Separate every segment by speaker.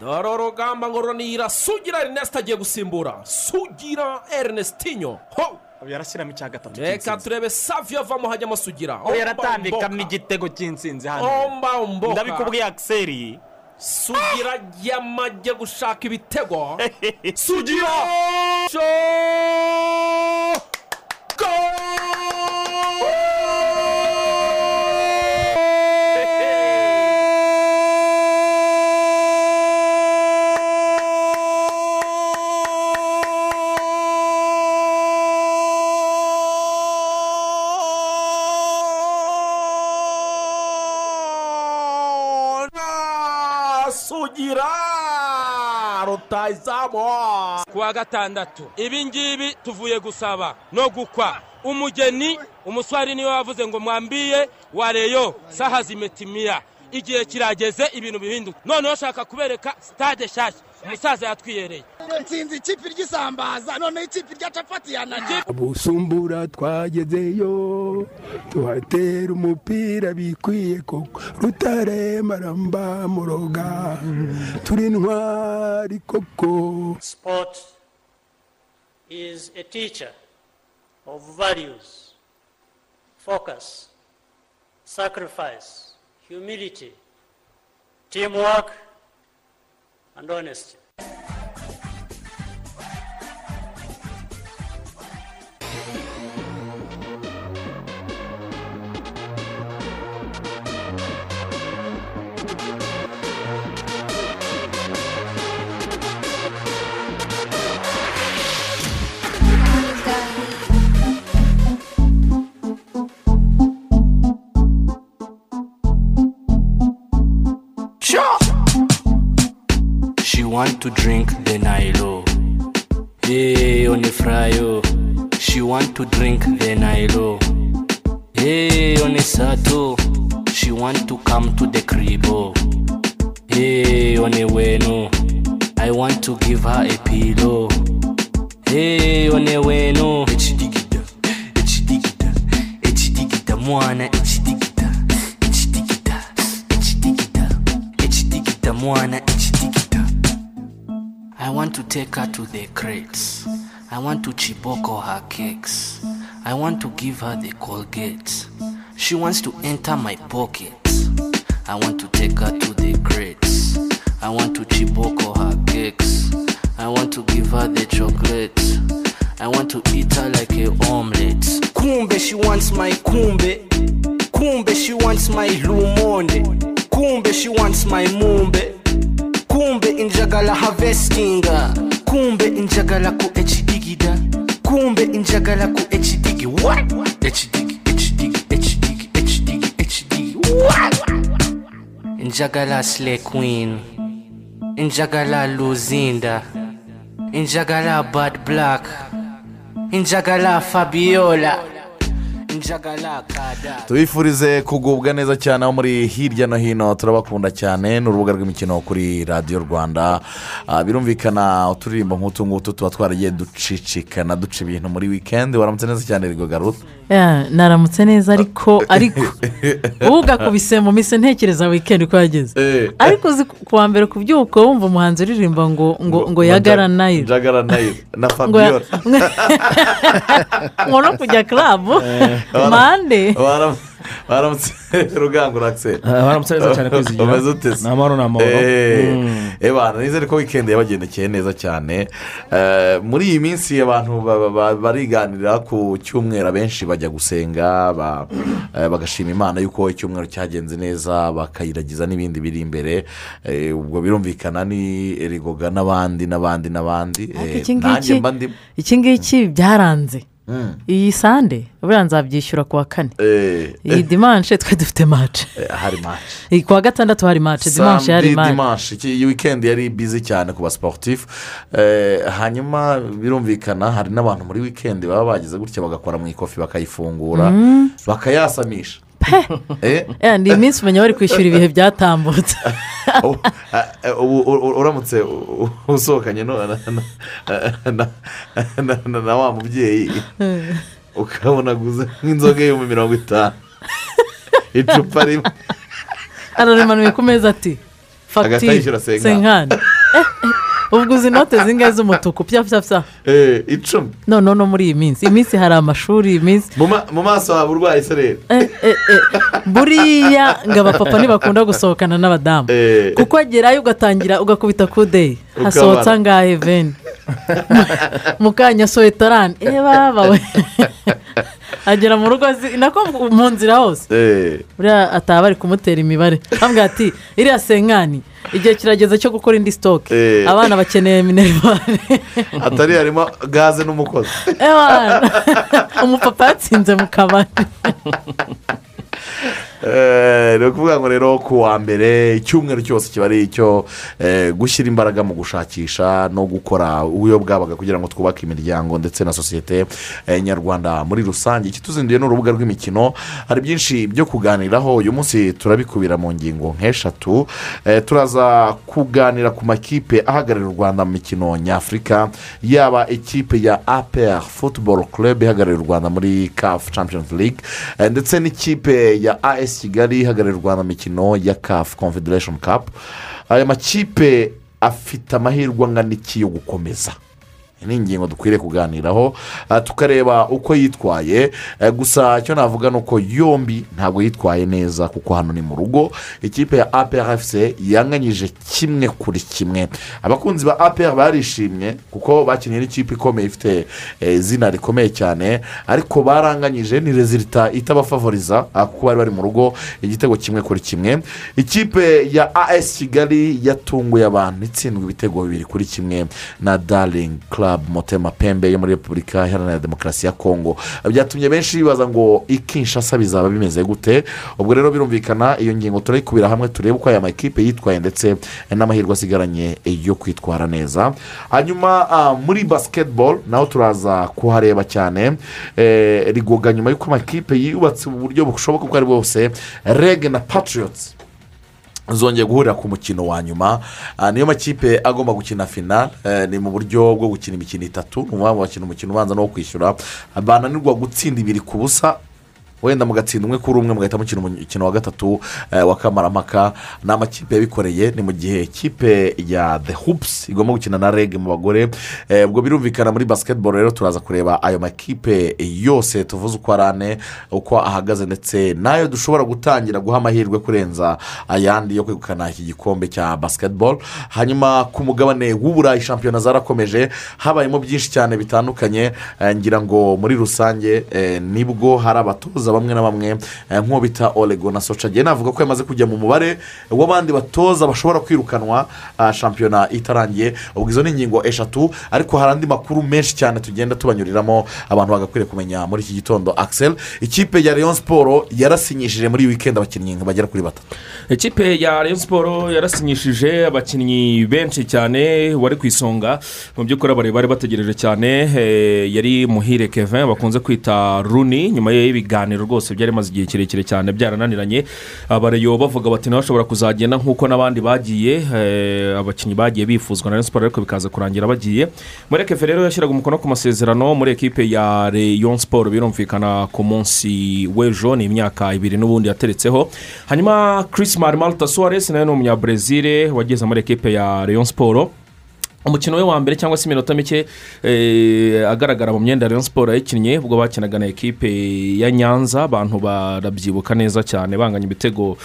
Speaker 1: dore urugamba ngo runira sugira erineste agiye gusimbura sugira erinestinyo ho!
Speaker 2: Yarashyiramo icya gatatu
Speaker 1: reka turebe saviyo avamo hajyamo sugira.
Speaker 2: Ubu yaratambikamo igitego cy'intsinzi hano. Ndabikubwiye akiseri
Speaker 1: sugira yamajye gushaka ibitego. Sugira! Rutayizamu
Speaker 3: ku wa gatandatu ibi ngibi tuvuye gusaba no gukwa. Umugeni umuswari ni we wavuze ngo mwambiye wareyo saha zimetimiya igihe kirageze ibintu bihinduka. Noneho ushaka kubereka sitade nshyashya umusaza yatwiyereye
Speaker 4: nsinzi ikipe ry'isambaza noneho ikipe rya capati yananiye
Speaker 5: busumbura twagezeyo tuhatera umupira bikwiye koko. Rutare maramba muroga turi intwari koko.
Speaker 6: Sport is a teacher of values, focus, sacrifice, humility, teamwork, and honesty.
Speaker 7: Want to drink the Nilo. Hey, Onifrayo. She want to drink the Nilo. Hey, Onisato. She want to come to the cribo. Hey, Oneweno. I want to give her a pillow. Hey, Oneweno. Echidigida, echidigida, echidigida, mwana, echidigida, echidigida, echidigida, echidigida, mwana, echidigida. I want to take her to the crates. I want to chiboko her cakes. I want to give her the Colgate. She wants to enter my pocket. I want to take her to the crates. I want to chiboko her cakes. I want to give her the chocolate. I want to eat her like a omelette. Kumbe, she wants my kumbe. Kumbe, she wants my lumonde. Kumbe, she wants my mumbe. Kumbe injagala harvestinga. Kumbe injagala ku ekidigida kumbe injagala ku ekidigi what? Ekidigi ekidigi ekidigi ekidigi ekidigi what? Injagala slay queen. Injagala luzinda. Injagala bad black. Injagala fabiola.
Speaker 8: Tubifurize kugubwa neza cyane aho muri hirya no hino. Turabakunda cyane. Ni urubuga rw'imikino kuri radiyo rwanda. Ah, birumvikana uturirimbo nk'utu ngutu tuba twaragiye ducicikana duca ibintu muri wikendi waramutse neza cyane rigo garuta
Speaker 9: Ya, naramutse neza ariko ariko. Ubu ugakubise mu minsi ntekereza wikendi ko yageze.
Speaker 8: Eh.
Speaker 9: ariko uzi ku wa mbere kubyuka wumva umuhanzi uririmba ngo ngo ngo yagara nayiro
Speaker 8: jagara nayiro na fabiola
Speaker 9: ngo no kujya karabu mande
Speaker 8: waramutse rugango rakiseri
Speaker 2: baramutse neza cyane kwizigira
Speaker 8: umeze ute se
Speaker 2: ni amahoro ni amahoro
Speaker 8: ebana nizere ko wikendi yabagendekeye neza cyane Eh, muri iyi minsi abantu ba- ba- ba- bariganirira ku cyumweru abenshi bajya gusenga eh, bagashima imana yuko icyumweru cyagenze neza bakayiragiza n'ibindi biri imbere. Eh, ubwo birumvikana ni rigoga n'abandi n'abandi n'abandi. Eh, nanjye
Speaker 9: ngiki
Speaker 8: mba ndimo
Speaker 9: iki ngiki byaranze. Iyi sande buriya nzabyishyura ku wa kane.
Speaker 8: Eh,
Speaker 9: iyi dimanche twe dufite mace
Speaker 8: eh, hari
Speaker 9: iyi ku wa gatandatu hari mace dimanche hari mace
Speaker 8: iyi wikendi yari bizi cyane ku basiporutifu Eh, hanyuma birumvikana hari n'abantu muri wikendi baba bagize gutya bagakora mu ikofi bakayifungura bakayasamisha. Eh,
Speaker 9: Ya, ni iminsi umenya bari kwishyura ibihe byatambutse.
Speaker 8: Eh, uramutse usohokanye na- na- na- na- na- na wa mubyeyi. Ukabona aguze nk'inzoga y'ibihumbi mirongo itanu. Icupa rimwe.
Speaker 9: Ararimanuye ku meza ati fagitire
Speaker 8: senkani.
Speaker 9: Ubwo uzi inote zingahe z'umutuku? Pya pya pya.
Speaker 8: Eh, icumi.
Speaker 9: None no muri iyi minsi. Iyi minsi hari amashuri iyi minsi.
Speaker 8: Mu ma- mu maso haba urwaye sereri.
Speaker 9: Eh, eh, buriya ngo abapapa ntibakunda gusohokana n'abadamu. Kuko agerayo ugatangira ugakubita kudeyi hasohotse angahe veni mu kanya sowetorani eh baba we. agera mu rugo nako mu nzira hose.
Speaker 8: Eh,
Speaker 9: buriya ataba bari kumutera imibare. Bambwira ati iriya senkani igihe kirageze cyo gukora indi sitoke
Speaker 8: Eh.
Speaker 9: abana bakeneye minerivare.
Speaker 8: Atari harimo gaze n'umukozi.
Speaker 9: Umupapa yatsinze mu kabari.
Speaker 8: ni ukuvuga ngo rero ku wa mbere icyumweru cyose kiba ari icyo eh, gushyira imbaraga mu gushakisha no gukora uburyo bwabaga kugira ngo twubake imiryango ndetse na sosiyete eh, nyarwanda muri rusange. Ikituzinduye ni urubuga rw'imikino. Hari byinshi byo kuganiraho. Uyu munsi turabikubira mu ngingo nk'eshatu. Eh, turaza kuganira ku makipe ahagararira u rwanda mu mikino nyafurika. Yaba ikipe ya apr football club ihagararira u rwanda muri caf champions league. Eh, ndetse n'ikipe ya as kigali ihagararira u rwanda mu mikino ya caf confederation cup. Aya makipe afite amahirwe angana iki yo gukomeza? Ni ingingo dukwiriye kuganiraho ah, tukareba uko yitwaye. Eh, gusa icyo navuga ni uko yombi ntabwo yitwaye neza kuko hano ni mu rugo. Ikipe ya aprfc yanganyije kimwe kuri kimwe. Abakunzi ba apr barishimye kuko bakinnye n'ikipe ikomeye ifite eh, izina rikomeye cyane. Ariko baranganyije ni rezilita itabafavoriza ah, kuko bari bari mu rugo igitego kimwe kuri kimwe. Ikipe ya as kigali yatunguye abantu itsindwa ibitego bibiri kuri kimwe na daring club. Motema pembe yo muri repubulika iharanira demokarasi ya kongo byatumye benshi bibaza ngo ikinshasa bizaba bimeze gute? Ubwo rero birumvikana iyo ngingo turayikubira hamwe turebe uko aya makipe yitwaye ndetse n'amahirwe asigaranye yo kwitwara neza. Hanyuma ah, muri basiketibolo naho turaza kuhareba cyane. Eh, rigoga nyuma y'uko amakipe yubatse mu buryo bushoboka ubwo ari bwose rege na patriots. Zongeye guhurira ku mukino wa nyuma. Ah, niyo makipe agomba gukina final. Eh, ni mu buryo bwo gukina imikino itatu. Ni ukuvuga bakina umukino ubanza no kwishyura. Bananirwa gutsinda ibiri ku busa. Wenda mugatsinda umwe kuri umwe mugahita mukina umukino wa gatatu eh, wa kamarampaka ni amakipe yabikoreye ni mu gihe ikipe ya the hoops igomba gukina na reg mu bagore. Eh, ubwo birumvikana muri basketball rero turaza kureba ayo makipe yose tuvuze uko ari ane uko ahagaze ndetse n'ayo dushobora gutangira guha amahirwe kurenza ayandi yo kwegukana iki gikombe cya basketball. Hanyuma ku mugabane w'uburayi shampiyona zarakomeje habayemo byinshi cyane bitandukanye eh, ngira ngo muri rusange ni bwo hari abatoza bamwe na bamwe eh, nk'uwo bita orego na soca agiye navuga ko yamaze kujya mu mubare w'abandi batoza bashobora kwirukanwa ah, shampiyona itarangiye. Ubwo izo ni ingingo eshatu ariko hari andi makuru menshi cyane tugenda tubanyuriramo abantu bagakwiriye kumenya muri iki gitondo. Axel ikipe ya leon siporo yarasinyishije muri iyi wikendi abakinnyi bagera kuri batatu.
Speaker 1: Ikipe ya Rayon siporo yarasinyishije abakinnyi benshi cyane wari ku isonga. Mu by'ukuri abari bari bategereje cyane eh, yari muhire kevin bakunze kwita runi nyuma y'ibiganiro rwose byari bimaze igihe kirekire cyane byarananiranye. Abareyo bavuga bati nawe ashobora kuzagenda nk'uko n'abandi bagiye eh, abakinnyi bagiye bifuzwa na Rayon siporo ariko bikaza kurangira bagiye. Muri kevin rero yashyiraga umukono ku masezerano muri ekipe ya Rayon siporo birumvikana ku munsi w'ejo ni imyaka ibiri n'ubundi yateretseho. Hanyuma Chris marimarita suwaresi nawe ni umunyabrezil wageze muri ekipe ya Rayon siporo umukino we wa mbere cyangwa se iminota mike eh, agaragara mu myenda Rayon siporo yayikinnye ubwo bakinaga na ekipe ya nyanza. Abantu barabyibuka neza cyane banganya ibitego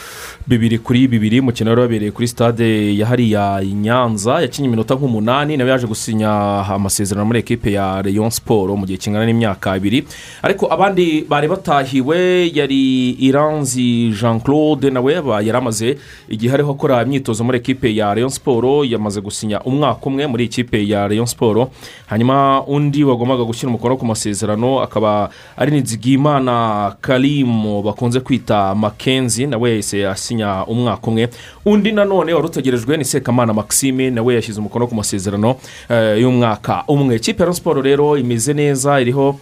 Speaker 1: bibiri kuri bibiri. Umukino wari wabereye kuri stade ya hariya nyanza yakinnye iminota nk'umunani nawe yaje gusinya amasezerano muri ekipe ya Rayon siporo mu gihe kingana n'imyaka ibiri. Ariko abandi bari batahiwe yari iranzi jean claude nawe yari amaze igihe ariho akora imyitozo muri ekipe ya Rayon siporo yamaze gusinya umwaka umwe muri ikipe ya Rayon siporo hanyuma undi wagombaga gushyira umukono ku masezerano akaba ari nizigimana karimu bakunze kwita makenzi nawe yahise asinya umwaka umwe. Undi nanone wari utegerejwe ni sekamana maxime nawe yashyize umukono ku masezerano eh, y'umwaka umwe. Ikipe ya siporo rero imeze neza iriho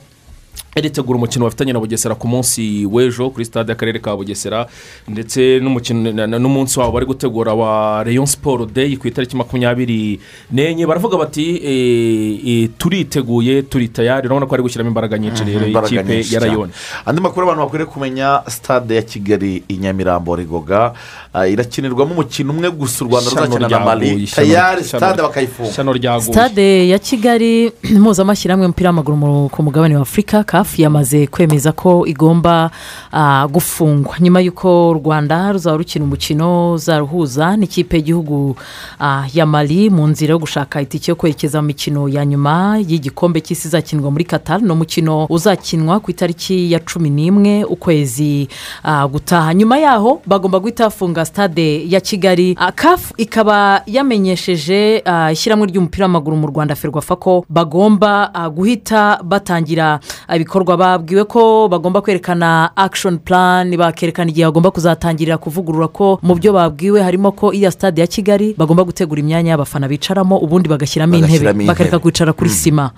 Speaker 1: ritegura umukino bafitanye na bugesera ku munsi w'ejo kuri stade y'akarere ka bugesera ndetse n'umunsi wabo bari gutegura wa rayon siporo deyi ku itariki makumyabiri n'enye. Baravuga bati eh, eh, turiteguye turi tayari urabona ko bari gushyiramo imbaraga nyinshi rero
Speaker 8: imbaraga
Speaker 1: ikipe
Speaker 8: nyinshi
Speaker 1: ya rayoni
Speaker 8: andi makuru abantu bakwiriye kumenya stade ya kigali i nyamirambo rigoga ah, irakinirwamo umukino umwe gusa u rwanda ruzakina na
Speaker 1: ishyano-
Speaker 8: tayari stade bakayifunga
Speaker 9: sitade ya kigali impuzamashyirahamwe y'umupira w'amaguru ku mugabane wa afurika kafu yamaze kwemeza ko igomba ah, gufungwa. Nyuma y'uko u rwanda ruzaba rukina umukino uzaruhuza n'ikipe y'igihugu ah, ya mali mu nzira yo gushaka itike yo kwerekeza mu mikino ya nyuma y'igikombe cy'isi izakinwa muri qatar. Ni umukino uzakinwa ku itariki ya cumi n'imwe ukwezi ah, gutaha. Nyuma yaho bagomba guhita bafunga stade ya kigali. Kafu ikaba yamenyesheje ah, ishyirahamwe ry'umupira w'amaguru mu rwanda ferwafa ko bagomba ah, guhita batangira ah, ibikorwa babwiwe ko bagomba kwerekana action plan bakerekana igihe bagomba kuzatangirira kuvugurura ko mu byo babwiwe harimo ko iya stade ya kigali bagomba gutegura imyanya y'abafana bicaramo ubundi bagashyiramo intebe bakareka kwicara kuri sima.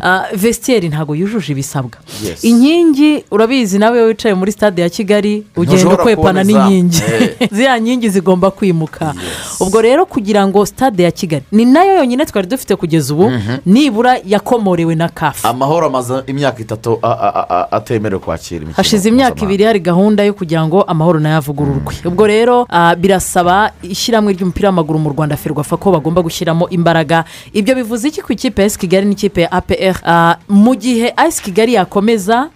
Speaker 9: Ah, vestiaire ntabwo yujuje ibisabwa. Inkingi urabizi nawe wicaye muri stade ya kigali ugenda ukwepana n'inkingi.
Speaker 8: Eh.
Speaker 9: ziriya nkingi zigomba kwimuka. Ubwo rero kugira ngo stade ya kigali ni na yo yonyine twari dufite kugeza ubu nibura yakomorewe na kafu
Speaker 8: amahoro amaze imyaka itatu atemerewe kwakira imikino
Speaker 9: hashize imyaka ibiri hari gahunda yo kugira ngo amahoro na yo avugururwe. Ubwo rero birasaba ishyirahamwe ry'umupira w'amaguru mu rwanda ferwafa ko bagomba gushyiramo imbaraga. Ibyo bivuze iki ku ikipe ya esi kigali n'ikipe ya apr mu gihe esi kigali yakomeza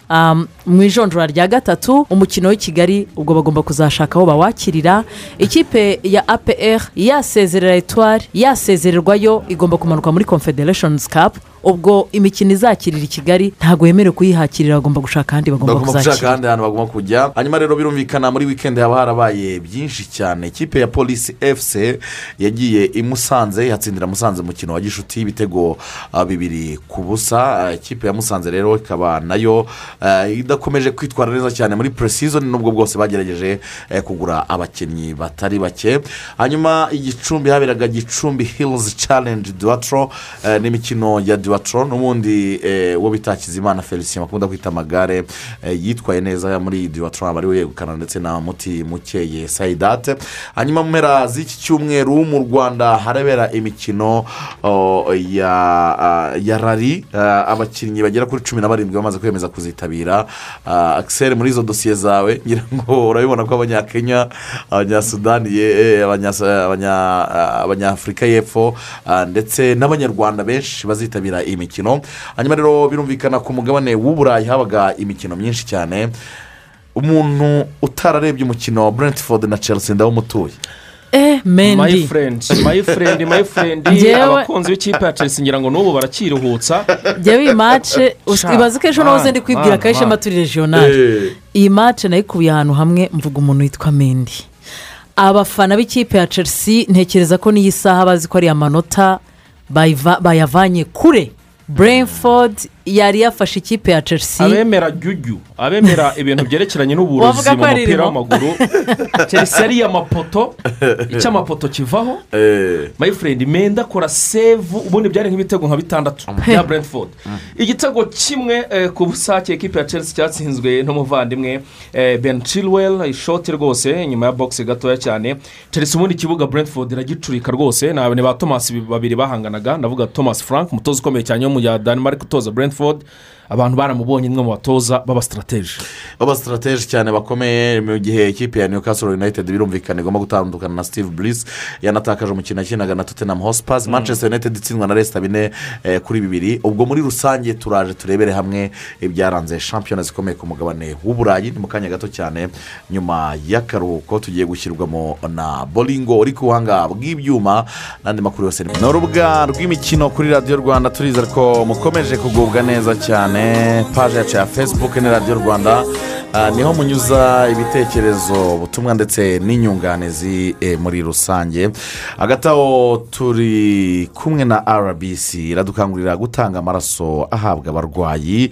Speaker 9: mu ijonjora rya gatatu umukino w'i kigali ubwo bagomba kuzashaka aho bawakirira. Ikipe ya apr yasezerera etwari yasezererwayo igomba kumanuka muri confederations cup. Ubwo imikino izakirira i kigali ntabwo yemerewe kuyihakirira bagomba gushaka ahandi bagomba kuzakira.
Speaker 8: ahandi hantu bagomba kujya. Hanyuma rero birumvikana muri wikendi haba harabaye byinshi cyane. Ikipe ya polisi efuse yagiye i musanze yatsindira musanze umukino wa gishuti ibitego ah, bibiri ku busa. Ikipe ya musanze rero ikaba na yo ah, idakomeje kwitwara neza cyane muri puresizoni nubwo bwose bagerageje eh, kugura abakinnyi batari bake. Hanyuma igicumbi haberaga gicumbi hilizi carenji duwatro eh, n'imikino ya duwatro n'ubundi eh, uwo bita kizimana felicien bakunda kwita amagare eh, yitwaye neza muri duwatro aba ari we yegukana ndetse na muti mukeye sayidate hanyuma mu mpera z'iki cyumweru mu rwanda harabera imikino ya rari abakinnyi bagera kuri cumi na barindwi bamaze kwemeza kuzitabira. Akiseri muri izo dosiye zawe ngira ngo urabibona ko abanyakenya abanyasudani eh, abanyafurika y'epfo ah, ndetse n'abanyarwanda benshi bazitabira iyi mikino. Hanyuma rero birumvikana ku mugabane w'uburayi habaga imikino myinshi cyane. Umuntu utararebye umukino wa brentford na chelsea ndawumutuye
Speaker 9: eh
Speaker 1: my
Speaker 9: mendi
Speaker 1: friend my friend my friend.
Speaker 9: Njyewe-
Speaker 1: abakunzi b'ikipe ya chelsea ngira ngo n'ubu barakiruhutsa.
Speaker 9: Njyewe iyi mace ibaze ko ejo nahoze ndi kwibwira ko ishema turi regionali iyi mace nayikubiye ahantu hamwe mvuga umuntu witwa mendi abafana b'ikipe ya chelsea ntekereza ko n'iyi saha bazi ko ari amanota bayavanye kure. Brentford yari yafashe ikipe ya chelsea.
Speaker 1: Abemera jyujyu abemera ibintu byerekeranye n'uburozi mu
Speaker 9: yari
Speaker 1: mupira w'amaguru. Chelsea yariye amapoto icyo amapoto kivaho my friend menda akora sevu ubundi byari nk'ibitego nka bitandatu bya brentford. Igitego kimwe eh, ku busake ekipe ya chelsea cyatsinzwe n'umuvandimwe eh, ben chilwell ishoti rwose nyuma ya box gatoya cyane. Chelsea ubundi ikibuga brentford iragicurika rwose ni ba thomas babiri bahanganaga. Ndavuga thomas frank umutoza ukomeye cyane wo mu ya denmark utoza brentford. Abantu baramubonye umwe mu batoza b'abasitarateje
Speaker 8: abasitarateji cyane bakomeye mu gihe ikipe ya newcastle united birumvikana igomba gutandukana na steve bliss yanatakaje umukino yakinaga na tottenham hotspurs manchester united itsindwa na resita bine eh, kuri bibiri. Ubwo muri rusange turaje turebere hamwe ibyaranze shampiyona zikomeye ku mugabane w'uburayi ni mu kanya gato cyane nyuma y'akaruhuko tugiye gushyirwamo na boringo uri ku buhanga bw'ibyuma n'andi makuru yose. Ni urubuga rw'imikino kuri radiyo rwanda turizera ko mukomeje kugubwa neza cyane. Paje yacu ya facebook ni radiyo rwanda. Ah, ni ho munyuza ibitekerezo ubutumwa ndetse n'inyunganizi eh, muri rusange. Hagati aho turi kumwe na rbc iradukangurira gutanga amaraso ahabwa abarwayi.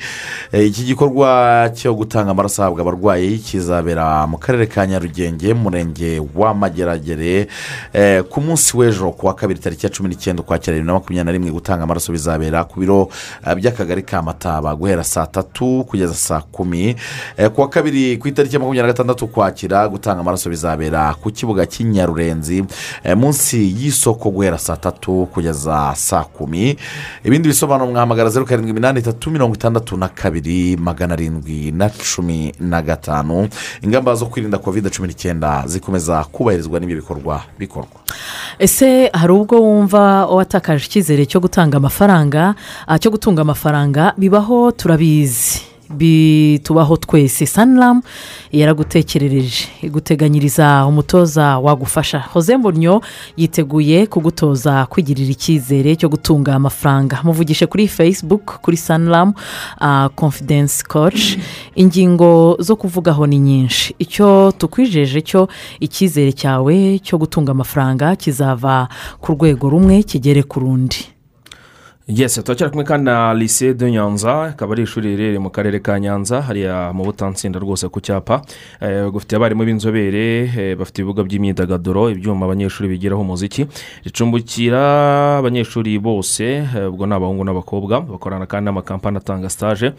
Speaker 8: Eh, iki gikorwa cyo gutanga amaraso ahabwa abarwayi kizabera mu karere ka nyarugenge mu murenge wa mageragere. Eh, ku munsi w'ejo ku wa kabiri tariki ya cumi n'icyenda ukwakira bibiri na makumyabiri na rimwe gutanga amaraso bizabera ku biro by'akagari ka mataba. Guhera saa tatu kugeza saa kumi. Eh, ku wa kabiri ku itariki ya makumyabiri na gatandatu ukwakira gutanga amaraso bizabera ku kibuga cy'inyarurenzi eh, munsi y'isoko guhera saa tatu kugeza saa kumi. Ibindi bisobanuro mwahamagara zeru karindwi iminani itatu mirongo itandatu na kabiri magana arindwi na cumi na gatanu. Ingamba zo kwirinda kovide cumi n'icyenda zikomeza kubahirizwa n'ibyo bikorwa bikorwa.
Speaker 9: Ese hari ubwo wumva watakaje icyizere cyo gutanga amafaranga ah, cyo gutunga amafaranga bibaho turabizi. Bitubaho twese. Saniramu yaragutekerereje iguteganyiriza umutoza wagufasha Jose mbonyo yiteguye kugutoza kwigirira icyizere cyo gutunga amafaranga. Muvugishe kuri facebook kuri saniramu confidence coach. Ingingo zo kuvugaho ni nyinshi. Icyo tukwijeje cyo icyizere cyawe cyo gutunga amafaranga kizava ku rwego rumwe kigere ku rundi.
Speaker 1: Yesi turacyari kumwe kandi na lise de nyanza akaba ari ishuri riherereye mu karere ka nyanza hariya mu butansinda rwose ku cyapa. Eh, gufite abarimu b'inzobere eh, bafite ibibuga by'imyidagaduro ibyuma abanyeshuri bigiraho umuziki ricumbikira abanyeshuri bose eh, ubwo ni abahungu n'abakobwa bakorana kandi n'amakampani atanga sitaje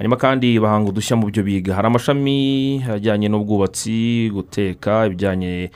Speaker 1: hanyuma kandi bahanga udushya mu byo biga. Hari amashami ajyanye n'ubwubatsi guteka ibijyanye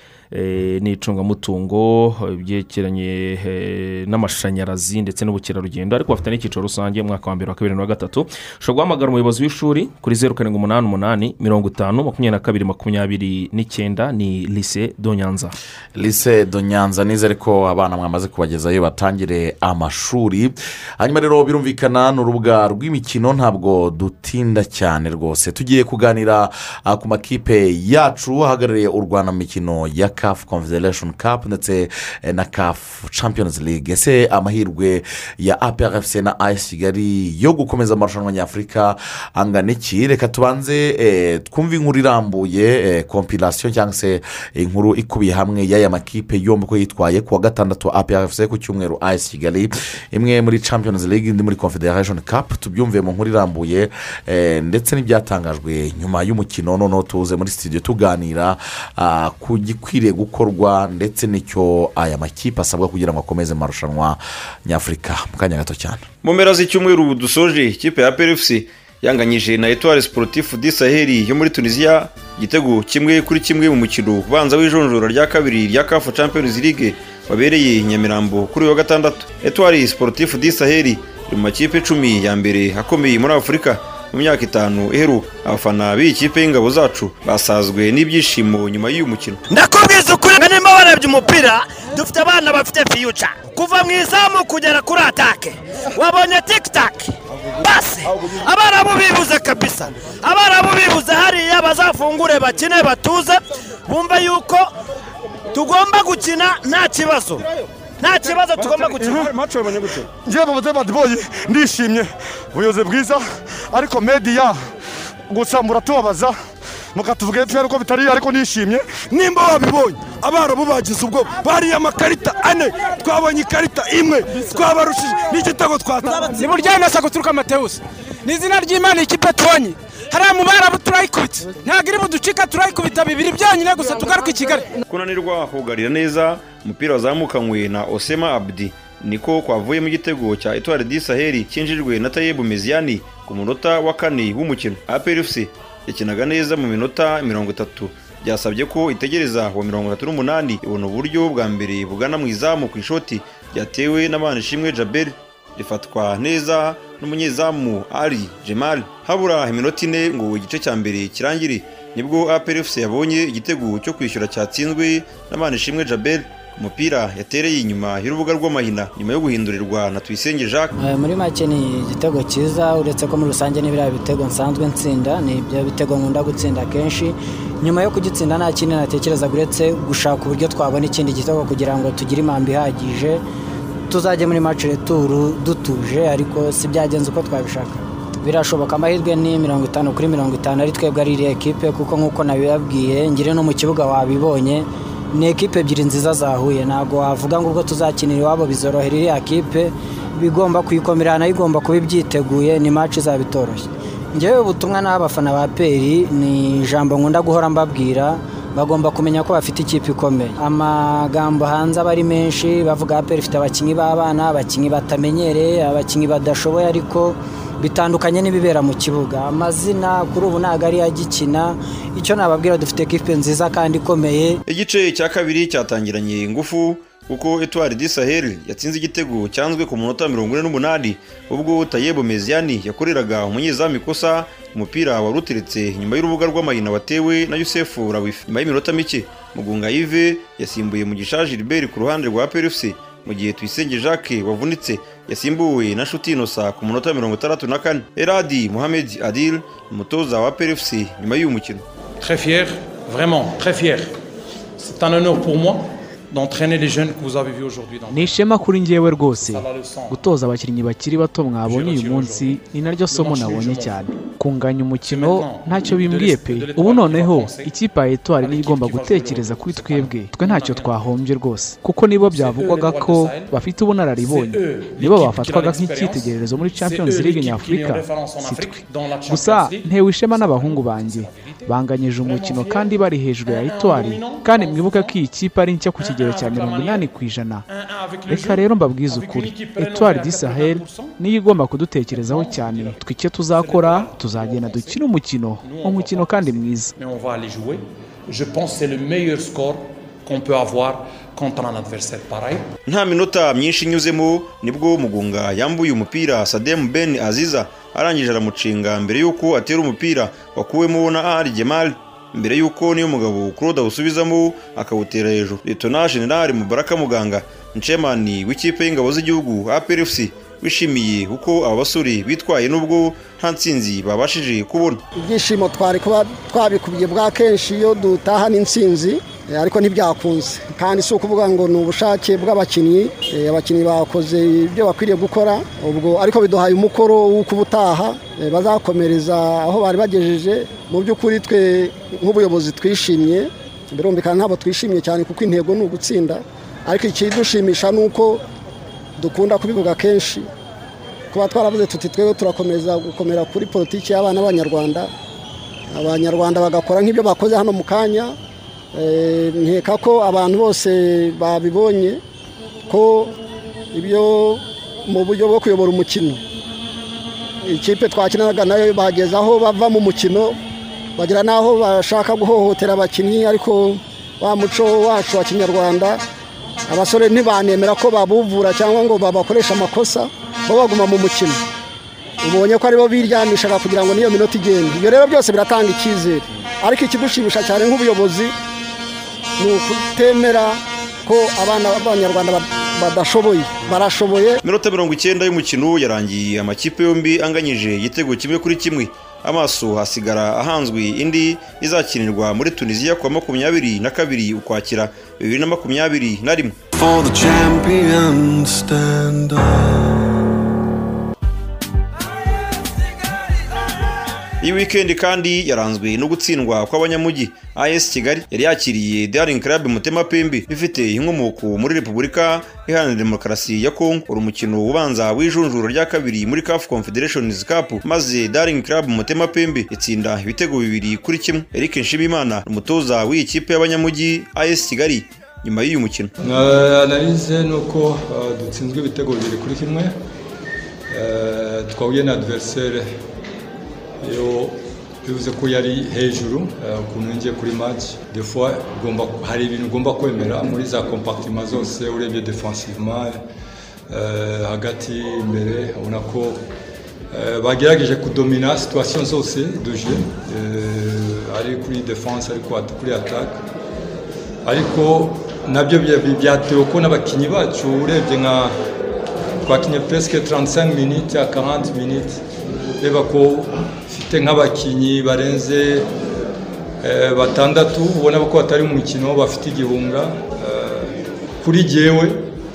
Speaker 1: n'icungamutungo ibyerekeranye eh, n'amashanyarazi ndetse n'ubukerarugendo. Ariko bafite n'icyiciro rusange mu mwaka wa mbere wa kabiri na gatatu. Ushobora guhamagara umuyobozi w'ishuri kuri zeru karindwi umunani umunani mirongo itanu makumyabiri na kabiri makumyabiri n'icyenda. Ni lise do nyanza.
Speaker 8: Lise do nyanza. Nizere ko abana mwamaze kubagezayo batangire amashuri. Hanyuma rero birumvikana ni urubuga rw'imikino ntabwo dutinda cyane rwose. Tugiye kuganira ah, ku makipe yacu ahagarariye u rwanda mu mikino ya kafu confederation cup ndetse eh, na kafu champions league. Ese amahirwe ya aprfc na as kigali yo gukomeza amarushanwa nyafurika angana iki? Reka tubanze eh, twumve inkuru irambuye eh, kompirasiyo cyangwa se inkuru ikubiye hamwe y'aya makipe yombi uko yitwaye ku wa gatandatu aprfc ku cyumweru as kigali. Imwe muri champions league indi muri confederation cup. Tubyumve mu nkuru irambuye eh, ndetse n'ibyatangajwe nyuma y'umukino. Noneho tuze muri studio tuganira ah, ku gikwiriye gukorwa ndetse n'icyo aya makipe asabwa kugira ngo akomeze amarushanwa nyafurika mu kanya gato cyane.
Speaker 10: Mu mpera z'icyumweru dusoje ikipe ya pfc yanganyije na etuwari siporutifu di saheli yo muri tunisiya igitego kimwe kuri kimwe mu mukino ubanza w'ijonjora rya kabiri rya kafu champions league wabereye nyamirambo kuri wa gatandatu. Etuwari siporutifu di saheli iri mu makipe icumi ya mbere akomeye muri afurika. Mu myaka itanu iheruka. Abafana b'iyi kipe y'ingabo zacu basazwe n'ibyishimo nyuma y'uyu mukino.
Speaker 11: Ndakubwiza ukuri ngo nimba warebye umupira dufite abana bafite fiyuca kuva mu izamu kugera kuri atake wabonye tikitaki basi! Abarabu bibuze kabisa. Abarabu bibuze hariya bazafungure bakine batuze. Bumve yuko tugomba gukina nta kibazo. Nta kibazo tugomba gukina
Speaker 12: ngewe mu buzima boyi ndishimye ubuyobozi bwiza ariko mediya gusa muratubabaza mukatuvuga ibyo ko bitari ariko nishimye
Speaker 13: nimba wabibonye abarabu bagize ubwo bariye amakarita ane twabonye ikarita imwe twabarushije n'igitego twatanga
Speaker 14: ni buryo nasa guturuka amatewusi ni izina ry'imana ikipe tubonye hariya mu barabu turayikubita. Ntabwo iri buducika turayikubita bibiri byonyine gusa tugaruka i kigali.
Speaker 10: Kunanirwa kugarira neza umupira wazamukanywe na osema abdi. Niko kwavuyemo igitego cya etuwari di saheli cyinjijwe na tayebu meziyani ku munota wa kane w'umukino. Aprfc yakinaga neza mu minota mirongo itatu. Byasabye ko itegereza uwa mirongo itatu n'umunani ibona uburyo bwa mbere bugana mu izamu ku ishoti ryatewe n'abanishimwe jaberi rifatwa neza n'umunyezamu ari jemali habura iminota ine ngo igice cya mbere kirangire. Nibwo aprfc yabonye igitego cyo kwishyura cyatsinzwe n'abanishimwe jaberi umupira yatereye inyuma y'urubuga rw'amahina. Nyuma yo guhindurirwa na tuyisenge jacques.
Speaker 15: Muri make ni igitego cyiza uretse ko muri rusange n'ibiriya bitego nsanzwe nsinda ni ibyo bitego nkunda gutsinda kenshi. Nyuma yo kugitsinda nta kindi natekerezaga uretse gushaka uburyo twabona ikindi gitego kugira ngo tugire impamvu ihagije. Tuzajye muri maci returu dutuje ariko si byagenze uko twabishaka. Birashoboka amahirwe ni mirongo itanu kuri mirongo itanu ari twebwe ari iriya ekipe kuko nk'uko nabibabwiye ngire no mu kibuga wabibonye ni ekipe ebyiri nziza zahuye ntabwo wavuga ngo ubwo tuzakinira iwabo bizorohera iriya kipe bigomba kuyikomera na yo igomba kuba ibyiteguye ni maci izaba itoroshye ngewe ubutumwa n'abafana ba peri ni ijambo nkunda guhora mbabwira bagomba kumenya ko bafite ikipe ikomeye. Amagambo hanze aba ari menshi bavuga peri ifite abakinnyi b'abana abakinnyi batamenyereye abakinnyi badashoboye ariko bitandukanye n'ibibera mu kibuga. Amazina kuri ubu ntabwo ari agikina icyo nababwira dufite ekipe nziza kandi ikomeye.
Speaker 10: Igice cya kabiri cyatangiranye ingufu kuko etuwari di saheli yatsinze igitego cyanzwe ku munota mirongo ine n'umunani ubwo tayebo meziyani yakoreraga umunyezamu ikosa umupira wari uteretse nyuma y'urubuga rw'amahina watewe na yusefu rawifi nyuma y'iminota mike mugunga yive yasimbuye mu gishaje gilbert ku ruhande rwa perufuse mu gihe tuyisenge jacques wavunitse yasimbuwe na nshuti inosa ku munota mirongo itandatu na kane. Eradi muhamed adil umutoza wa perufuse nyuma y'uyu mukino.
Speaker 16: Très fier, vraiment très fier. C'est un honneur pour moi. D'entraîner les jeunes que vous avez vus aujourd'hui. dans-
Speaker 17: ni ishema kuri njyewe rwose gutoza abakinnyi bakiri bato mwabonye uyu munsi ni naryo somo nabonye cyane. kunganya umukino ntacyo bimbwiye pe. ubu noneho ikipe ya etwari niyo igomba gutekereza kuri twebwe. Twe ntacyo twahombye rwose. Kuko nibo byavugwaga ko bafite ubunararibonye nibo bafatwaga nk'icyitegererezo muri champions league nyafurika si twe gusa ntewe ishema n'abahungu banjye. Banganyije umukino kandi bari hejuru ya etwari kandi mwibuke ko iyi kipe ari nshya ku kigero cya mirongo inani ku ijana. Reka rero mbabwize ukuri. etwari di sahel niyo igomba kudutekerezaho cyane. Twe icyo tuzakora tuzagenda dukine umukino. umukino kandi mwiza.
Speaker 10: Nta minota myinshi inyuzemo ni bwo mugunga yambuye umupira sademu ben aziza arangije aramucenga mbere y'uko atera umupira wakuwemo na ari gemali mbere y'uko niyo mugabo claude awusubizamo akawutera hejuru. Letona generali mubaraka muganga ncemani w'ikipe y'ingabo z'igihugu aprfc wishimiye uko aba basore bitwaye n'ubwo nta nsinzi babashije kubona.
Speaker 4: Ibyishimo twari kuba twabikubiye bwa kenshi iyo dutahana intsinzi eh, ariko ntibyakunze. Kandi si ukuvuga ngo ni ubushake bw'abakinnyi eh, abakinnyi bakoze ibyo bakwiriye gukora ubwo ariko biduhaye umukoro w'uko ubutaha eh, bazakomereza aho bari bagejeje. Mu by'ukuri twe nk'ubuyobozi twishimye birumvikana ntabwo twishimye cyane kuko intego ni ugutsinda. Ariko ikidushimisha ni uko dukunda kubivuga kenshi. Kuba twaravuze tuti twebwe turakomeza gukomera kuri politiki y'abana b'abanyarwanda. Abanyarwanda bagakora nk'ibyo bakoze hano mu kanya. Eh, nkeka ko abantu bose babibonye ko ibyo mu buryo bwo kuyobora umukino. Ikipe twakinanaga na yo bageze aho bava mu mukino bagera n'aho bashaka guhohotera abakinnyi ariko wa muco wacu wa kinyarwanda abasore ntibanemera ko babuvura cyangwa ngo babakoreshe amakosa bo baguma mu mukino. Ubonye ko ari bo biryanishaga kugira ngo niyo minota igende. Ibyo rero byose biratanga icyizere. Ariko ikidushimisha cyane nk'ubuyobozi ni ukutemera ko abana b'abanyarwanda ba- badashoboye barashoboye.
Speaker 10: Minota mirongo icyenda y'umukino yarangiye amakipe yombi anganyije igitego kimwe kuri kimwe. Amaso hasigara ahanzwe indi izakinirwa muri tunisiya kuwa makumyabiri na kabiri ukwakira bibiri na makumyabiri na rimwe. Iyi wikendi kandi yaranzwe no gutsindwa kw'abanyamujyi as kigali yari yakiriye daring club mutema pembe. Ifite inkomoko muri repubulika iharanira demokarasi ya kongo uri umukino ubanza w'ijonjoro rya kabiri muri caf confederations cup maze daring club mutema pembe itsinda ibitego bibiri kuri kimwe. Eric nshimimana umutoza w'iyi kipe y'abanyamujyi as kigali. Nyuma y'uyu mukino.
Speaker 18: Na- analize ni uko uh, dutsinzwe ibitego bibiri kuri kimwe Uh, twahuye na adversaire yo bivuze ko yari hejuru uh, ukuntu ngiye kuri match. Des fois ugomba hari ibintu ugomba kwemera muri za compartiment zose urebye defensivement uh, hagati imbere ubona ko uh, bagerageje kudomina situation zose uh, ari kuri defense ari ku- kuri attaque. Ariko na byo bya- byatewe ko n'abakinnyi bacu urebye nka presque 35 minutes à 40 minutes. Reba ko mfite nk'abakinnyi barenze eh, batandatu ubona ko batari mu mukino bafite igihunga Eh, kuri jyewe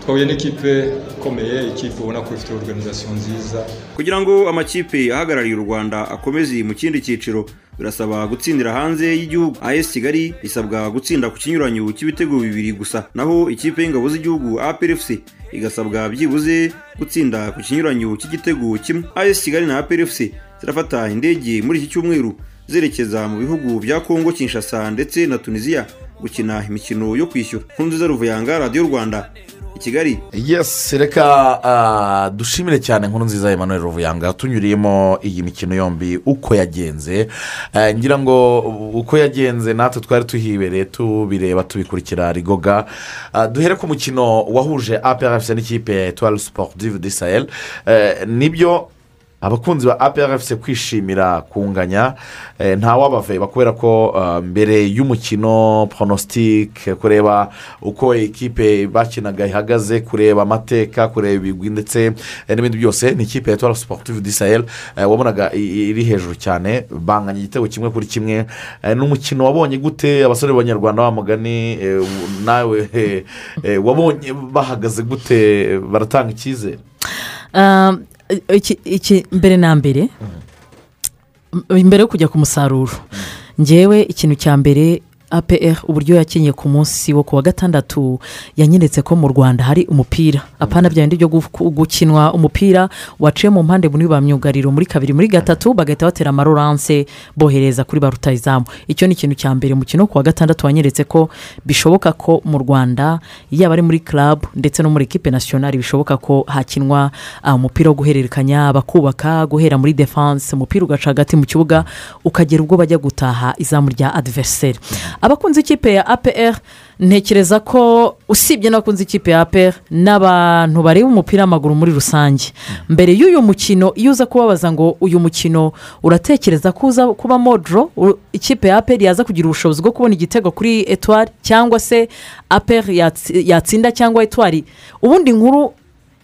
Speaker 18: twahuye n'ikipe ikomeye ikipe ubona ko ifite organisation nziza.
Speaker 10: Kugira ngo amakipe ahagarariye u rwanda akomeze mu kindi cyiciro birasaba gutsindira hanze y'igihugu. As kigali isabwa gutsinda ku kinyuranyo cy'ibitego bibiri gusa. Naho ikipe y'ingabo z'igihugu aprfc igasabwa byibuze gutsinda ku kinyuranyo cy'igitego kimwe. As kigali na aprfc zirafata indege muri iki cyumweru zerekeza mu bihugu bya kongo kinshasa ndetse na tunisiya gukina imikino yo kwishyura. Nkunziza ruvuyanga radiyo rwanda. I kigali?
Speaker 8: Yesi reka ah, dushimire cyane nkuru nziza Emmanuel ruvuyanga. Tunyuriyemo iyi mikino yombi uko yagenze. Eh, ngira ngo uko yagenze natwe twari tuhibereye tubireba tubikurikira rigoga. Ah, duhere ku mukino wahuje APRFC n'ikipe ya etuwari siporutivu di sahel. Eh, ni byo abakunzi ba APRFC kwishimira kunganya eh, ntawabaveba kubera ko ah, mbere y'umukino pronositike kureba uko ikipe bakinaga ihagaze kureba amateka kureba ibigwi ndetse eh, n'ibindi byose ni ikipe ya etuwari siporutivu di sahel eh, wabonaga iri hejuru cyane banganya igitego kimwe kuri kimwe Eh, ni umukino wabonye gute? Abasore b'abanyarwanda wa mugani eh, nawe eh, eh, wabonye bahagaze gute? Baratanga icyizere.
Speaker 9: Ah, iki- mbere na mbere m- mbere yo kujya ku musaruro. Ngewe ikintu cya mbere apr uburyo yakinnye ku munsi wo ku wa gatandatu yanyeretse ko mu rwanda hari umupira. Apana bya bindi byo gu- gukinwa umupira waciye mu mpande muri ba myugariro muri kabiri muri gatatu bagahita batera amaroranse bohereza kuri ba rutayizamu icyo ni ikintu cya mbere umukino ku wa gatandatu wanyeretse ko bishoboka ko mu rwanda yaba ari muri club ndetse no muri ekipe nasiyonari bishoboka ko hakinwa ah, umupira wo guhererekanya bakubaka guhera muri defanse umupira ugaca hagati mu kibuga ukagera ubwo bajya gutaha izamu rya adiveriseri abakunze ikipe ya apr ntekereza ko usibye n'abakunze ikipe ya apr n'abantu bareba umupira w'amaguru muri rusange. Mbere y'uyu mukino iyo uza kubabaza ngo uyu mukino uratekereza ko uza kubamo doro u- ikipe ya apr yaza kugira ubushobozi bwo kubona igitego kuri etuwari cyangwa se apr yatsi- yatsinda cyangwa etuwari ubundi nkuru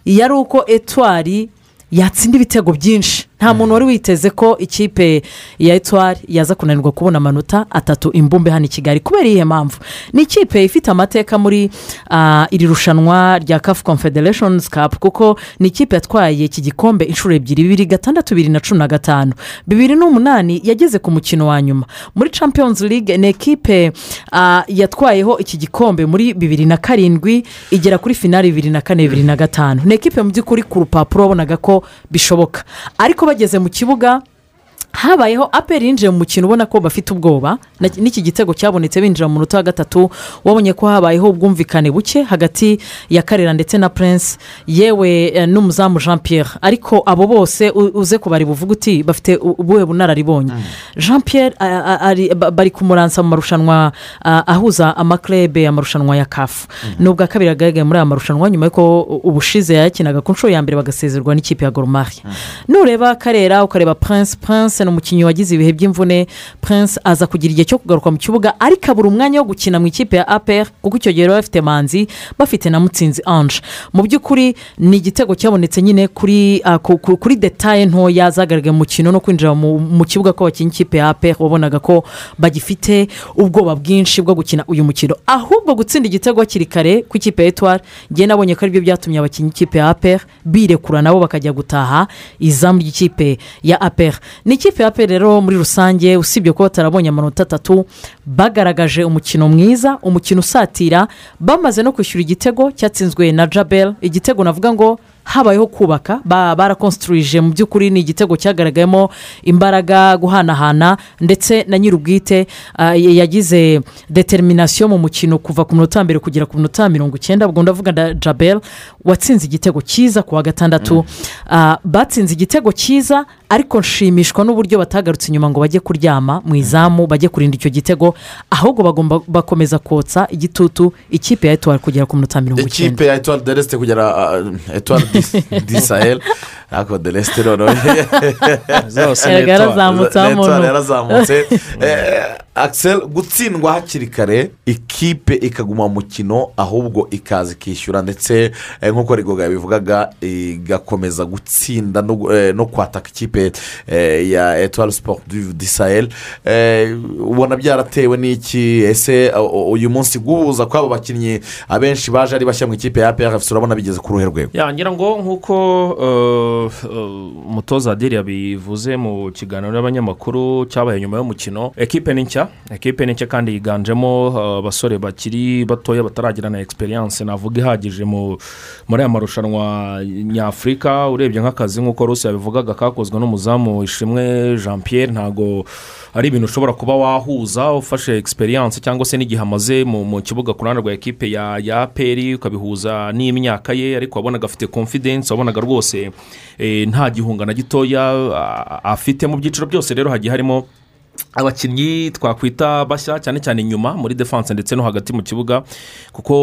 Speaker 9: yari uko etuwari yatsinda ibitego byinshi. Nta muntu wari witeze ko ikipe ya etuwari yaza kunanirwa kubona amanota atatu imbumbe hano i kigali. Kubera iyihe mpamvu? Ni ikipe ifite amateka muri ah, iri rushanwa rya kafu confederations cup kuko ni ikipe yatwaye iki gikombe inshuro ebyiri bibiri gatandatu bibiri na cumi na gatanu. Bibiri n'umunani yageze ku mukino wa nyuma. Muri champions league ni ekipe ah, yatwayeho iki gikombe muri bibiri na karindwi igera kuri finari bibiri na kane bibiri na gatanu. Ni ekipe mu by'ukuri ku rupapuro wabonaga ko bishoboka. Ariko bageze mu kibuga habayeho aperi yinjiye mu mukino ubona ko bafite ubwoba n'iki gitego cyabonetse binjira mu munota wa gatatu wabonye ko habayeho ubwumvikane buke hagati ya karera ndetse na prince yewe eh, n'umuzamu jean pierre ariko abo bose uze kubari buvuga uti bafite ubuhe bunararibonye? Jean pierre bari kumuransa mu marushanwa ah, ahuza amaklebe amarushanwa ya kafu ni ubwa kabiri yagaragaye muri aya marushanwa nyuma y'uko ubushize yakinaga ku nshuro ya mbere bagasezerwa n'ikipe ya goromari nureba karera ukareba prince prince ni umukinnyi wagize ibihe by'imvune prince aza kugira igihe cyo kugaruka mu kibuga ariko abura umwanya wo gukina mu ikipe ya apr kuko icyo gihe bafite manzi bafite na mutsinzi ange. Mu by'ukuri ni igitego cyabonetse nyine kuri ah, ku- ku- kuri detaye ntoya zagaragaye mu mukino no kwinjira mu kibuga ko bakinnye ikipe ya apr wabonaga ko bagifite ubwoba bwinshi bwo gukina uyu mukino. Ahubwo gutsinda igitego hakiri kare ku ikipe ya etuwari ngewe nabonye ko ari byo byatumye abakinnyi ikipe ya apr birekura nabo bakajya gutaha izamu ry'ikipe ya apr ni ikipe ya apr rero muri rusange usibye kuba batarabonye amanota atatu bagaragaje umukino mwiza umukino usatira bamaze no kwishyura igitego cyatsinzwe na jabel. Igitego navuga ngo habayeho kubaka ba- barakonsiturije mu by'ukuri ni igitego cyagaragayemo imbaraga guhanahana ndetse na nyir'ubwite ah, yagize determination mu mukino kuva ku munota wa mbere kugera ku minota mirongo icyenda. Ubwo ndavuga na jabel watsinze igitego cyiza ku wa gatandatu. Ah, batsinze igitego cyiza ariko nshimishwa n'uburyo batagarutse inyuma ngo bajye kuryama mu izamu bajye kurinda icyo gitego ahubwo bagomba bakomeza kotsa igitutu ikipe ya etuwari kugera ku minota mirongo icyenda.
Speaker 8: Ikipe ya etuwari de resite kugera etuwari di sahel ariko de resite noneho
Speaker 9: Zose Erega yarazamutse
Speaker 8: Axel gutsindwa hakiri kare ikipe ikaguma mu mukino ahubwo ikaza ikishyura ndetse eh, nk'uko rigoga yabivugaga igakomeza gutsinda no eh, kwataka ikipe eh, ya etuwari siporo di sahel. Eh, ubona byaratewe n'iki? Ese uyu munsi guhuza kw'abo bakinnyi abenshi baje ari bashya mu ikipe ya apr urabona bigeze ku ruhe rwego?
Speaker 1: Yangira ngo nk'uko umutoza adiri yabivuze mu kiganiro n'abanyamakuru cyabaye nyuma y'umukino ekipe ni nshya? Ekipe nshya kandi yiganjemo uh, abasore bakiri batoya bataragira na egisperiyanse navuga ihagije mu- muri aya marushanwa nyafurika urebye nk'akazi nk'uko rusi yabivugaga kakozwe n'umuzamu ishimwe jean pierre ntabwo ari ibintu ushobora kuba wahuza ufashe egisperiyanse cyangwa se n'igihe amaze mu kibuga ku ruhande rwa ekipe ya ya peri ukabihuza n'imyaka ye ariko wabonaga afite confidence wabonaga rwose eh, nta gihunga na gitoya afite. Mu byiciro byose rero hagiye harimo abakinnyi twakwita bashya cyane cyane inyuma muri defanse ndetse no hagati mu kibuga kuko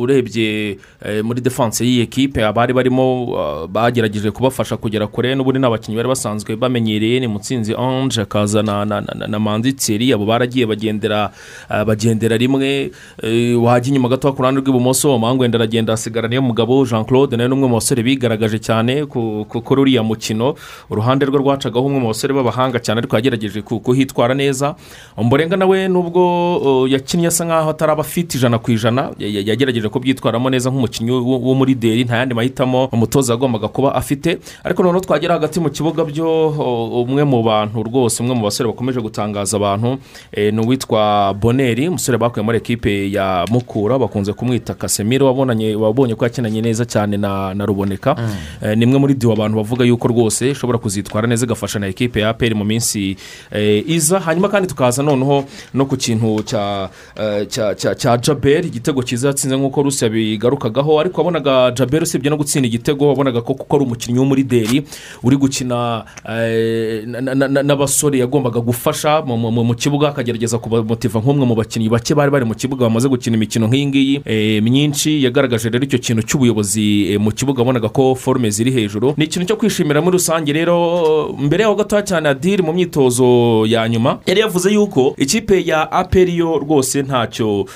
Speaker 1: urebye eh, muri defanse y'iyi ekipe abari barimo uh, bagerageje kubafasha kugera kure n'ubundi ni abakinnyi bari basanzwe bamenyereye ni mutsinzi ange akaza na, manzi tseri abo baragiye bagendera uh, bagendera rimwe eh, wajya inyuma gato ku ruhande rw'ibumoso mangwenda aragenda hasigara niyo mugabo jean claude nawe ni umwe mu basore bigaragaje cyane ku- ku- kuri uriya mukino uruhande rwe rwacagaho umwe mu basore b'abahanga cyane ariko yagerageje ku- kuhitwara neza. Umborenga nawe nubwo yakinnye asa nkaho ataraba afite ijana ku ijana ya- ya- yagerageje kubyitwaramo neza nk'umukinnyi wo muri deri nta yandi mahitamo umutoza yagombaga kuba afite. Ariko noneho twagera hagati mu kibuga byo umwe mu bantu rwose umwe mu basore bakomeje gutangaza abantu eh, ni uwitwa boneri umusore bakuye muri ekipe ya mukura bakunze kumwita kasemiro wabonye ko yakinanye neza cyane na na ruboneka. Eh, ni imwe muri diwa abantu bavuga yuko rwose ishobora kuzitwara neza igafasha na ekipe ya peri mu minsi eh, iza hanyuma kandi tukaza noneho no ku kintu cya eh, cya jaberi igitego cyiza yatsinze nk'uko rusi yabigarukagaho ariko wabonaga jaberi usibye no gutsinda igitego wabonaga ko kuko ari umukinnyi wo muri deri uri gukina eh, na- na- na- n'abasore yagombaga gufasha mu- kibuga akagerageza kubamotiva nk'umwe mu bakinnyi bake bari bari mu kibuga bamaze gukina imikino nk'iyi ngiyi eh, myinshi yagaragaje rero icyo kintu cy'ubuyobozi mu kibuga wabonaga ko forume ziri hejuru. Ni ikintu cyo kwishimira muri rusange rero mbere yaho gatoya cyane adiri mu myitozo ya nyuma yari yavuze yuko ikipe ya aperi yo rwose ntacyo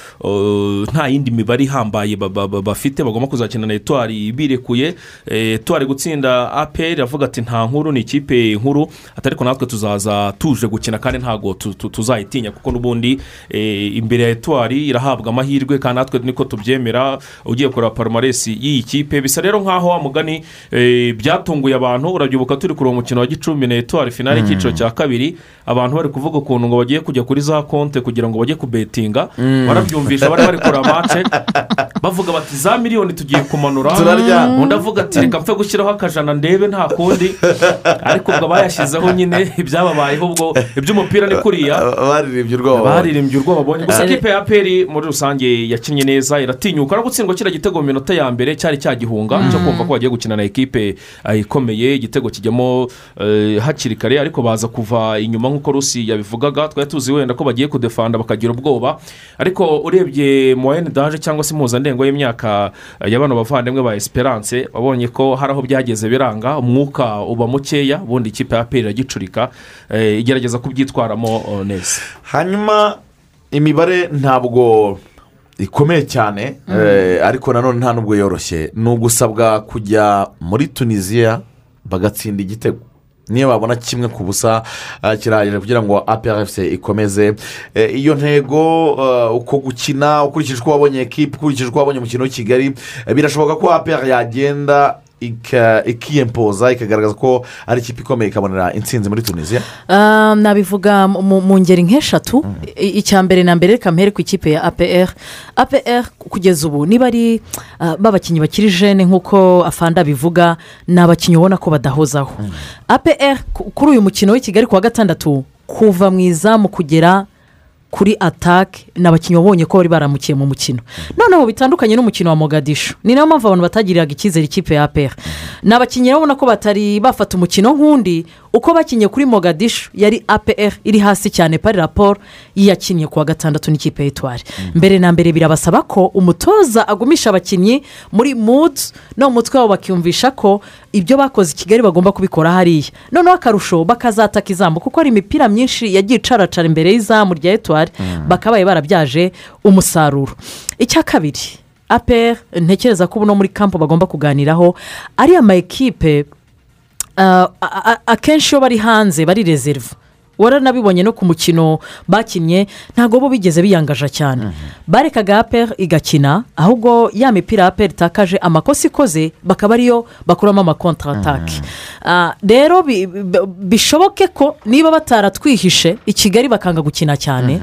Speaker 1: nta yindi mibare ihambaye ba- ba- ba- bafite bagomba kuzakina na etwari birekuye. Eh, etwari gutsinda aperi avuga ati nta nkuru ni ikipe nkuru ariko natwe tuzaza tuje gukina kandi ntabwo tu- tu- tuzayitinya kuko n'ubundi eh, imbere ya etwari irahabwa amahirwe kandi natwe niko tubyemera ugiye kureba palomaresi y'iyi kipe. Bisa rero nk'aho wa mugani eh, byatunguye abantu urabyibuka turi kureba umukino wa gicumbi na etwari finale y'icyiciro cya kabiri abantu bari kuvuga ukuntu ngo bagiye kujya kuri za konti kugira ngo bajye kubetinga
Speaker 8: Mm.
Speaker 1: barabyumvisha bari bari kureba mace bavuga bati za miliyoni tugiye kumanura. Undi avuga ati reka mpfe gushyiraho akajana ndebe nta kundi. Ariko ubwo bayashyizeho nyine ibyababayeho ubwo iby'umupira ni kuriya.
Speaker 8: Baririmbye urwoba
Speaker 1: baririmbye urwoba babonye gusa kipe ya peri muri rusange yakinnye neza iratinyuka. No gutsindwa kiriya gitego mu minota ya mbere cyari cyagihunga. Cyo kumva ko bagiye gukina na ekipe eh, ikomeye. Igitego kijyamo eh, hakiri kare ariko baza kuva inyuma nk'uko rusi yabivugaga twari tuzi wenda ko bagiye kudefanda bakagira ubwoba. Ariko urebye wa daje cyangwa se impuzandengo y'imyaka ya bano bavandimwe ba esperance wabonye ko hari aho byageze biranga umwuka uba mukeya ubundi ikipe ya peri iragicurika eh, igerageza kubyitwaramo eh, neza.
Speaker 8: Hanyuma imibare ntabwo ikomeye cyane eh, ariko nanone nta nubwo yoroshye. Ni ugusabwa kujya muri tunisiya bagatsinda igitego. Niyo babona kimwe ku busa eh, kirahagije kugira ngo aprfc ikomeze. Eh, iyo ntego eh, uko gukina ukurikije uko wabonye ekipa ukurikije uko wabonye umukino w'i kigali eh, birashoboka ko apr yagenda ikiyempoza ikagaragaza ko ari ikipe ikomeye ikabonera intsinzi muri tunisiya
Speaker 9: nabivuga mu- ngeri nk'eshatu. I- icya mbere na mbere reka mpere ku ikipe ya apr apr kugeza ubu niba ari b'abakinnyi bakiri jene nk'uko afanda bivuga ni abakinnyi ubona ko badahozaho. Apr ku- kuri uyu mukino w'i kigali ku wa gatandatu kuva mu izamu kugera kuri atake ni abakinnyi wabonye ko bari baramukiye mu mukino. Noneho bitandukanye n'umukino wa mogadishu. Ni na yo mpamvu abantu batagiriraga icyizere ikipe ya apr ni abakinnyi urabona ko batari bafata umukino nk'undi uko bakinnye kuri mogadishu yari apr iri hasi cyane pari raporo yakinnye ku wa gatandatu n'ikipe y'itwari mbere na mbere birabasaba ko umutoza agumisha abakinnyi muri mudu no mu mutwe wabo bakiyumvisha ko ibyo bakoze i kigali bagomba kubikora hariya. Noneho akarusho bakazataka izamu kuko hari imipira myinshi yagiye icaracara imbere y'izamu rya etwari bakabaye barabyaje umusaruro. Icya kabiri apr ntekereza ko ubu muri kampo bagomba kuganiraho ariya ma ekipe a- akenshi iyo bari hanze bari rezerivu waranabibonye no ku mukino bakinnye ntabwo bo bigeze biyangaja cyane. Barekaga aperi igakina ahubwo ya mipira aperi itakaje amakosa ikoze bakaba ariyo bakuramo amakontaratake rero bi- bi- bishoboke ko niba bataratwihishe i kigali bakanga gukina cyane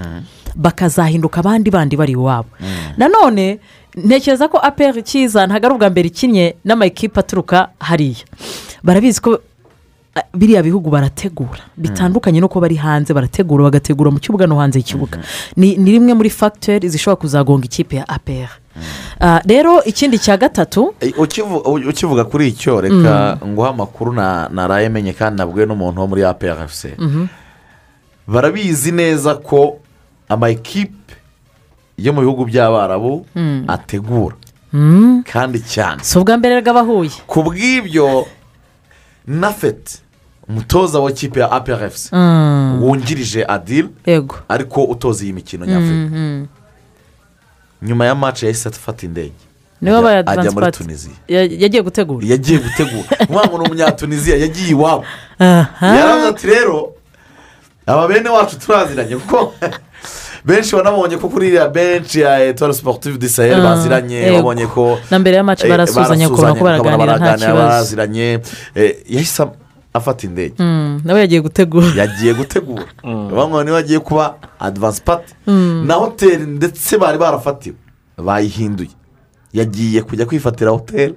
Speaker 9: bakazahinduka abandi bandi bari iwabo. Nanone ntekereza ko aperi kiza ntabwo ari ubwa mbere ikinnye n'amakipe aturuka hariya. Barabizi ko ah, biriya bihugu barategura. Bitandukanye no kuba bari hanze barategura bagategura mu kibuga no hanze y'ikibuga. Ni ni rimwe muri fagiteri zishobora kuzagonga ikipe ya aperi Ah, rero ikindi cya gatatu
Speaker 8: Eh, ukivuga kuri icyo reka nguhe amakuru na naraye menye kandi nabwiwe n'umuntu wo muri APRFC
Speaker 9: Mhm.
Speaker 8: barabizi neza ko amakipe yo mu bihugu by'abarabu ategura. Kandi cyane.
Speaker 9: Si ubwa mbere bw'abahuye
Speaker 8: ku bw'ibyo nafeti umutoza w'ikipe ya APRFC
Speaker 9: Mm.
Speaker 8: wungirije adil ariko utoza iyi mikino nyafurika.
Speaker 9: Mhm.
Speaker 8: nyuma ya maci yahise afata indege.
Speaker 9: Niwe
Speaker 8: Ajya- muri tunisiya
Speaker 9: yagiye gutegura.
Speaker 8: Yagiye gutegura. Umwana ni umunyatuniziya yagiye iwabo. Yaravuze ati rero aba bene wacu turaziranye kuko benshi wanabonye ko kuri iriya benshi ya etuwari siporutifu di sahel
Speaker 9: Ah,
Speaker 8: baziranye
Speaker 9: yego.
Speaker 8: wabonye ko
Speaker 9: Na mbere ya match
Speaker 8: eh,
Speaker 9: barasuzanya ukabona ko baraganira nta kibazo.
Speaker 8: baraziranye. Eh, yahise afata indege
Speaker 9: Mm, nawe yagiye gutegura.
Speaker 8: Yagiye gutegura. Bamwe niba agiye kuba adivansi pati
Speaker 9: Mm.
Speaker 8: na hoteli ndetse bari barafatiwe. Bayihinduye. Yagiye kujya kwifatira hoteli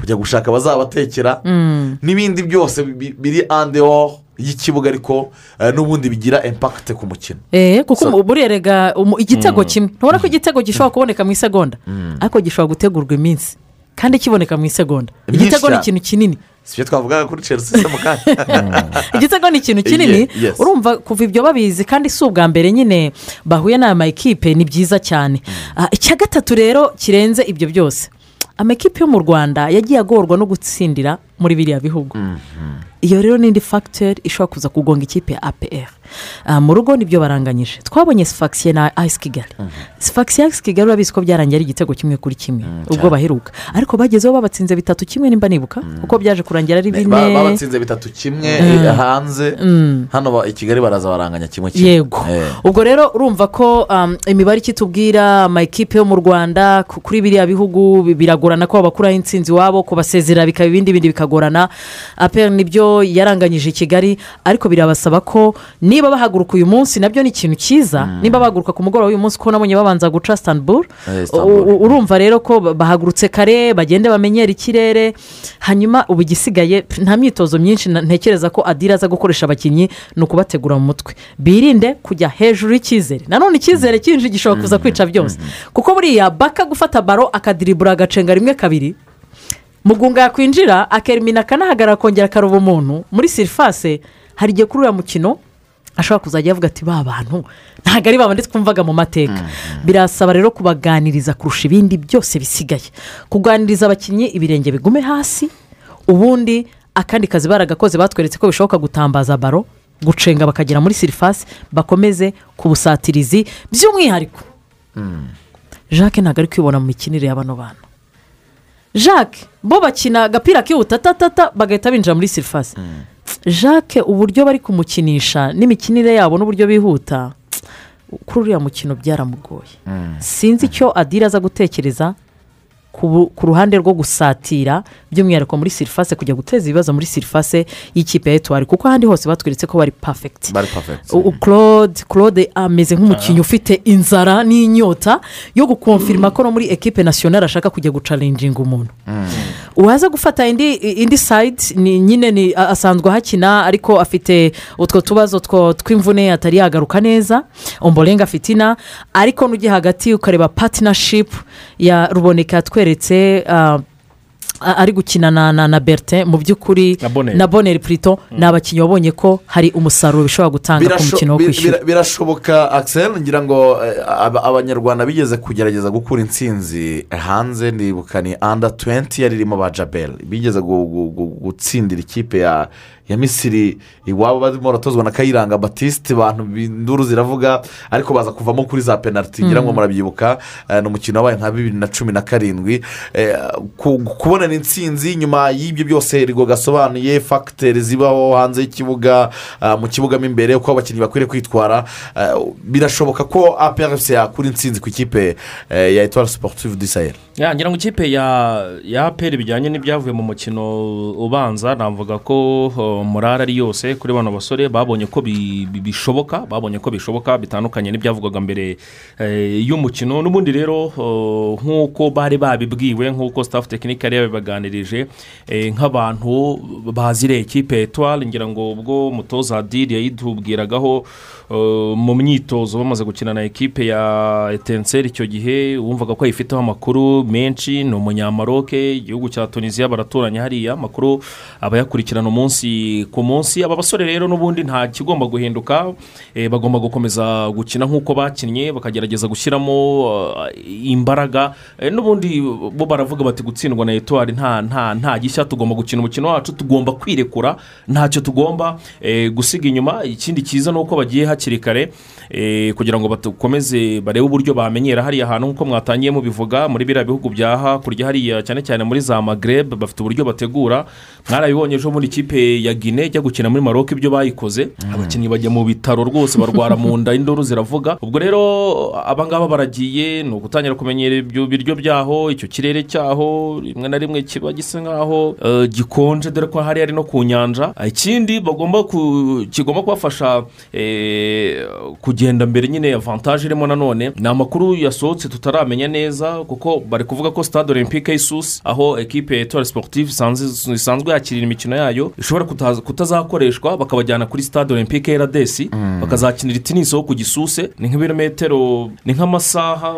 Speaker 8: kujya gushaka abazabatekera.
Speaker 9: Mm.
Speaker 8: n'ibindi byose bi- biri andeho y'ikibuga ariko eh, n'ubundi bigira impakite ku mukino.
Speaker 9: Eh, kuko buriya rega igitego
Speaker 8: Mm.
Speaker 9: kimwe. Ntubona ko igitego gishobora kuboneka mu isegonda? Ariko gishobora gutegurwa iminsi. Kandi kiboneka mu isegonda. Igitego ni ikintu kinini.
Speaker 8: Si byo twavugaga kuri chelsea se mu kanya
Speaker 9: igitego ni ikintu kinini urumva kuva ibyo babizi kandi si ubwa mbere nyine bahuye n'aya makipe ni byiza cyane icya gatatu rero kirenze ibyo byose amakipe yo mu rwanda yagiye agorwa no gutsindira muri biriya bihugu iyo rero ni indi fagiteri ishobora kuza kugonga ikipe ya apr mu rugo ni byo baranganyije. Twabonye sifagisiye na ayisi kigali. Sifagisiye ayisi kigali urabizi ko byarangiye ari igitego kimwe kuri kimwe. Ubwo
Speaker 8: cyane.
Speaker 9: baheruka. Ariko bagezeho babatsinze bitatu kimwe nimba nibuka kuko byaje kurangira ari bine.
Speaker 8: babatsinze bitatu kimwe
Speaker 9: Mm.
Speaker 8: eh, hanze.
Speaker 9: Mm.
Speaker 8: hano i kigali baraza baranganya kimwe kimwe.
Speaker 9: Yego.
Speaker 8: Eh.
Speaker 9: ubwo rero urumva ko um, imibare ikitubwira amakipe yo mu rwanda ku- kuri biriya bihugu bi- biragorana ko babakuraho intsinzi iwabo kubasezerera bikaba ibindi bindi bikagorana. Aperi ni byo yaranganyije i kigali ariko birabasaba ko niba bahaguruka uyu munsi na byo ni ikintu cyiza. Niba bahaguruka ku mugoroba w'uyu munsi ko nabonye babanza guca sitamburu
Speaker 8: Eh,
Speaker 9: urumva rero ko ba- bahagurutse kare bagende bamenyere ikirere. Hanyuma ubu igisigaye nta myitozo myinshi ntekereza ko adira aza gukoresha abakinnyi ni ukubategura mu mutwe. Birinde kujya hejuru y'icyizere. Nanone icyizere cyinshi gishobora kuza kwica byose. Kuko buriya baka gufata baro akadiribura agacenga rimwe kabiri. Mugunga yakwinjira akerimina akanahagarara akongera akaroba umuntu. Muri sirifase hari igihe kuri uriya mukino ashobora kuzajya avuga ati ba bantu ntabwo ari babandi twumvaga mu mateka. Birasaba rero kubaganiriza kurusha ibindi byose bisigaye. Kuganiriza abakinnyi ibirenge bigume hasi ubundi akandi kazi baragakoze batweretse ko bishoboka gutambaza baro gucenga bakagera muri sirifasi bakomeze ku busatirizi by'umwihariko jacques ntabwo ari kwibona mu mikinire ya bano bantu. Jacques bo bakina agapira kihuta tatata bagahita binjira muri sirifasi jacques uburyo bari kumukinisha n'imikinire yabo n'uburyo bihuta kuri uriya mukino byaramugoye. Sinzi icyo adira aza gutekereza ku ruhande rwo gusatira by'umwihariko muri sirifase kujya guteza ibibazo muri sirifase y'ikipe ya etuwari kuko ahandi hose batweretse ko bari pafegiti claude claude ameze nk'umukinnyi ufite inzara n'inyota yo gukonfirima ko no muri ekipe nasiyonari ashaka kujya gucarenjinga umuntu. Uwaza gufata indi indi sayidi ni nyine ni asanzwe ahakina ariko afite utwo tubazo tw'imvune atari yagaruka neza. Omborenga fitina ariko n'ujya hagati ukareba patinashipu ya ruboneka yatweretse a- ari gukina na na na bertin. Mu by'ukuri na boneri purito ni abakinnyi wabonye ko hari umusaruro bishobora gutanga ku mukino wo kwishyura.
Speaker 8: bira- birashoboka akiseri ngira ngo eh, aba- abanyarwanda bigeze kugerageza gukura intsinzi hanze nibuka ni anda tuwenti yari irimo ba jabel. Bigeze gu- gu- gu- gutsindira ikipe ya ya misiri iwabo barimo baratozwa na kayiranga batiste abantu induru ziravuga ariko baza kuvamo kuri za penaliti ngira ngo
Speaker 9: Mm.
Speaker 8: murabyibuka eh, ni umukino wabaye nka bibiri na cumi na karindwi. Eh, ku- kubonana intsinzi nyuma y'ibyo byose rigo gasobanuye fagiteri zibaho hanze y'ikibuga ah, mu kibuga mo imbere uko abakinnyi bakwiriye kwitwara eh, birashoboka ko aprc yakura intsinzi ku ikipe eh, ya etuwari siporutifu disayeri
Speaker 1: Ya, ngira ngo ikipe ya aperi bijyanye n'ibyavuye mu mukino ubanza navuga ko uh, morale ari yose kuri bano basore babonye ko bi- bi- bishoboka babonye ko bishoboka bitandukanye n'ibyavugwaga mbere eh, y'umukino. N'ubundi rero nk'uko bari babibwiwe nk'uko staff tekinike yari yabibaganirije eh, nk'abantu baziriye ikipe ya etuwari ngira ngo ubwo mutoza adiri yayitubwiragaho mu myitozo bamaze gukina na ekipe ya etenseri icyo gihe wumvaga ko ayifiteho amakuru menshi. Ni umunyamaroke igihugu cya tunisiya baraturanye hariya amakuru abayakurikirana umunsi ku munsi aba basore rero n'ubundi nta kigomba guhinduka eh, bagomba gukomeza gukina nk'uko bakinnye bakagerageza gushyiramo uh, imbaraga. Eh, n'ubundi bo baravuga bati gutsindwa na etuwari nta nta nta gishya tugomba gukina umukino wacu tugomba kwirekura ntacyo tugomba eh, gusiga inyuma. Ikindi cyiza ni uko bagiye hakiri kare eh, kugira ngo bakomeze barebe uburyo bamenyera hariya hantu nk'uko mwatangiye mubivuga muri biriya bihugu bya hakurya hariya cyane cyane muri za magreb bafite uburyo bategura. Mwarabibonye ejo muri ikipe ya gine ijya gukina muri maroc ibyo bayikoze. Abakinnyi bajya mu bitaro rwose barwara mu nda induru ziravuga. Ubwo rero abangaba baragiye ni ugutangira kumenyera ibyo biryo byaho icyo kirere cyaho rimwe na rimwe kiba gisa nkaho eh, gikonje dore ko hari ari no ku nyanja. Ikindi bagomba kigomba kubafasha eh, kugenda mbere nyine avantaje irimo nanone ni amakuru yasohotse tutaramenya neza kuko bari kuvuga ko stade olympique y'isusi aho ekipe ya etuwari siporutifu isanzwe yakirira imikino yayo ishobora kutaza- kutazakoreshwa bakabajyana kuri stade olympique y'eradesi bakazakinira itinisi aho ku gisuse ni nk'ibirometero ni nk'amasaha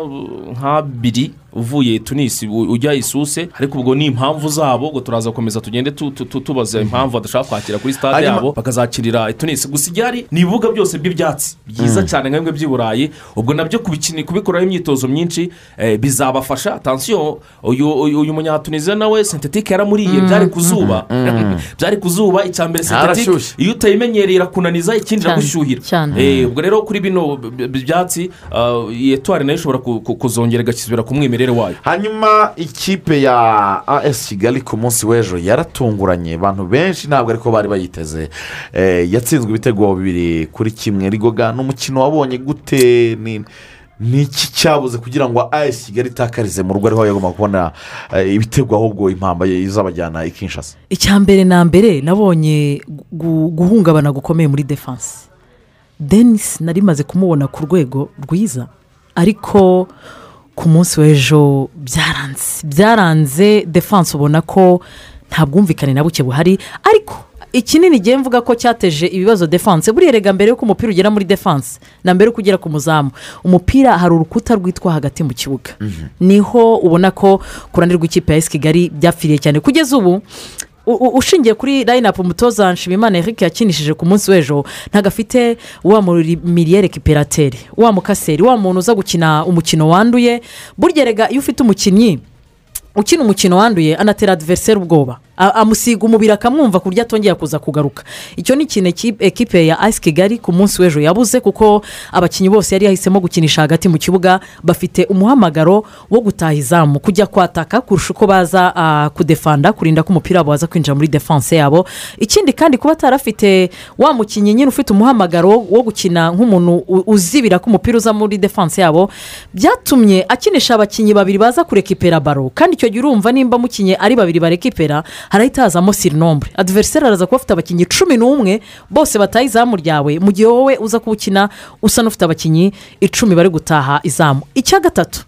Speaker 1: nk'abiri uvuye tunisi ujya isuse ariko ubwo ni impamvu zabo ubwo turaza gukomeza tugende tu- tu- tu- tubaza impamvu badashaka kwakira kuri
Speaker 8: Hanyuma-
Speaker 1: yabo. Bakazakirira tunisi gusa igihari ni ibibuga byose by'ibyatsi byiza
Speaker 8: Mm.
Speaker 1: Cyane nka bimwe by'i burayi ubwo na byo kubikoraho imyitozo myinshi eh, bizabafasha. Atansiyo uyu munyatuniziya nawe sentetike yaramuriye.
Speaker 8: Mm.
Speaker 1: byari ku zuba
Speaker 8: Mm.
Speaker 1: byari ku zuba icya mbere sentetike iyo utayimenyereye irakunaniza ikindi iragushyuhira. Eh, ubwo rero kuri bino byatsi ah, iyi etuwari na yo ishobora ku- ku- kuzongera igasubira ku mwimerere wayo.
Speaker 8: Hanyuma ikipe ya as kigali ku munsi w'ejo yaratunguranye. Abantu benshi ntabwo ariko bari bayiteze. Eh, yatsinzwe ibitego bibiri kuri kimwe. Rigoga ni umukino wabonye gute ni iki cyabuze kugira ngo as kigali itakarize mu rugo ariho yagomba kubona eh, ibitego ahubwo impamba izabajyana i kinshasa.
Speaker 9: Icya mbere na mbere nabonye gu- guhungabana gukomeye muri defanse denise nari maze kumubona ku rwego rwiza ariko ku munsi w'ejo byaranze byaranze defanse ubona ko nta bwumvikane na buke buhari ariko ikinini ngiye mvuga ko cyateje ibibazo defanse buriya rega mbere y'uko umupira ugera muri defanse na mbere y'uko ugera ku muzamu. Umupira hari urukuta rwitwa hagati mu kibuga. Niho ubona ko ku ruhande rw'ikipe ya esi kigali byapfiriye cyane. Kugeza ubu ushingiye kuri layinapu umutoza nshimimana eric yakinishije ku munsi w'ejo ntabwo afite wa miriyere kiperateri wa mukaseri wa muntu uza gukina umukino wanduye. Burya rega iyo ufite umukinnyi ukina umukino wanduye anatera adiveriseri ubwoba. Amusiga umubiri akamwumva ku buryo atongera kuza kugaruka. Icyo ni ikintu ekipe- ya ayisi kigali ku munsi w'ejo yabuze kuko abakinnyi bose yari yahisemo gukinisha hagati mu kibuga bafite umuhamagaro wo gutaha izamu. Kujya kwataka kurusha uko baza kudefanda kurinda ko umupira wabo waza kwinjira muri defanse yabo. Ikindi kandi kuba atarafite wa mukinnyi nyine ufite umuhamagaro wo gukina nk'umuntu uzibira ko umupira uza muri defanse yabo byatumye akinisha abakinnyi babiri baza kurekipera baro kandi icyo gihe urumva nimba mukinnyi ari babiri barekipera harahita hazamo sirinombre adiveriseri araza kuba afite abakinnyi cumi n'umwe bose bataha izamu ryawe. Mu gihe wowe uza kuba ukina usa n'ufite abakinnyi icumi bari gutaha izamu. Icya gatatu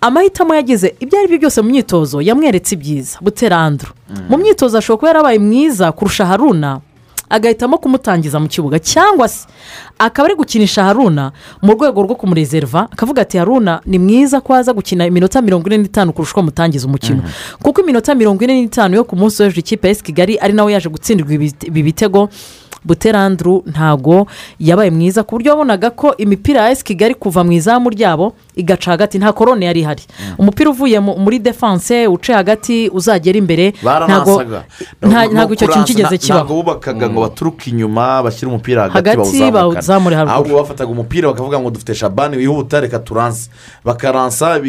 Speaker 9: amahitamo yagize ibyo ari byo byose mu myitozo yamweretse ibyiza. Butera andro mu myitozo ashobora kuba yarabaye mwiza kurusha haruna. Agahitamo kumutangiza mu kibuga cyangwa se akaba ari gukinisha haruna mu rwego rwo kumurezerva akavuga ati haruna ni mwiza ko aza gukina iminota mirongo ine n'itanu kurusha uko mutangiza umukino. Kuko iminota mirongo ine n'itanu yo ku munsi w'ejo ikipe ya kigali ari nawe yaje gutsindirwa ibi bitego buteranduru ntago yabaye mwiza ku buryo wabonaga ko imipira ya esi kigali kuva mu izamu ryabo igaca hagati nta korone yari ihari. Umupira uvuye mu- muri defanse uce hagati uzagera imbere ntago ntabwo icyo kintu kigeze
Speaker 8: ntabwo
Speaker 9: kibaho.
Speaker 8: bubakaga ngo baturuke inyuma bashyire umupira hagati
Speaker 9: bawuzamure haruguru.
Speaker 8: ahubwo bafataga umupira bakavuga ngo dufite shabani wihuta reka turanse. Bakaransa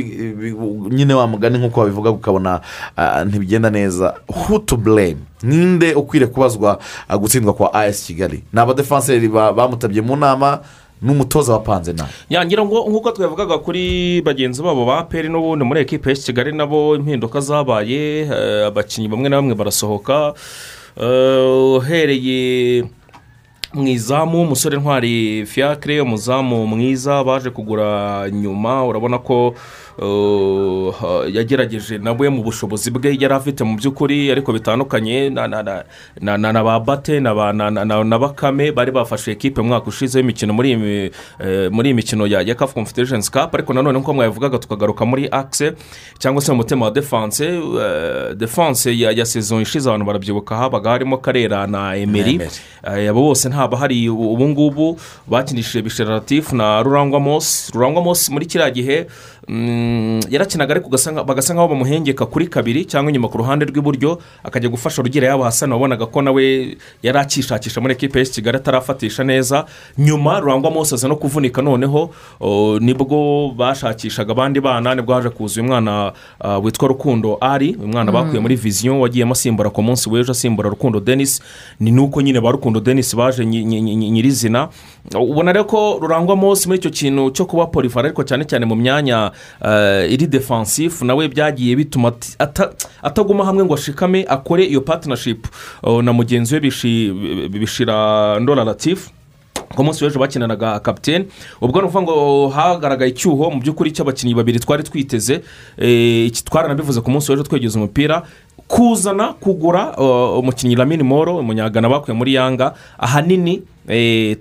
Speaker 8: nyine wa mugani nk'uko babivuga ukabona ah, ntibigenda neza who to blame? Ninde ukwiriye kubazwa ah, gutsindwa kwa as kigali. Ni abadefanseri ba- bamutabye mu nama n'umutoza wapanze nawe.
Speaker 1: Yangira ngo nk'uko twavugaga kuri bagenzi babo ba peri n'ubundi muri ekipa ya kigali nabo impinduka zabaye eh, abakinnyi bamwe na bamwe barasohoka eh, uhereye mu izamu umusore ntwari fiacre umuzamu mwiza baje kugura nyuma urabona ko yagerageje nawe mu bushobozi bwe yari afite mu by'ukuri ariko bitandukanye na- na- na- na na- na ba bate na ba- na- na- na- na bakame bari bafashe ekipe mu mwaka ushize w'imikino muri iyi eh, mikino ya kafu confederations cup ariko nanone nk'uko mwabivugaga tukagaruka muri akise cyangwa se mu mutima wa defanse eh, defanse ya sezo ishize abantu barabyibuka habaga harimo karera na emeri. Eh, abo bose ntaba hari ubu ngubu bakinishije bisheraratifu na rurangwa mosi rurangwa mosi muri kiriya gihe yarakinaga ariko bagasa nkaho bamuhengeka kuri kabiri cyangwa inyuma ku ruhande rw'iburyo akajya gufasha rugira yabo hasana wabonaga ko nawe yari akishakisha muri ekipa ya kigali atarafatisha neza. Nyuma rurangwa mosi aza no kuvunika noneho ni bwo bashakishaga abandi bana ni bwo haje kuza uyu mwana ah, witwa rukundo ari uyu mwana
Speaker 9: Mm.
Speaker 1: bakuye muri viziyo wagiyemo asimbura ku munsi w'ejo asimbura rukundo denis ni nuko nyine ba rukundo denis baje nyi- nyi- nyi- nyirizina. Ubona rero ko rurangwa munsi muri icyo kintu cyo kuba polivara ariko cyane cyane mu myanya eh, iri defansifu nawe byagiye bituma ataguma hamwe ngo ashikame akore iyo patinashipu na mugenzi we bishi- bishira ndora latifu ku munsi w'ejo bakinanaga kapitene ubwo ni ukuvuga ngo hagaragaye icyuho mu by'ukuri cy'abakinnyi babiri twari twiteze eh, twaranabivuze ku munsi w'ejo twegeza umupira. Kuzana kugura uh, umukinnyi lamini moro umunyagana bakuye muri yanga ahanini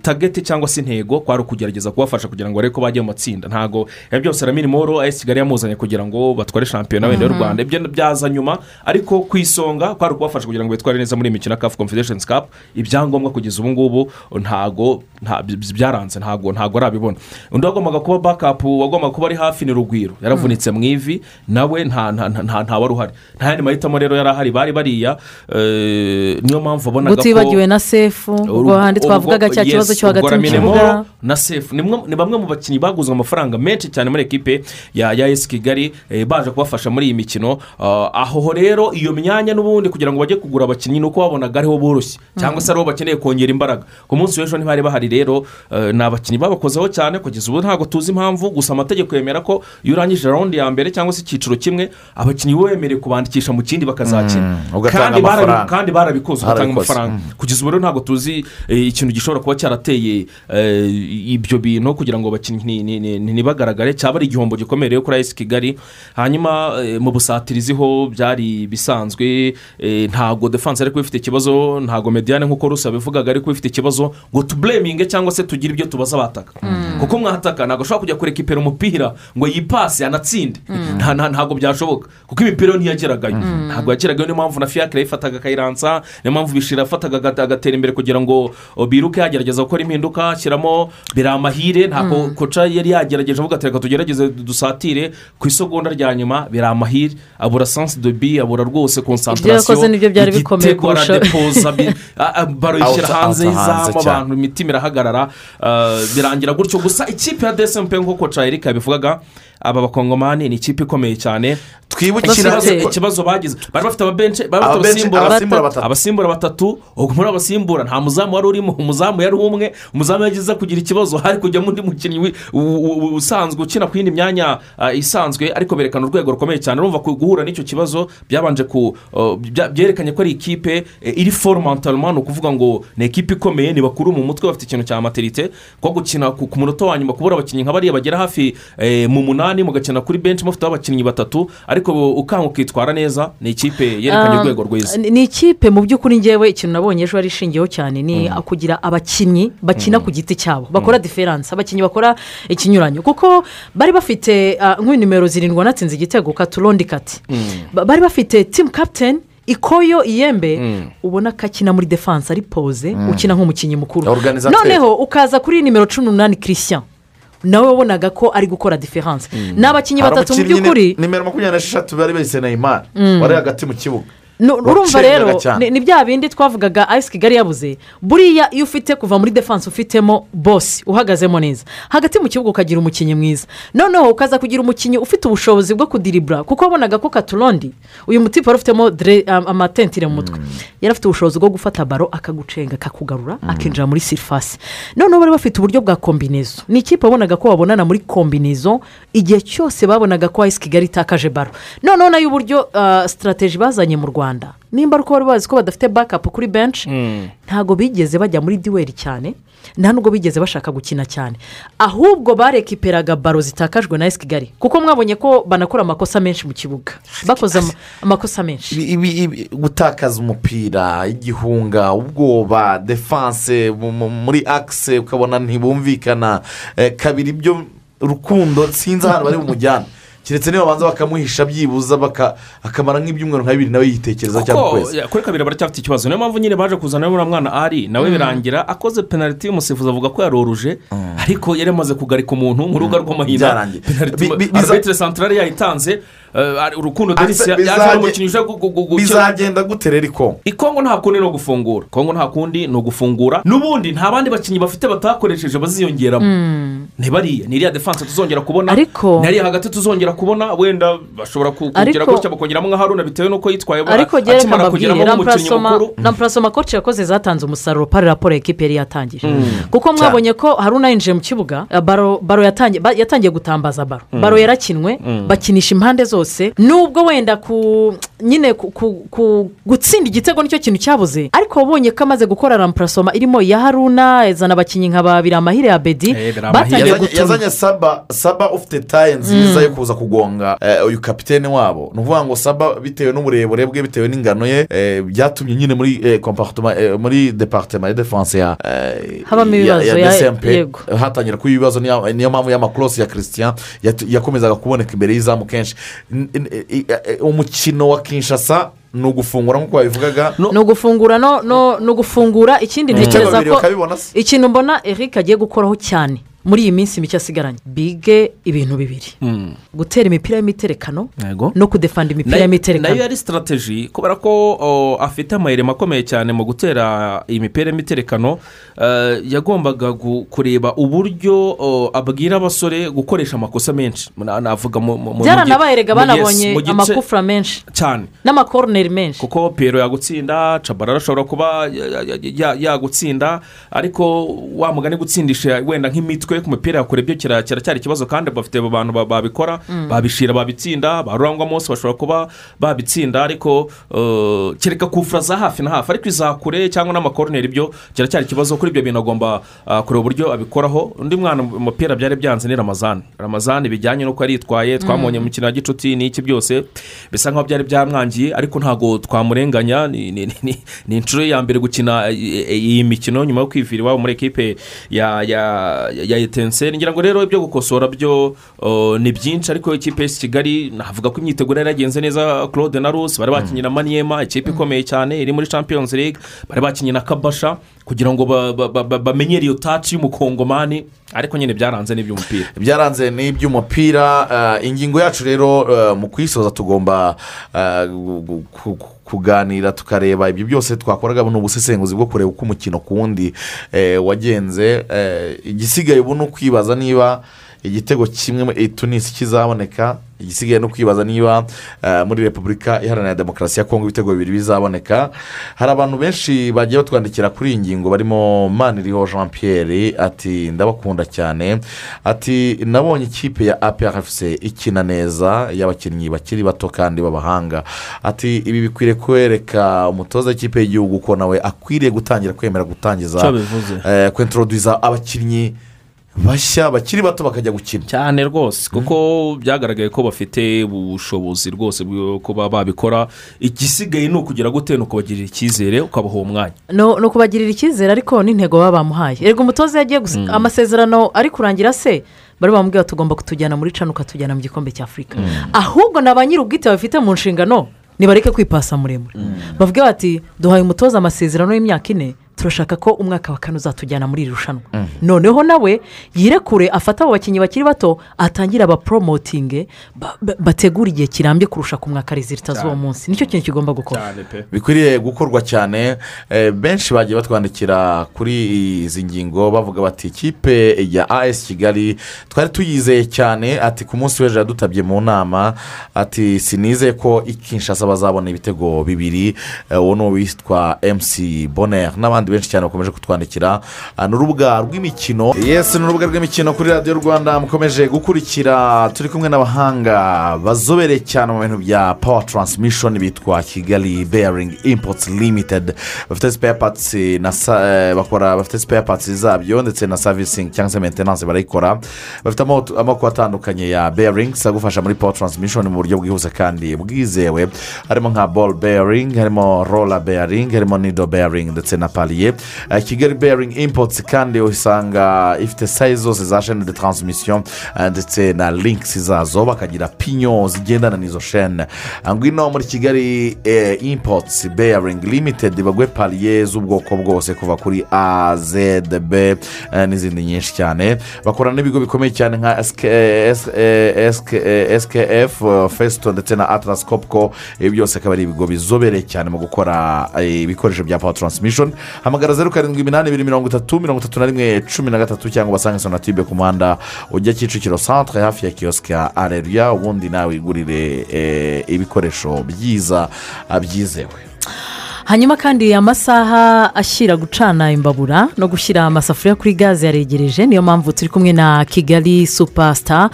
Speaker 1: tageti cyangwa se intego kwari ukugerageza kubafasha kugira ngo barebe ko bajya mu matsinda. Ntabwo byose lamini moro ayesi kigali yamuzanye kugira ngo batware shampiyona wenda y'u
Speaker 9: Mhm.
Speaker 1: rwanda. Ibyo byaza nyuma ariko ku isonga kwari ukubafasha kugira ngo bitware neza muri iyi mikino ya kafu confederations cup. Ibyangombwa kugeza ubu ngubu ntago nta- by- byaranze. Ntago ntago arabibona. Undi wagombaga kuba bakapu wagombaga kuba ari hafi ni rugwiro. Yaravunitse mu ivi nawe nta nta nta- nta nta wari uhari. Nta yandi mahitamo rero yari ahari bari bariya eh, niyo mpamvu wabonaga ko
Speaker 9: utibagiwe na sefu ubwo handi twavugaga cya kibazo cyo hagati mu kibuga
Speaker 1: na sefu ni mwe- ni bamwe mu bakinnyi baguzwe amafaranga menshi cyane muri ekipe ya ya esi kigali eh, baje kubafasha muri iyi mikino. Ah, aho rero iyo myanya n'ubundi kugira ngo bajye kugura abakinnyi ni uko babonaga ariho boroshye. Cyangwa se ariho bakeneye kongera imbaraga. Ku munsi w'ejo ntibari bahari rero eh, ni abakinnyi babakozeho cyane kugeza ubu ntabwo tuzi impamvu. Gusa amategeko yemera ko iyo urangije rawundi ya mbere cyangwa se icyiciro kimwe abakinnyi bo wemerewe kubandikisha mu kindi bakazakina.
Speaker 8: Mm, ugatanga
Speaker 1: kandi barabikoze ugatanga amafaranga.
Speaker 8: Mm.
Speaker 1: kugeza ubu rero ntabwo tuzi eh, ikintu gishobora kuba cyarateye eh, ibyo bintu kugira ngo abakinnyi ntibagaragare. Cyaba ari igihombo gikomeye rero kuri ayesi kigali. Hanyuma eh, mu busatirizi ho byari bisanzwe eh, ntabwo defanse ariko ifite ikibazo ntabwo mediyane nk'uko rusa yabivugaga ariko ifite ikibazo ngo tubureminge cyangwa se tugire ibyo tubaza abataka. Kuko mwataka ntabwo ashobora kujya kurekipera umupira ngo yipase anatsinde. Nta- ntabwo byashoboka. Kuko imipira yo ntiyageragayo ntabwo yageragayo niyo mpamvu na fiyakire yifataga akayiransa niyo mpamvu bishira yafataga agata- agatera imbere kugira ngo o, biruke yagerageza gukora impinduka ashyiramo biramahire ntabwo
Speaker 9: Mm.
Speaker 1: koca yari yagerageje avuga ati reka tugerageze dusatire ku isegonda rya nyuma biramahire. Abura sansi de bi abura rwose konsantarasiyo
Speaker 9: Ibyo yakoze ni byo byari bikomeye
Speaker 1: igitego
Speaker 9: kurusha-
Speaker 1: aradepoza baro ishyira
Speaker 8: Out-
Speaker 1: hanze y'izamu abantu imitima irahagarara ah, birangira gutyo. Gusa ikipe ya desempe nk'uko koca erika yabivugaga aba bakongomani ni ikipe ikomeye cyane.
Speaker 8: Twibukire
Speaker 1: ikibazo, bagize. Bari bafite ababenshi bari bafite abasimbura.
Speaker 8: Batatu.
Speaker 1: muri abasimbura nta muzamu wari urimo. Umuzamu yari umwe. Umuzamu yagize kugira ikibazo. Hari kujyamo undi mukinnyi usanzwe ukina ku yindi myanya ah, isanzwe. Ariko berekana urwego rukomeye cyane. Urumva guhura n'icyo kibazo byabanje ku uh, byerekanye ko ari ikipe eh, iri forumantaruma ni ukuvuga ngo ni ikipe ikomeye ni bakuru mu mutwe bafite ikintu cya materite ko gukina ku ku munota wa nyuma kubura abakinnyi nka bariya bagera hafi eh, mu munani mugakina kuri benshi mufite abakinnyi batatu ariko ukanga ukitwara neza ni ikipe yerekanye
Speaker 9: Ah,
Speaker 1: urwego rwiza.
Speaker 9: ni ikipe mu by'ukuri ngewe ikintu nabonye ejo ishingiyeho cyane ni kugira abakinnyi bakina ku giti cyabo bakora diferanse abakinnyi bakora ikinyuranyo kuko bari bafite ah, nk'iyi nimero zirindwi wanatsinze igitego katurondi kati. Ba- bari bafite timu kapiteni ikoyo iyembe ubona ko akina muri defanse ari pose
Speaker 8: Mm.
Speaker 9: ukina nk'umukinnyi mukuru. Noneho ukaza kuri nimero cumi n'umunani christian. Nawe wabonaga ko ari gukora diferanse ni abakinnyi batatu mu by'ukuri
Speaker 8: ni- nimero makumyabiri n'esheshatu bari bahise neyimari
Speaker 9: Mm.
Speaker 8: wari hagati mu kibuga.
Speaker 9: Urumva rero ni bya bindi twavugaga ayisi kigali yabuze. Buriya iyo ufite kuva muri defanse ufitemo bosi uhagazemo neza. Hagati mu kibuga ukagira umukinnyi mwiza. Noneho ukaza kugira umukinnyi ufite ubushobozi bwo kudiribura kuko wabonaga ko katurondi uyu mutipe wari ufitemo amatentire mu mutwe yari afite ubushobozi bwo gufata baro akagucenga akakugarura akinjira muri sirifasi noneho bari bafite uburyo bwa kombinezo ni ikipe wabonaga ko babonana muri kombinezo igihe cyose babonaga ko ayisi kigali itakaje baro noneho na yo uburyo ah, sitarateji bazanye mu rwanda nimba ari uko bari bazi ko badafite bakapu kuri benshi ntabwo bigeze bajya muri diweri cyane nta nubwo bigeze bashaka gukina cyane. Ahubwo barekiperaga baro zitakajwe na esi kigali kuko mwabonye ko banakora amakosa menshi mu kibuga. Bakoze ama- amakosa menshi.
Speaker 8: Gutakaza umupira igihunga ubwoba defanse mu- mu- muri akise ukabona ntibumvikana. Eh, kabiri ibyo rukundo sinzi ahantu bari bumujyane. Keretse niba babanza bakamuhisha byibuza baka- akamara nk'ibyumweru nka bibiri nawe yitekereza cyangwa ukwezi.
Speaker 1: kuri kabiri baracyafite ikibazo. Niyo mpamvu nyine baje kuzana uriya mwana ari nawe
Speaker 8: Mm.
Speaker 1: birangira akoze penaliti y'umusifuzi avuga ko yaroruje ariko yari amaze kugarika umuntu mu rubuga rw'amahina.
Speaker 8: Byarangiye.
Speaker 1: penaliti santarari yayitanze eh, urukundo denisi yaje umukinnyi uje gu- gu- gu- gukina
Speaker 8: bizagenda gute rero ikongo
Speaker 1: ikongo nta kundi ni ugufungura kongo nta kundi ni ugufungura n'ubundi nta bandi bakinnyi bafite batakoresheje baziyongeramo.
Speaker 9: Mm.
Speaker 1: ntibariya ni iriya defanse tuzongera kubona.
Speaker 9: Ariko-
Speaker 1: n'iriya hagati tuzongera kubona wenda bashobora ku- kugira gutya bakongeramo nka haruna bitewe n'uko yitwaye
Speaker 9: ariko gereka mbabwire rampurasoma koci yakoze zatanze umusaruro pari raporo ekipi yari yatangije.
Speaker 1: Mm.
Speaker 9: kuko mwabonye ko haruna yinjiye mu kibuga eh, baro baro yatangiye ba- yatangiye gutambaza baro.
Speaker 1: Mm.
Speaker 9: baro yarakinwe
Speaker 1: Mm.
Speaker 9: bakinisha impande zose. Nubwo wenda ku nyine ku- ku- ku- gutsinda igitego ni cyo kintu cyabuze ariko wabonye ko amaze gukora rampurasoma irimo iya haruna izana abakinnyi nka ba biramahire ya bedi batangiye
Speaker 8: yazanye
Speaker 9: gutuma
Speaker 8: yazanye saba saba ufite taye nziza yo kuza kugonga eh, uyu kapitene wabo. Ni ukuvuga ngo saba bitewe n'uburebure bwe bitewe n'ingano ye eh, byatumye nyine muri compartment, eh, muri departement ya defanse ya eh, hatangira kuba ibibazo niyo mpamvu y'amakorosi ya christian yakomezaga kuboneka imbere y'izamu kenshi. Umukino wa kinshasa ni ugufungura nk'uko babivugaga
Speaker 9: ni ugufungura no no ni ugufungura. Ikindi ntekereza ko ikintu mbona eric agiye gukoraho cyane. Muri iyi minsi mike asigaranye. Bige ibintu bibiri. Gutera imipira y'imiterekano no kudefanda imipira
Speaker 1: na yo
Speaker 9: y'imiterekano.
Speaker 1: yari sitarateji kubera ko afite amayirema akomeye cyane mu gutera iyi mipira y'imiterekano eh, yagombaga kureba uburyo abwira abasore gukoresha amakosa menshi. Na- navuga mu mu- mu-
Speaker 9: byaranabaye rega
Speaker 1: mu- yes,
Speaker 9: banabonye amakufura menshi.
Speaker 1: Cyane.
Speaker 9: N'amakoroneri menshi.
Speaker 1: Kuko piyero yagutsinda cabara arashobora kuba ya- ya- ya- yagutsinda ariko wa mugani gutsindisha wenda nk'imitwe ku mupira yakure byo kira- kiracyari ikibazo kandi bafite abo bantu ba- babikora
Speaker 9: Mm.
Speaker 1: babishira babitsinda ba rurangwa munsi bashobora kuba babitsinda ariko eh, kereka kufura za hafi na hafi. Ariko iza kure cyangwa n'amakoroneri byo kiracyari ikibazo kuri ibyo bintu agomba ah, kureba uburyo abikoraho. Undi mwana mu mupira byari byanze ni ramazani ramazani bijyanye n'uko yari yitwaye twamubonye mu mikino ya gicuti n'iki byose? Bisa nkaho byari byamwangiye ariko ntabwo twamurenganya. Ni ni- ni- ni inshuro ya mbere gukina eh, iyi mikino nyuma yo kwivira iwabo muri ekipe ya etenseri ngira ngo rero ibyo gukosora byo ni byinshi ariko ikipe y'isi kigali navuga ko imyiteguro yari yagenze neza claude na rusi bari bakinnye na maniyema ikipe ikomeye cyane iri muri champions league bari bakinnye na kabasha kugira ngo ba- ba- ba- ba- bamenyere iyo taci y'umukongomani ariko nyine byaranze n'iby'umupira.
Speaker 8: Byaranze n'iby'umupira eh, ingingo yacu rero eh, mu kuyisoza tugomba kuganira tukareba ibyo byose twakoraga ni ubusesenguzi bwo kureba uko umukino ku wundi eh, wagenze. Eh, igisigaye ubu ni ukwibaza niba igitego kimwe i tunisi kizaboneka igisigaye no kwibaza niba eh, muri repubulika iharanira demokarasi ya kongo ibitego bibiri bizaboneka. Hari abantu benshi bagiye batwandikira kuri iyi ngingo barimo maniriho jean pierre ati ndabakunda cyane. Ati nabonye ikipe ya aprfc ikina neza y'abakinnyi bakiri bato kandi b'abahanga. Ati ibi bikwiriye kwereka umutoza w'ikipe y'igihugu ko nawe akwiriye gutangira kwemera gutangiza eh, kwentoroduza abakinnyi bashya bakiri bato bakajya gukina.
Speaker 1: Cyane rwose kuko byagaragaye ko bafite ubushobozi rwose bwo kuba babikora. Igisigaye ni ukugira gute? Ni ukubagirira icyizere ukabaha uwo mwanya
Speaker 9: no ni ukubagirira icyizere ariko n'intego baba bamuhaye. Erega umutoza yagiye gusa amasezerano ari kurangira se? Bari bamubwira tugomba kutujyana muri cano ukatujyana mu gikombe cya afurika ahubwo na ba nyir'ubwite babifite mu nshingano nibareke kwipasa muremure. Bavuge bati duhaye umutoza amasezerano y'imyaka ine turashaka ko umwaka wa kane uzatujyana muri iri rushanwa. Noneho nawe yirekure afate abo bakinnyi bakiri bato atangire abaporomotinge ba- ba- bategure igihe kirambye kurusha ku mwaka rezilita z'uwo munsi. Nicyo kintu kigomba gukora.
Speaker 8: Bikwiriye gukorwa cyane. Eh, benshi bagiye batwandikira kuri izi ngingo bavuga bati ikipe ya as kigali twari tuyizeye cyane. Ati ku munsi w'ejo yadutabye mu nama. Ati sinizeye ko ikinshasa bazabona ibitego bibiri. Eh, uwo ni uwitwa mc bonheur n'abandi benshi cyane bakomeje kutwandikira. Ah, ni urubuga rw'imikino. Yesi ni urubuga rw'imikino kuri radiyo rwanda. Mukomeje gukurikira turi kumwe n'abahanga bazobereye cyane mu bintu bya power transmission bitwa kigali bearing imports limited. Bafite spare parts na sa- eh, bakora bafite spare parts zabyo ndetse na servicing cyangwa se maintenance barayikora. Bafite amoko atandukanye ya bearings agufasha muri power transmission mu buryo bwihuse kandi bwizewe. Harimo nka ball bearing harimo roller bearing harimo nido bearing ndetse na paliye Eh, kigali bearing imports kandi usanga ifite sayizi zose za shene de transmission eh, ndetse na links zazo bakagira pinyo zigendana n'izo shene Ah, ngwino muri kigali eh, imports bearing limited baguhe paliye z'ubwoko bwose kuva kuri a z b eh, n'izindi nyinshi cyane. Bakorana n'ibigo bikomeye cyane nka eh, eh, eh, skf eh, festo ndetse na atlas copco. Ibi byose akaba ari ibigo bizobereye cyane mu gukora eh, ibikoresho bya power transmission. Hamagara zeru karindwi iminani ibiri mirongo itatu mirongo itatu na rimwe cumi na gatatu cyangwa ubasange sonatube ku muhanda ujya kicukiro centre hafi ya kiyosike ya areruya ubundi nawe wigurire eh, ibikoresho byiza ah, byizewe.
Speaker 9: Hanyuma kandi amasaha ashyira gucana imbabura no gushyira amasafuriya kuri gaze yaregereje niyo mpamvu turi kumwe na kigali supasita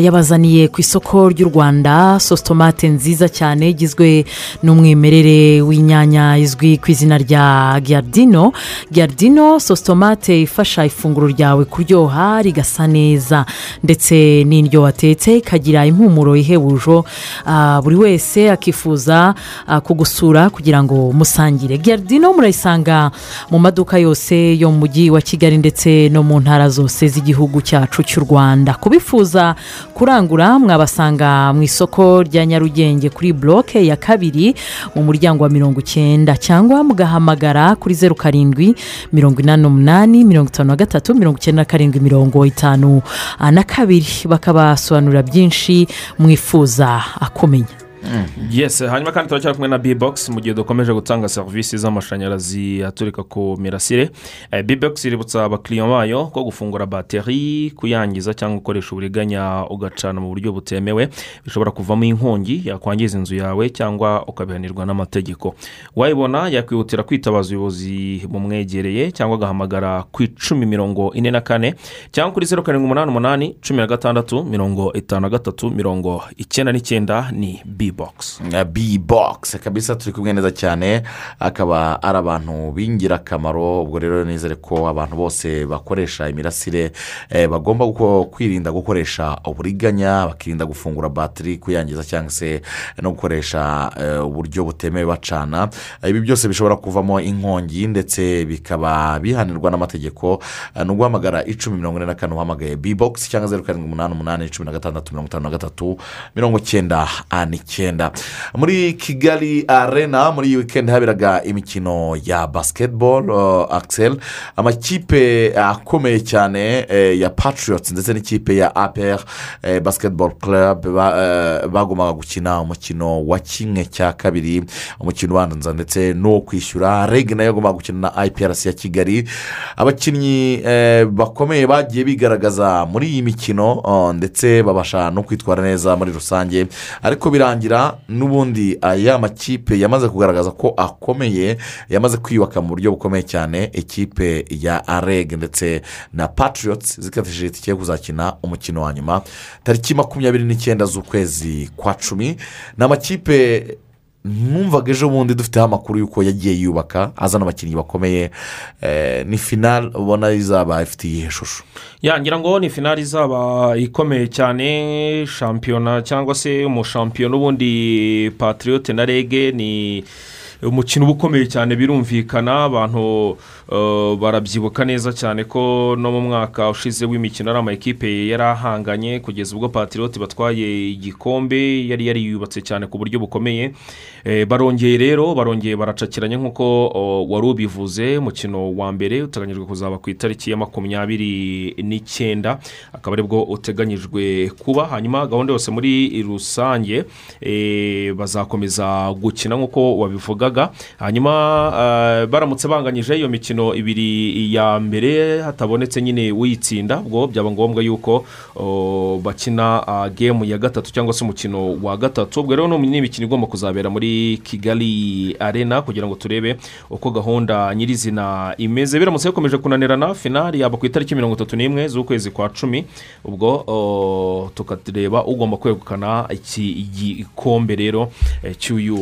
Speaker 9: yabazaniye ku isoko ry'u rwanda sositomate nziza cyane igizwe n'umwimerere w'inyanya izwi ku izina rya giyardino giyardino sositomate ifasha ifunguro ryawe kuryoha rigasa neza ndetse n'indyo watetse ikagira impumuro ihebuje Ah, buri wese akifuza ah, kugusura kugira ngo musangire. Giyardino murayisanga mu maduka yose yo mu mujyi wa kigali ndetse no mu ntara zose z'igihugu cyacu cy'u rwanda. Kubifuza kurangura mwabasanga mu isoko rya nyarugenge kuri buroke ya kabiri mu muryango wa mirongo icyenda cyangwa mugahamagara kuri zeru karindwi mirongo inani n'umunani mirongo itanu na gatatu mirongo icyenda na karindwi mirongo itanu na kabiri. Bakabasobanurira byinshi mwifuza kumenya
Speaker 1: yes hanyuma kandi turacyari kumwe na b-box mu gihe dukomeje gutanga serivisi z'amashanyarazi aturika ku mirasire. Eh, b-box iributsa abakiriya bayo ko gufungura bateri kuyangiza cyangwa gukoresha uburiganya ugacana mu buryo butemewe bishobora kuvamo inkongi yakwangiza inzu yawe cyangwa ukabihanirwa n'amategeko. Wayibona yakwihutira kwitabaza ubuyobozi bumwegereye cyangwa agahamagara ku icumi mirongo ine na kane cyangwa kuri zeru karindwi umunani umunani cumi na gatandatu mirongo itanu na gatatu mirongo icyenda n'icyenda ni b-box.
Speaker 8: B-box. Kabisa turi kumwe neza cyane akaba ari abantu b'ingirakamaro ubwo rero nizere ko abantu bose bakoresha imirasire eh, bagomba kwirinda gukoresha uburiganya bakirinda gufungura batiri kuyangiza cyangwa se no gukoresha eh, uburyo butemewe bacana. Ibi byose bishobora kuvamo inkongi ndetse bikaba bihanirwa n'amategeko Eh, ni uguhamagara icumi mirongo ine na kane uhamagaye b-box cyangwa zeru karindwi umunani umunani cumi na gatandatu mirongo itanu na gatatu mirongo icyenda n'icyenda muri kigali arena muri iyi wikendi haberaga imikino ya basiketibolo uh, axel. Amakipe akomeye cyane eh, ya patriots ndetse n'ikipe ya apr eh, basiketibolo club ba- bagombaga gukina umukino wa kimwe cya kabiri umukino ubanza ndetse n'uwo kwishyura. Reg na yo agomba gukina na iprc ya kigali. Abakinnyi eh, bakomeye bagiye bigaragaza muri iyi mikino uh, ndetse babasha no kwitwara neza muri rusange. Ariko birangira n'ubundi aya makipe yamaze kugaragaza ko akomeye yamaze kwiyubaka mu buryo bukomeye cyane ikipe ya areg ndetse na patriots zikatishije itike yo kuzakina umukino wa nyuma tariki makumyabiri n'icyenda z'ukwezi kwa cumi. Ni amakipe numvaga ejo bundi dufiteho amakuru y'uko yagiye yubaka azana abakinnyi bakomeye eh, ni finale ubona izaba ifite iyihe shusho?
Speaker 1: Yangira ngo ni finari izaba ikomeye cyane shampiyona cyangwa se umushampiyona ubundi patiriyote na rege ni umukino uba ukomeye cyane birumvikana abantu barabyibuka neza cyane ko no mu mwaka ushize w'imikino ari amakipe yari ahanganye kugeza ubwo patiroti batwaye igikombe yari yariyubatse cyane ku buryo bukomeye. Eh, barongeye rero barongeye baracakiranye nk'uko oh, wari ubivuze umukino wa mbere uteganyijwe kuzaba ku itariki ya makumyabiri n'icyenda akaba ari bwo uteganyijwe kuba. Hanyuma gahunda yose muri rusange eh, bazakomeza gukina nk'uko wabivugaga. Hanyuma eh, baramutse banganyije iyo mikino. Ibiri ya mbere hatabonetse nyine uyitsinda ubwo byaba ngombwa yuko bakina gemu ya gatatu cyangwa se umukino wa gatatu. Ubwo rero ni imikino igomba kuzabera muri kigali arena kugira ngo turebe uko gahunda nyirizina imeze. Biramutse bikomeje kunanirana finari yaba ku itariki mirongo itatu n'imwe z'ukwezi kwa cumi. Ubwo tukareba ugomba kwegukana iki gikombe rero eh, cy'uyu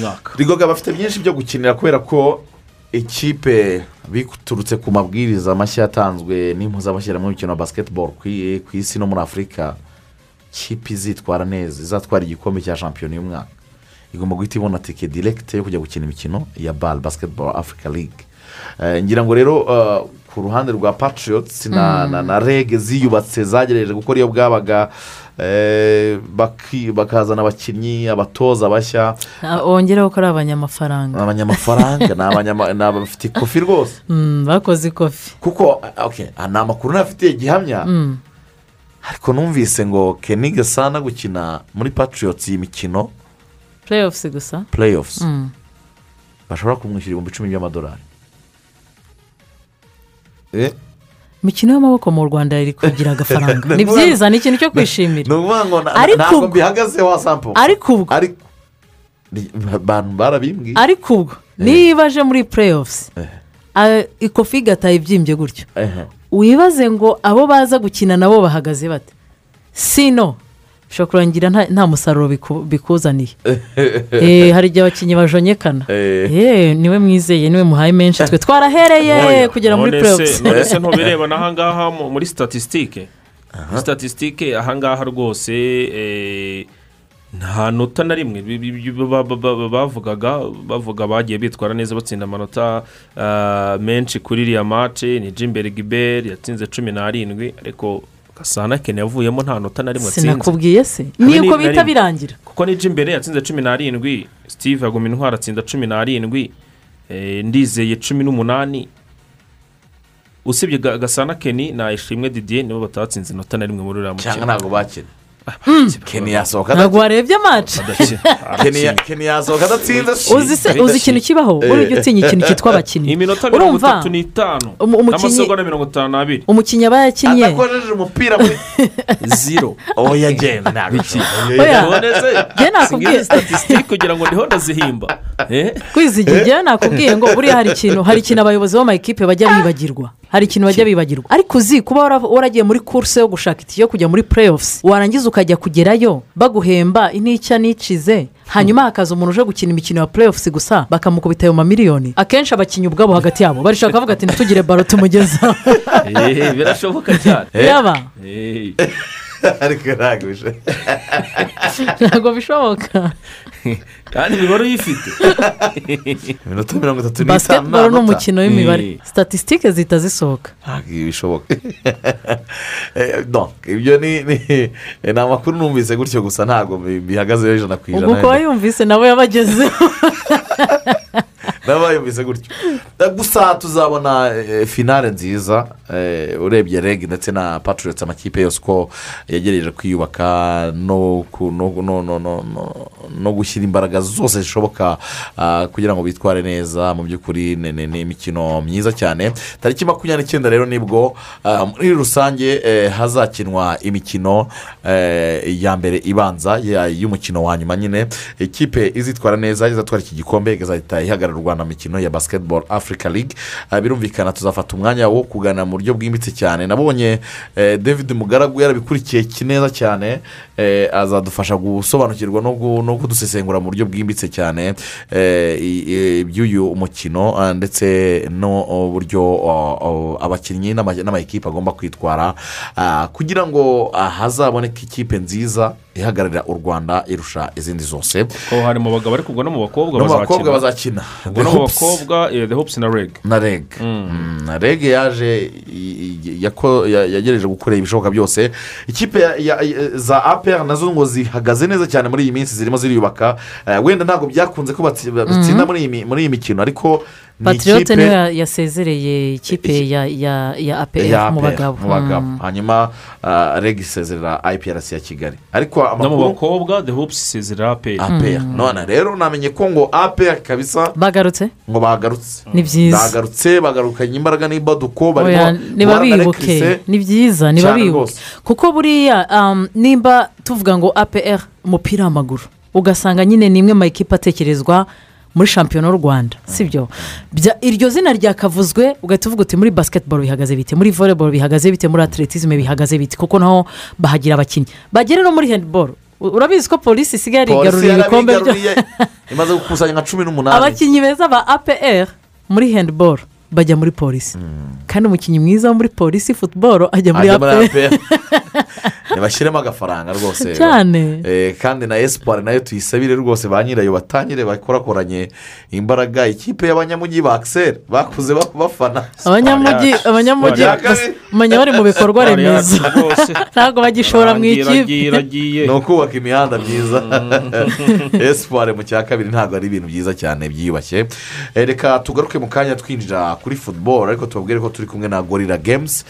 Speaker 1: mwaka.
Speaker 8: Rigoga bafite byinshi byo gukinira kubera ko ikipe biturutse ku mabwiriza mashya yatanzwe n'impuzamashyirahamwe y'umukino wa basiketiboro ku isi no muri afurika ikipe izitwara neza izatwara igikombe cya shampiyona y'umwaka igomba guhita ibona tike direkite yo kujya gukina imikino ya bal basiketiboro afurika ligue Eh, ngira ngo rero eh, ku ruhande rwa patriots na,
Speaker 9: Mm.
Speaker 8: na reg ziyubatse zagerageje gukora iyo bwabaga eh, bakazana abakinnyi abatoza bashya.
Speaker 9: Ah, wongereho ko ari abanyamafaranga.
Speaker 8: Abanyamafaranga ni abafite ikofi rwose.
Speaker 9: Mm, bakoze ikofi.
Speaker 8: Kuko ah, ah, ni amakuru ntafitiye gihamya.
Speaker 9: Mm.
Speaker 8: ariko numvise ngo keni gasana gukina muri patriots iyi mikino.
Speaker 9: Playoffs gusa.
Speaker 8: Playoffs. Bashobora kumwishyura ibihumbi icumi by'amadolari?
Speaker 9: Imikino y'amaboko mu rwanda iri kugira agafaranga. Ni byiza ni ikintu cyo kwishimira.
Speaker 8: ni ukuvuga ngo ntabwo mbihagazeho wasampo
Speaker 9: ariko ubwo
Speaker 8: barabimbwiye
Speaker 9: ariko ubwo niba aje muri playoffs ah, ikofi igataha ibyimbye gutyo. Wibaze ngo abo baza gukina nabo bahagaze bate? Sino bishobora kurangira nta- musaruro biku- bikuzaniye? Eh, hari igihe abakinnyi bajonyekana? Eh, ni we mwizeye ni we muhaye menshi twe. Twarahereye kugera muri
Speaker 1: none
Speaker 9: playoffs.
Speaker 1: se none se ntubireba n'ahangaha mu- muri statisitike statisitike ahangaha rwose eh, nta nota na rimwe. Bavugaga bavuga bagiye bitwara neza batsinda amanota ah, menshi kuri iriya mace ni jimberi giberi yatsinze cumi n'arindwi ariko gasana kene yavuyemo nta nota na rimwe atsinze.
Speaker 9: Sinakubwiye se?
Speaker 1: Habe
Speaker 9: ni uko
Speaker 1: ni- na
Speaker 9: bihita
Speaker 1: rimwe.
Speaker 9: birangira?
Speaker 1: Kuko ni jimbere yatsinze cumi n'arindwi steve aguma intwara atsinda cumi n'arindwi eh, ndizeye cumi n'umunani. Usibye Ga- gasana keni na ishimwe didier nibo batatsinze inota na rimwe muri uriya mukino.
Speaker 8: Cyangwa ntabwo bakina. Keni yasohoka
Speaker 9: ntabwo warebye amacu
Speaker 8: Keni ya- keni yasohoka adatsinze
Speaker 9: uzi ikintu kibaho?
Speaker 8: Eh.
Speaker 9: ujya utinya ikintu cyitwa abakinnyi.
Speaker 1: Iminota mirongo itatu n'itanu. N'amasegonda mirongo itanu n'abiri.
Speaker 9: Umukinnyi aba yakinnye.
Speaker 8: Adakojeje umupira muri
Speaker 1: zero.
Speaker 8: Oya genda ntabwo
Speaker 9: Oya.
Speaker 1: none se
Speaker 9: Njye nakubwiye-
Speaker 1: statisitike kugira ngo ndiho ndazihimba Eh?
Speaker 9: kwizigira njyewe nakubwiye. Ngo buriya hari ikintu hari ikintu abayobozi b'amakipe bajya bibagirwa. Hari ikintu bajya bibagirwa. Ariko uzi kuba wara- waragiye muri kurse yo gushaka itike yo kujya muri playoffs warangiza ukajya kugerayo baguhemba inica nicize. Hanyuma hakaza umuntu uje gukina imikino ya playoffs gusa bakamukubita ayo mamiliyoni. Akenshi abakinnyi ubwabo hagati yabo barishaka bavuga ati ntitugire baro tumugezaho
Speaker 1: Eh, birashoboka cyane.
Speaker 9: Yaba?
Speaker 1: Eh.
Speaker 8: ariko ntabwo bishoboka.
Speaker 1: Kandi imibare uyifite
Speaker 8: iminota mirongo itatu n'itanu
Speaker 9: basiketiboro ni umukino w'imibare statisitike zihita zisohoka.
Speaker 8: Ntabwo ibi bishoboka Eh, ibyo ni ni amakuru numvise gutyo gusa ntabwo bi- bihagazeho ijana ku
Speaker 9: ubwo
Speaker 8: ijana
Speaker 9: kuba yumvise nawe yabagezeho
Speaker 8: n'abayumvise gutyo Eh, gusa tuzabona finale nziza urebye reg ndetse na patriots amakipe yose uko yegereje kwiyubaka no gushyira imbaraga zose zishoboka kugira ngo bitware neza mu by'ukuri ni- imikino myiza cyane tariki makumyabiri n'icyenda rero ni bwo muri rusange hazakinwa imikino ya mbere ibanza y'umukino wa nyuma nyine ikipe izitwara neza izatwara iki gikombe igahita ihagarara u rwanda mu mikino ya basiketiboro afurika ligue Ah, birumvikana tuzafata umwanya wo kuganira mu buryo bwimbitse cyane. Nabonye eh, david mugaragu yarabikurikiye ki- neza cyane. Eh, azadufasha gusobanukirwa no gu- no kudusesengura mu buryo bwimbitse cyane eh, iby'uyu mukino ndetse n'uburyo abakinnyi n'ama- n'amakipe agomba kwitwara. Ah, kugira ngo ah, hazaboneke ikipe nziza ihagararira u rwanda irusha izindi zose.
Speaker 1: Ko hari mu bagabo ariko ubwo no mu bakobwa
Speaker 8: no mu bakobwa bazakina.
Speaker 1: Ubwo no mu bakobwa eh, the hopes na reg.
Speaker 8: Na reg. Mm, na reg yaje i- i- yako- ya- yagerageje gukora ibishoboka byose. Ikipe za apr na zo ngo zihagaze neza cyane muri iyi minsi zirimo ziriyubaka. Eh, wenda ntabwo byakunze ko batsi- batsinda muri iyi mi- muri iyi mikino. Ariko
Speaker 9: patriyote niyo ya- yasezereye ikipe ya ya ya apr mu
Speaker 8: APR,
Speaker 9: bagabo
Speaker 8: mu bagabo hanyuma reg isezerera iprc ya kigali ariko
Speaker 1: no mu
Speaker 8: amakuru
Speaker 1: bakobwa the hopes isezera aperi
Speaker 8: apr none rero namenye ko ngo apr kabisa
Speaker 9: bagarutse
Speaker 8: ngo bagarutse
Speaker 9: Ni byiza.
Speaker 8: bagarutse bagarukanye imbaraga n'imbaduko barimo
Speaker 9: niba bibuke ni byiza niba bibuke kuko buriya nimba tuvuga ngo apr umupira w'amaguru ugasanga nyine ni imwe mu makipe atekerezwa muri shampiyona y'u rwanda sibyo? Iryo zina ryakavuzwe ugahita uvuga uti muri basiketiboro bihagaze bite? Muri voleboro bihagaze bite? Muri atletisme bihagaze bite? Kuko naho bahagira abakinnyi. Bagere no muri handiboro urabizi ko polisi isigaye
Speaker 8: polisi
Speaker 9: yarigaruriye ibikombe byo
Speaker 8: imaze gukusanya nka cumi n'umunani.
Speaker 9: Abakinnyi beza ba apr muri handiboro bajya muri polisi kandi umukinnyi mwiza wo muri polisi futuboro ajya muri APR.
Speaker 8: ntibashyiremo agafaranga rwose
Speaker 9: Cyane.
Speaker 8: Eh, kandi na esipari na yo tuyisabire rwose ba nyirayo batangire bakorakoranye imbaraga. Ikipe y'abanyamujyi ba akiseri bakuze ba- bafana.
Speaker 9: Abanyamujyi abanyamujyi umenya bari mu bikorwa remezo. ntabwo bagishora mu ikipe.
Speaker 8: ni ukubaka imihanda myiza. Esipari mu cya kabiri ntabwo ari ibintu byiza cyane byiyubashye Eh, reka tugaruke mu kanya twinjira kuri futuboro ariko tubabwire ko turi kumwe na gorira gemuzi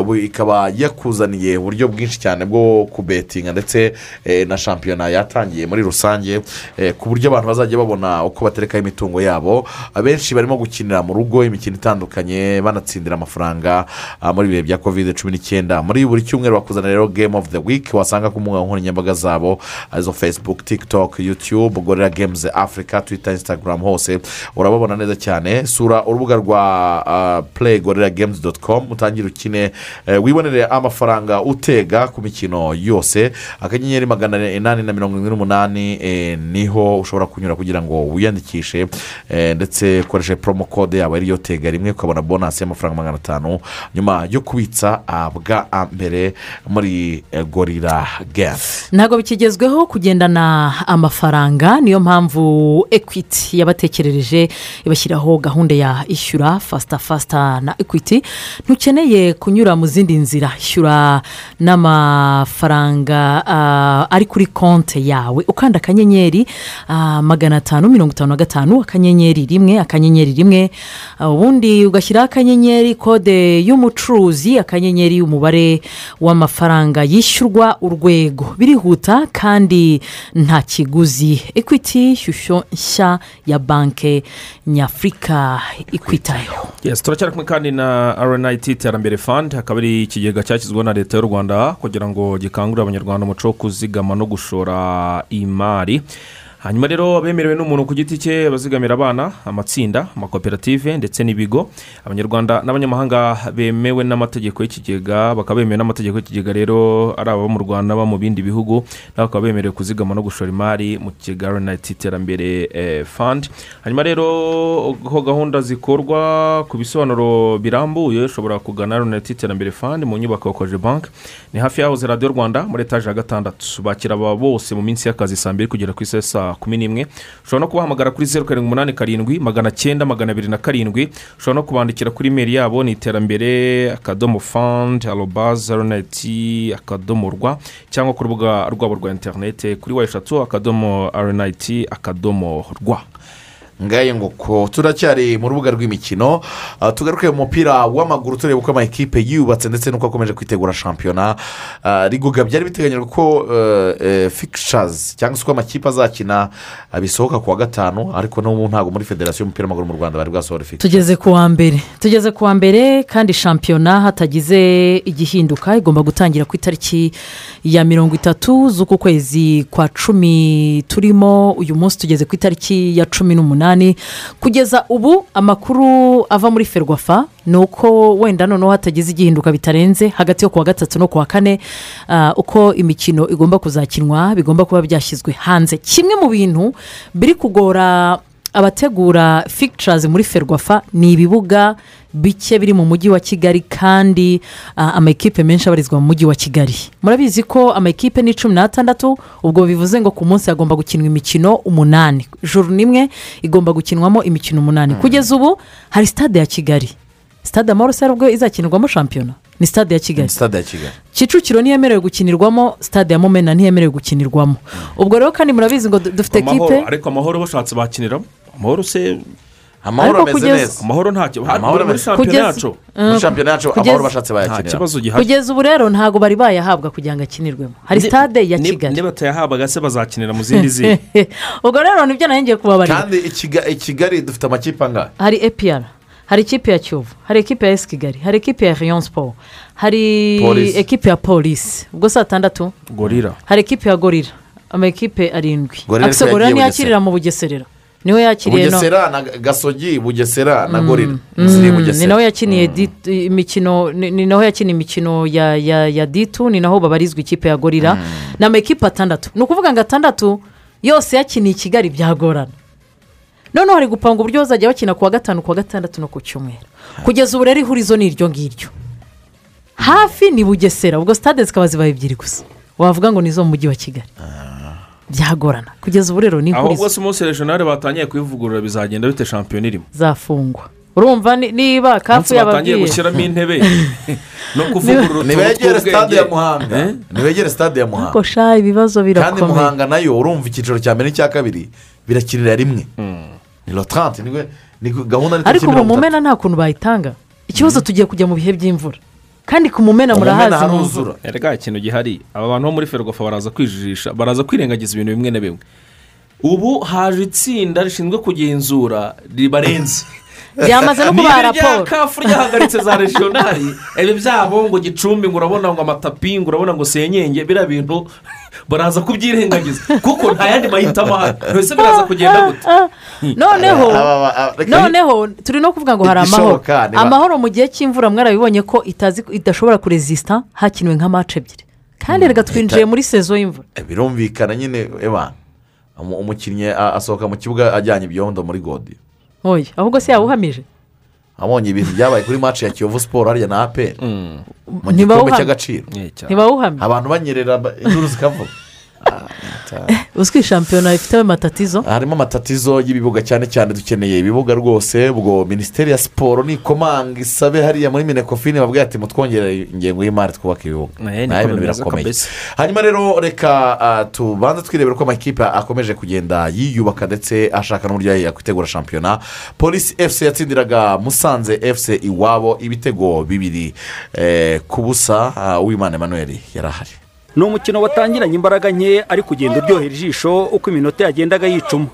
Speaker 8: ubu ikaba yakuzaniye uburyo bwinshi cyane bwo kubetinga ndetse eh, na shampiyona yatangiye muri rusange eh, ku buryo abantu bazajya babona uko baterekaho imitungo yabo. Abenshi barimo gukinira mu rugo imikino itandukanye banatsindira amafaranga ah, muri ibihe bya kovide cumi n'icyenda. Muri buri cyumweru bakuzana rero game of the week wasanga ku mbuga nkoranyambaga zabo ari zo facebook tiktok youtube gorira games africa twitter instagram hose. Urababona neza cyane. Sura urubuga rwa uh, play gorira games doti com utangire ukine eh, wibonere amafaranga utega ku mikino yose. Akanyenyeri magana inani na mirongo irindwi n'umunani eh, ni ho ushobora kunyura kugira ngo wiyandikishe eh, ndetse ukoreshe promo code yabo ariyo tega rimwe ukabona bonasi y'amafaranga magana atanu nyuma yo kubitsa ah, bwa mbere muri gorira games.
Speaker 9: Ntabwo bikigezweho kugendana amafaranga niyo mpamvu ekwiti yabatekerereje ibashyiraho gahunda ya ishyura fasita fasita na ekwiti ntukeneye kunyura mu zindi nzira. Ishyura n'amafaranga ah, ari kuri konti yawe. Ukanda akanyenyeri ah, magana atanu mirongo itanu na gatanu akanyenyeri rimwe akanyenyeri rimwe. Ah, ubundi ugashyiraho akanyenyeri kode y'umucuruzi akanyenyeri umubare w'amafaranga yishyurwa urwego. Birihuta kandi nta kiguzi. Ekwiti shusho nshya ya banki nyafurika ikwitayeho
Speaker 1: yes turacyari kumwe kandi na rnit iterambere fund. Akaba ari ikigega cyashyizweho na leta y'u rwanda kugira ngo gikangurire abanyarwanda umuco wo kuzigama no gushora imari. Hanyuma rero abemerewe n'umuntu ku giti cye abazigamira abana amatsinda amakoperative ndetse n'ibigo abanyarwanda n'abanyamahanga bemewe n'amategeko y'ikigega bakaba bemewe n'amategeko y'ikigega rero ari ababa mu rwanda n'aba mu bindi bihugu nabo bakaba bemerewe kuzigama no gushora imari mu kigega rnit iterambere eh, fund. Hanyuma rero uko gahunda zikorwa ku bisobanuro birambuye ushobora kugana rnit iterambere fund mu nyubako ya koje banki ni hafi y'ahoze radiyo rwanda muri etaje ya gatandatu. Bakira aba bose mu minsi y'akazi saa mbiri kugera ku isaha saa kumi n'imwe. Ushobora no kubahamagara kuri zeru karindwi umunani karindwi magana cyenda magana abiri na karindwi. Ushobora no kubandikira kuri imeri yabo ni iterambere akadomo fandi arobaze rnit akadomo rwa cyangwa ku rubuga rwabo rwa interinete kuri wa eshatu akadomo rnit akadomo rwa.
Speaker 8: Ngaye nguko turacyari mu rubuga rw'imikino ah, tugaruke mu mupira w'amaguru tureba uko amakipe yubatse ndetse n'uko akomeje kwitegura shampiyona. Ah, rigoga byari biteganyijwe ko fikishazi cyangwa se uko amakipe azakina ah, bisohoka ku wa gatanu ariko n'ubu ntabwo muri federasiyo y'umupira w'amaguru mu rwanda bari bwasohora fikishazi
Speaker 9: tugeze ku wa mbere. Tugeze ku wa mbere kandi shampiyona hatagize igihinduka igomba gutangira ku itariki ya mirongo itatu z'uku kwezi kwa cumi turimo. Uyu munsi tugeze ku itariki ya cumi n'umunani. Kugeza ubu amakuru ava muri ferwafa ni uko wenda noneho hatagize igihinduka bitarenze hagati yo ku wa gatatu no ku wa kane ah, uko imikino igomba kuzakinwa bigomba kuba byashyizwe hanze. Kimwe mu bintu biri kugora abategura fictures muri ferwafa ni ibibuga bike biri mu mujyi wa kigali kandi ah, amakipe menshi abarizwa mu mujyi wa kigali. Murabizi ko amakipe ni cumi n'atandatu ubwo bivuze ngo ku munsi hagomba gukinwa imikino umunani. Juru n'imwe igomba gukinwamo imikino umunani. Kugeza ubu hari stade ya kigali. Stade amahoro se ubwo izakinirwamo shampiyona? Ni stade ya kigali.
Speaker 8: Sitade ya kigali.
Speaker 9: Kicukiro ntiyemerewe gukinirwamo stade ya mumena ntiyemerewe gukinirwamo. Ubwo rero kandi murabizi ngo du- dufite kipe
Speaker 1: ariko amahoro bashatse bakiniramo amahoro se
Speaker 8: amahoro ameze neza
Speaker 1: amahoro ntacyo
Speaker 8: Amahoro
Speaker 1: muri shampiyona yacu
Speaker 8: muri shampiyona yacu amahoro bashatse
Speaker 1: nta
Speaker 8: bayakinira
Speaker 1: kibazo gihari
Speaker 9: kugeza ubu rero ntabwo bari bayahabwa kugira ngo akinirwemo hari stade ya
Speaker 1: ni-
Speaker 9: kigali
Speaker 1: niba batayahabwaga se bazakinira mu zindi zindi
Speaker 9: ubwo rero ni byo ngiye kubabarira
Speaker 8: kandi i Kiga- i kigali dufite amakipe angahe
Speaker 9: hari epr hari ikipe ya kiyovu hari ikipe ya esi kigali hari ikipe ya rayon siporo hari ekipe ya polisi ubwo saa tandatu
Speaker 1: gorira
Speaker 9: hari ikipe ya gorira amakipe arindwi
Speaker 8: yagiye
Speaker 9: ntiyakirira mu bugeserera ni we yakiriye no
Speaker 8: bugesera na gasogi bugesera na gorira ziri
Speaker 9: Mm, ni nawe yakiniye di- imikino ni naho yakiniye imikino ya ditu ni naho babarizwa ikipe ya gorira ni amakipe atandatu. Ni ukuvuga ngo atandatu yose yakiniye i kigali byagorana noneho hari gupanga uburyo bazajya bakina ku wa gatanu ku wa gatandatu no ku cyumweru. Kugeza ubu rero ihurizo ni iryo ngiryo. Hafi ni bugesera ubwo sitade zikaba zibaye ebyiri gusa. Wavuga ngo ni izo mu mujyi wa kigali. Byagorana. Kugeza ubu rero ni
Speaker 1: ahubwo
Speaker 9: ihurizo
Speaker 1: se umunsi regionale batangiye kuyivugurura bizagenda bite shampiyona irimo?
Speaker 9: Zafungwa. Urumva ni- niba kafu
Speaker 1: umunsi batangiye gushyiramo intebe. No kuvugurura utuntu
Speaker 8: ntibegere stade ya
Speaker 1: tw'ubwenge
Speaker 8: muhanga ntibegere stade ya muhanga.
Speaker 9: Sha ibibazo
Speaker 8: kandi
Speaker 9: birakomeye
Speaker 8: muhanga na yo urumva icyiciro cya mbere n'icya kabiri birakirira rimwe. Ni rotanti ni gahunda
Speaker 9: ariko ubu mumena nta kuntu bayitanga. Ikibazo tugiye kujya mu bihe by'imvura. Kandi ku mumena murahazi mu mvura
Speaker 1: erega ikintu gihari. Aba bantu bo muri ferwafa baraza kwijijisha baraza kwirengagiza ibintu bimwe na bimwe. Ubu haje itsinda rishinzwe kugenzura ribarenze.
Speaker 9: Ryamaze no kubaha raporo.
Speaker 1: rya kafu ryahagaritse za regionali ibi byabo ngo gicumbi ngo urabona ngo amatapi ngo urabona ngo senyenge biriya bintu baraza kubyirengagiza kuko nta yandi mahitamo ahari mbese biraza kugenda gute?
Speaker 9: Noneho
Speaker 8: Aba- aba- reka-
Speaker 9: noneho turi no kuvuga ngo hari amahoro. amahoro mu gihe cy'imvura mwarabibonye ko itazi idashobora kurezisita hakiniwe nka mace ebyiri. Kandi reka twinjiye muri sezo y'imvura.
Speaker 8: Birumvikana nyine eba umu- umukinnyi asohoka mu kibuga ajyanye ibyondo muri godi
Speaker 9: oya ahubwo se yawuhamije?
Speaker 8: Abonye ibintu byabaye kuri match ya kiyovu siporo hariya na aperi mu gikombe
Speaker 9: Ntibawuhamye.
Speaker 8: cy'agaciro
Speaker 9: ntibawuhamye
Speaker 8: abantu banyerera ba- induru zikavuga
Speaker 9: uzwi shampiyona ifiteho amatatizo
Speaker 8: harimo amatatizo y'ibibuga cyane cyane dukeneye ibibuga rwose ubwo minisiteri ya siporo nikomanga isabe hariya muri minekofini babwira ati mutwongere ingengo y'imari twubake ibibuga. Nayo ibintu birakomeye hanyuma rero reka tubanze twirebere ko amakipe akomeje kugenda yiyubaka ndetse ashaka n'uburyo yakwitegura shampiyona. Polisi efuse yatsindiraga musanze efuse iwabo ibitego bibiri. Eh, ku busa uwimana emmanuel yari ahari
Speaker 19: ni umukino watangiranye imbaraga nke ari kugenda uryohera ijisho uko iminota yagendaga yicuma.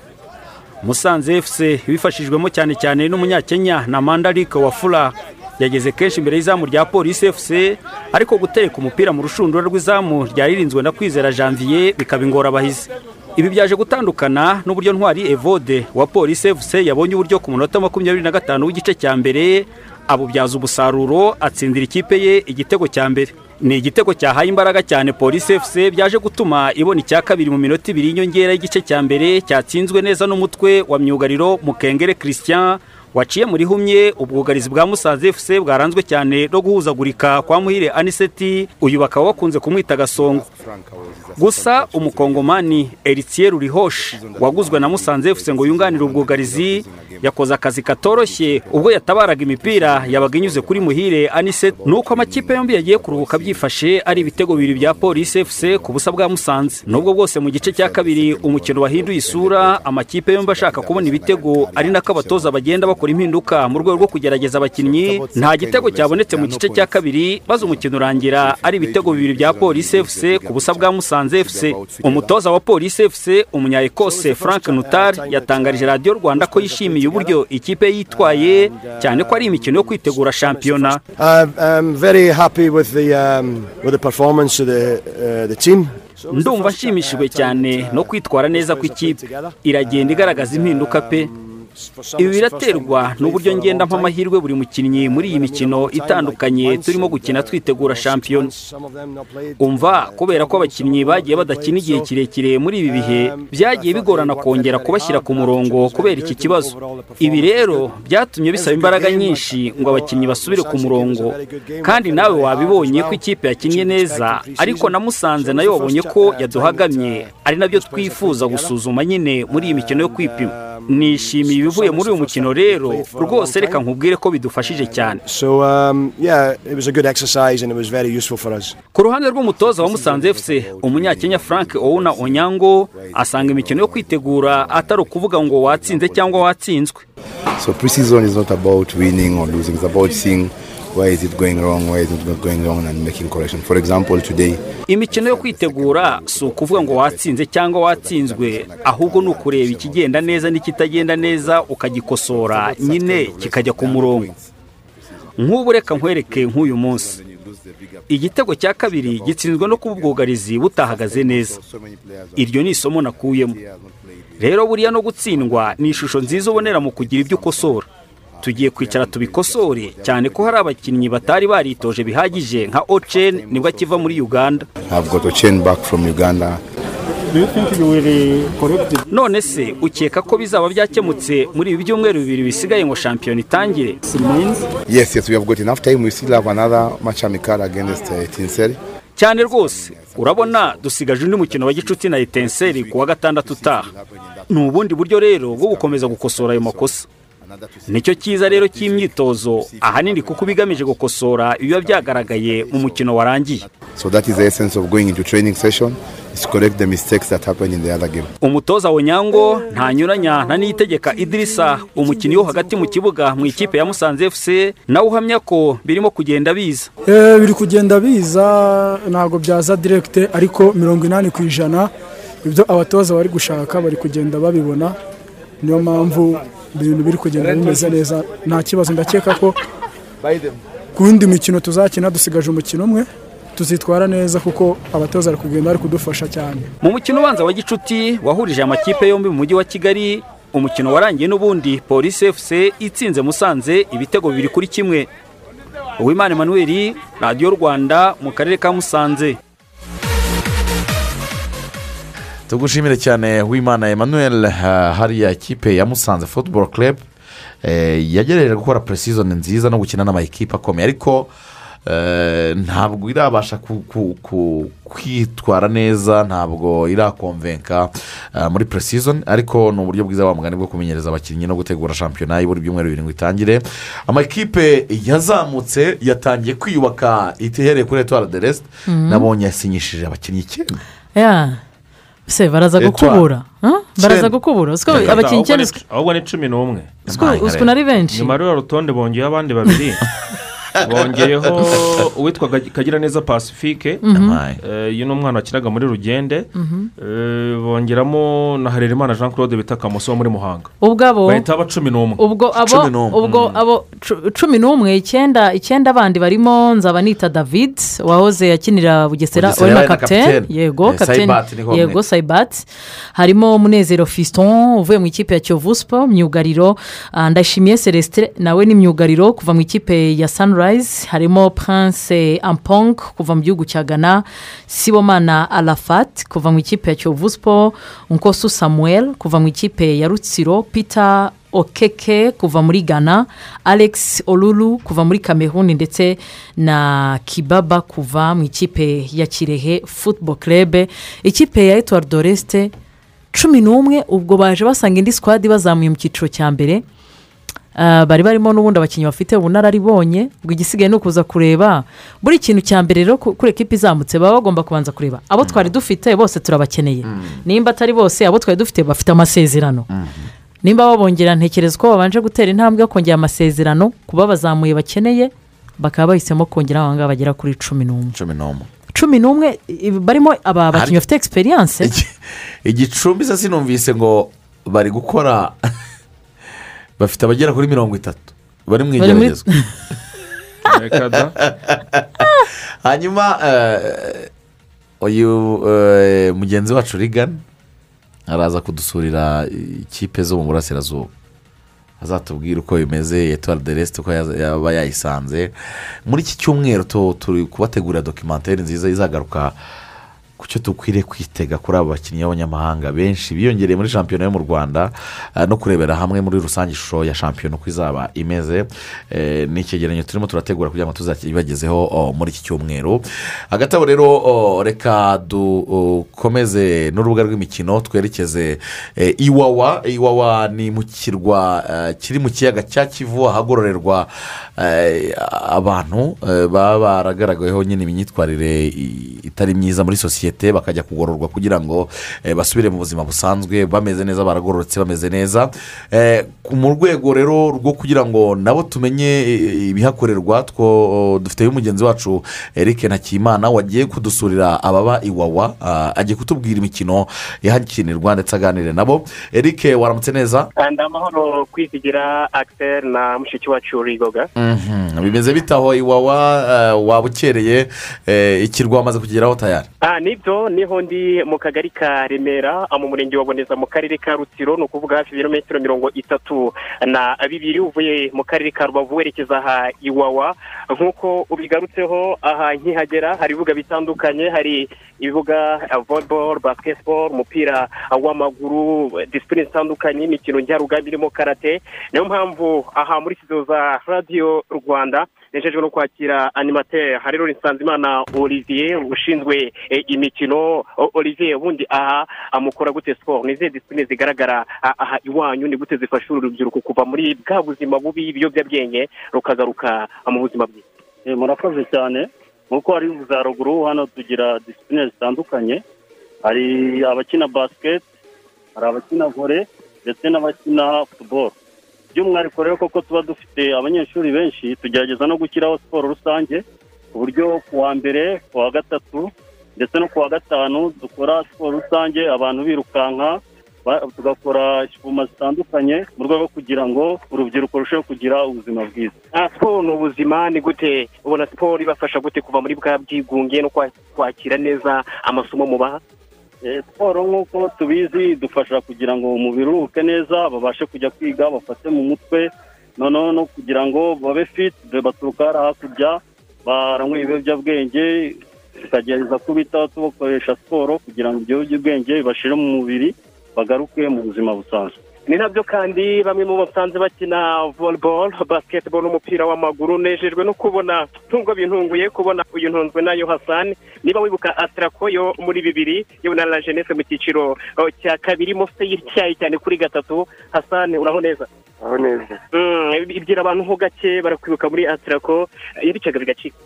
Speaker 19: Musanze efuse bifashijwemo cyane cyane n'umunyakenya na mandarike wa fura yageze kenshi imbere y'izamu rya polisi efuse ariko gutereka umupira mu rushundura rw'izamu ryari ririnzwe na kwizera janvier bikaba ingorabahizi ibi byaje gutandukana n'uburyo ntwari evode wa polisi efuse yabonye uburyo ku munota makumyabiri na gatanu w'igice cya mbere abubyaza umusaruro atsindira ikipe ye igitego cya mbere. Ni igitego cyahaye imbaraga cyane polisi efuse byaje gutuma ibona icya kabiri mu minota ibiri y'inyongera y'igice cya mbere cyatsinzwe neza n'umutwe wa myugariro mukengere christian waciye muri humye ubwugarizi bwa musanze efuse bwaranzwe cyane no guhuzagurika kwa muhire aniseti uyu bakaba bakunze kumwita gasongo. Gusa umukongomani eritiye rurihoshi waguzwe na musanze efuse ngo yunganire ubwugarizi yakoze akazi katoroshye ubwo yatabaraga imipira yabaga inyuze kuri muhire aniseti. Nuko amakipe yombi yagiye kuruhuka byifashe ari ibitego bibiri bya polisi efuse ku busa bwa musanze. Nubwo bwose mu gice cya kabiri umukino wahinduye isura amakipe yombi ashaka kubona ibitego ari nako abatoza bagenda bakora impinduka mu rwego rwo kugerageza abakinnyi nta gitego cyabonetse mu gice cya kabiri maze umukino urangira ari ibitego bibiri bya polisi efuse ku busa bwa musanze efuse umutoza wa polisi efuse umunya-ekose frank nutar yatangarije radiyo rwanda ko yishimiye uburyo ikipe ye yitwaye cyane ko ari imikino yo kwitegura shampiyona.
Speaker 20: Um, uh,
Speaker 19: ndumva nshimishijwe cyane no kwitwara neza kw'ikipe. Iragenda igaragaza impinduka pe. Ibi biraterwa n'uburyo ngenda amahirwe buri mukinnyi muri iyi mikino itandukanye turimo gukina twitegura shampiyona. Umva kubera ko abakinnyi bagiye badakina igihe kirekire muri ibi bihe byagiye bigorana kongera kubashyira ku murongo kubera iki kibazo. Ibi rero byatumye bisaba imbaraga nyinshi ngo abakinnyi basubire ku murongo. Kandi nawe wabibonye ko ikipe yakinnye neza ariko na musanze na yo wabonye ko yaduhagamye. Ari na byo twifuza gusuzuma nyine muri iyi mikino yo kwipima. Nishimiye ibivuye muri uyu mukino rero rwose reka nkubwire ko bidufashije cyane
Speaker 20: So yeah, it was a good exercise and it was very useful for us.
Speaker 19: ku ruhande rw'umutoza wa musanze fc umunyakenya frank owuna onyango asanga imikino yo kwitegura atari ukuvuga ngo watsinze cyangwa watsinzwe
Speaker 21: Going wrong, going wrong, and making. For example, today,
Speaker 19: imikino yo kwitegura si ukuvuga ngo watsinze cyangwa watsinzwe ahubwo ni ukureba ikigenda neza n'ikitagenda neza ukagikosora nyine kikajya ku murongo. Nk'ubu reka nkwereke nk'uyu munsi. Igitego cya kabiri gitsinzwe no kuba ubwugarizi butahagaze neza. Iryo ni isomo nakuyemo. Rero buriya no gutsindwa ni ishusho nziza ubonera mu kugira ibyo ukosora. Tugiye kwicara tubikosore cyane ko hari abakinnyi batari baritoje bihagije nka ocen ni bwo akiva muri uganda
Speaker 21: I've got a chain back from Uganda.
Speaker 19: none se ukeka ko bizaba byakemutse muri ibi byumweru bibiri bisigaye ngo shampiyona itangire
Speaker 21: Yes, yes, we have got enough time. We still have another match amical against Tinsel.
Speaker 19: cyane rwose urabona dusigaje undi mukino wa gicuti na etenseri ku wa gatandatu utaha ni ubundi buryo rero bwo gukomeza gukosora ayo makosa ni cyo cyiza rero cy'imyitozo ahanini kuko uba igamije gukosora ibiba byagaragaye mu mukino warangiye
Speaker 21: So that is the essence of going into training session. Is correct the mistakes that happened in the other game.
Speaker 19: umutoza wonyango ntanyuranya nta niyitegeka idirisa umukinnyi wo hagati mu kibuga mu ikipe ya musanze fc nawe uhamya ko birimo kugenda biza
Speaker 22: Eh, biri kugenda biza ntabwo byaza direkite ariko mirongo inani ku ijana ibyo abatoza bari gushaka bari kugenda babibona niyo mpamvu ibintu biri kugenda bimeze neza. Nta kibazo. Ndakeka ko ku yindi mikino tuzakina dusigaje umukino umwe tuzitwara neza kuko abatoza bari kugenda bari kudufasha cyane.
Speaker 19: Mu mukino ubanza wa gicuti wahurije amakipe yombi mu mujyi wa kigali. Umukino warangiye n'ubundi polisi fc itsinze musanze ibitego bibiri kuri kimwe. Uwimana emmanuel radiyo rwanda mu karere ka musanze.
Speaker 8: Tugushimire cyane wimana emmanuel ha- hariya kipe ya musanze football club eh, yagerageje gukora pre-season nziza no gukina n'amakipe akomeye. Ariko eh, ntabwo irabasha kwitwara neza ntabwo irakonvenka eh, muri pre-season. Ariko ni uburyo bwiza mugani bwo kumenyereza abakinnyi no gutegura shampiyona ibura ibyumweru ngo itangire amakipe yazamutse yatangiye kwiyubaka itihereye kuri etuwara de resite
Speaker 9: Mhm.
Speaker 8: nabonye yasinyishije abakinnyi icyenda
Speaker 9: se baraza gukubura baraza gukubura Siko
Speaker 1: Reka da,
Speaker 9: abakinnyi
Speaker 1: ni- ahubwo ni cumi n'umwe
Speaker 9: Siko uzwi na ari benshi
Speaker 1: nyuma rero rutonde bongeyeho abandi babiri bongeyeho uwitwa Kag- kagiraneza pacifique.
Speaker 9: Mhm.
Speaker 1: Eh, uyu ni umwana wakinaga muri rugende.
Speaker 9: Mhm.
Speaker 1: Eh, bongeramo na harerimana jean claude bita kamoso wo muri muhanga.
Speaker 9: Ubwo abo
Speaker 1: bahita baba cumi n'umwe.
Speaker 9: Ubwo abo ubwo abo cu- cumi n'umwe icyenda icyenda bandi barimo nzaba nita david wahoze akinira bugesera wari na kapitene yego
Speaker 8: Eh,
Speaker 9: kapitene
Speaker 8: niko
Speaker 9: yego sayibati harimo munezero fiston uvuye mu ikipe ya kiyovu siporo myugariro. Ah, ndashimiye celestin nawe ni myugariro kuva mu ikipe ya sunrise harimo prince ampong kuva mu gihugu cya ghana sibomana arafat kuva mu ikipe ya kiyovu siporo nkosu samuel kuva mu ikipe ya rutsiro peter okeke kuva muri ghana alex olulu kuva muri cameroon ndetse na kibaba kuva mu ikipe ya kirehe football club. Ikipe ya etuwari doresite cumi n'umwe ubwo baje basanga indi sikwadi bazamuye mu cyiciro cya mbere. Bari barimo n'ubundi abakinnyi bafite ubunararibonye ubwo igisigaye ni ukuza kureba. Buri kintu cya mbere rero ku- kuri ekipa izamutse baba bagomba kubanza kureba. Abo twari dufite bose turabakeneye. Nimba atari bose abo twari dufite bafite amasezerano. Nimba babongera ntekereza ko babanje gutera intambwe yo kongera amasezerano kuba bazamuye bakeneye bakaba bahisemo kongera aba ngaba bagera kuri cumi n'umwe.
Speaker 8: Cumi n'umwe.
Speaker 9: Cumi n'umwe i- barimo aba bakinnyi bafite egisperiyanse
Speaker 8: igicumbi se sinumvise ngo bari gukora bafite abagera kuri mirongo itatu. Bari mu igeragezwa. Hanyuma eh, uyu eh, mugenzi wacu rigani araza kudusurira ikipe zo mu burasirazuba. Azatubwire uko bimeze etuwari de resite uko yaba yayisanze. Muri iki cyumweru tu- turi kubategurira dokimenteri nziza izagaruka ku cyo dukwiriye kwitega kuri abo bakinnyi b'abanyamahanga benshi biyongereye muri shampiyona yo mu rwanda eh, no kurebera hamwe muri rusange ishusho ya shampiyona uko izaba imeze. Eh, ni icyegeranyo turimo turategura kugira ngo tuzakibagezeho muri iki cyumweru. Hagati aho rero reka dukomeze n'urubuga rw'imikino twerekeze eh, iwawa. Iwawa ni mu kirwa kiri mu kiyaga cya kivu ahagororerwa abantu baba baragaragaweho nyine imyitwarire itari myiza muri sosiyete bakajya kugororwa kugira ngo eh, basubire mu buzima busanzwe bameze neza baragororotse bameze neza. Eh, mu rwego rero rwo kugira ngo nabo tumenye eh, ibihakorerwa two dufite umugenzi wacu eric ntakimana wagiye kudusurira ababa iwawa ah, agiye kutubwira imikino ihakinirwa ndetse aganire nabo. Eric waramutse neza?
Speaker 23: Kandi amahoro kwizigira akiseri na mushiki wacu rigoga.
Speaker 8: Mhm. bimeze bite aho iwawa waba ukereye ikirwa wamaze kugeraho tayari.
Speaker 23: Ah ni byo ni ho ndi mu kagari ka remera ah, mu murenge wa boneza mu karere ka rutsiro ni ukuvuga hafi ibirometero mirongo itatu na bibiri uvuye mu karere ka rubavu werekeza aha iwawa. Nk'uko ubigarutseho aha nkihagera hari ibibuga bitandukanye hari ibibuga volleyball basketball umupira ah, w'amaguru disipurine zitandukanye imikino njyarugamba irimo karate. Niyo mpamvu aha muri studio za radiyo rwanda nejejwe no kwakira animateri hari rero nsanzimana olivier ushinzwe eh, imikino. Olivier ubundi aha amukora gute siporo ni disipurine zigaragara ah, aha iwanyu? Ni gute zifasha rubyiruko kuva muri bwa buzima bubi ibiyobyabwenge rukagaruka ah, mu buzima bwiza
Speaker 24: Eh, murakoze cyane. Nk'uko hari bivuze haruguru hano tugira disipurine zitandukanye. Hari abakina basiketi hari abakina vore ndetse n'abakina futuboro by'umwihariko rero koko tuba dufite abanyeshuri benshi tugerageza no gushyiraho siporo rusange ku buryo ku wa mbere ku wa gatatu ndetse no ku wa gatanu dukora siporo rusange abantu birukanka tugakora sipoma zitandukanye mu rwego rwo kugira ngo urubyiruko rurusheho kugira ubuzima bwiza.
Speaker 23: Ah, siporo ni ubuzima ni gute? Ubona siporo ibafasha gute kuva muri bwa bwigunge no kwa- kwakira neza amasomo mubaha?
Speaker 24: Siporo nk'uko tubizi idufasha kugira ngo umubiri uruhuke neza babashe kujya kwiga bafate mu mutwe noneho no kugira ngo babe fit dore baturuka hariya hakurya baranyweye ibiyobyabwenge tukagerageza kubitaho tubakoresha siporo kugira ngo ibyo biyobyabwenge bibashire mu mubiri bagaruke mu buzima busanzwe.
Speaker 23: Ni na byo kandi bamwe mu basanze bakina volleyball basketball n'umupira w'amaguru nejejwe no kubona ntungo bintunguye kubona uyu ntunzwe na yo hasani niba wibuka atarako yo muri bibiri yewe na la jeunesse mu cyiciro oh, cya kabiri mufite y'icyayi cyane kuri gatatu. Hasani uraho neza?
Speaker 25: Aho neza.
Speaker 23: Mm, ibwira abantu ho gake barakwibuka muri atarako yaricaga bigacika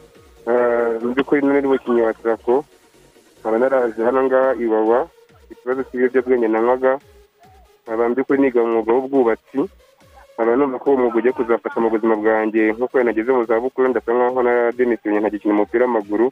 Speaker 25: Ah, mu by'ukuri nari umukinnyi wa tarako nkaba naraje hano ngaha iwawa. Ikibazo cy'ibiyobyabwenge nanywaga. Nkaba mu by'ukuri niga umwuga w'ubwubatsi nkaba numva ko uwo mwuga ugiye kuzafasha mu buzima bwanjye. Nk'uko nageze mu zabukuru ndasa nkaho naradenisiye ntagikina umupira w'amaguru.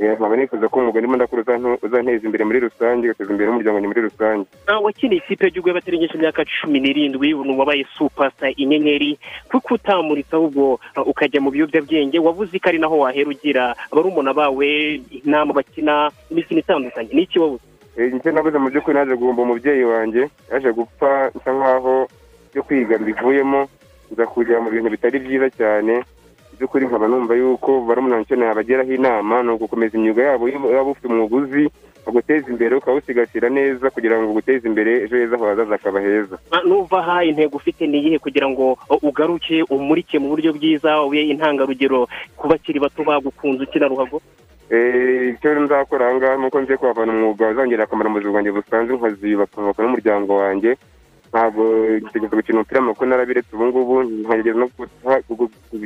Speaker 25: Eh, nkaba nifuza ko umwuga ndimo ndakora uzanteza imbere muri rusange ugateza imbere n'umuryango muri rusange.
Speaker 23: Ah, wakiniye ikipe y'igihugu y'abatarengeje imyaka cumi n'irindwi ubu wabaye supasa inyenyeri. Kuko utamuritse ahubwo ah, ukajya mu biyobyabwenge wavuze ko ari naho wahera ugira barumuna bawe inama bakina imikino itandukanye. Ni wabuze?
Speaker 25: Eh, icyo nabuze mu by'ukuri naje guhomba umubyeyi wanjye yaje gupfa nsa nkaho byo kwiga mbivuyemo nza kujya mu bintu bitari byiza cyane. By'ukuri nkaba numva yuko barumuna wanjye nabageraho inama ni ugukomeza imyuga yabo waba ufite umwuga uzi uguteza imbere ukawusigasira neza kugira ngo uguteze imbere ejo heza hazaza hakaba heza.
Speaker 23: Nuva aha intego ufite ni iyihe kugira ngo ugaruke umurike mu buryo bwiza ube intangarugero ku bakiri bato bagukunze ukina ruhago?
Speaker 25: Icyo nzakora aha ngaha ni uko ngiye kuhavana umwuga uzongera akamaro mu buzima bwanjye busanzwe nkaziyubaka nkubaka n'umuryango wanjye. Ntabwo gitegeko gukina umupira w'amaguru narabiretse ubu ngubu nkagerageza no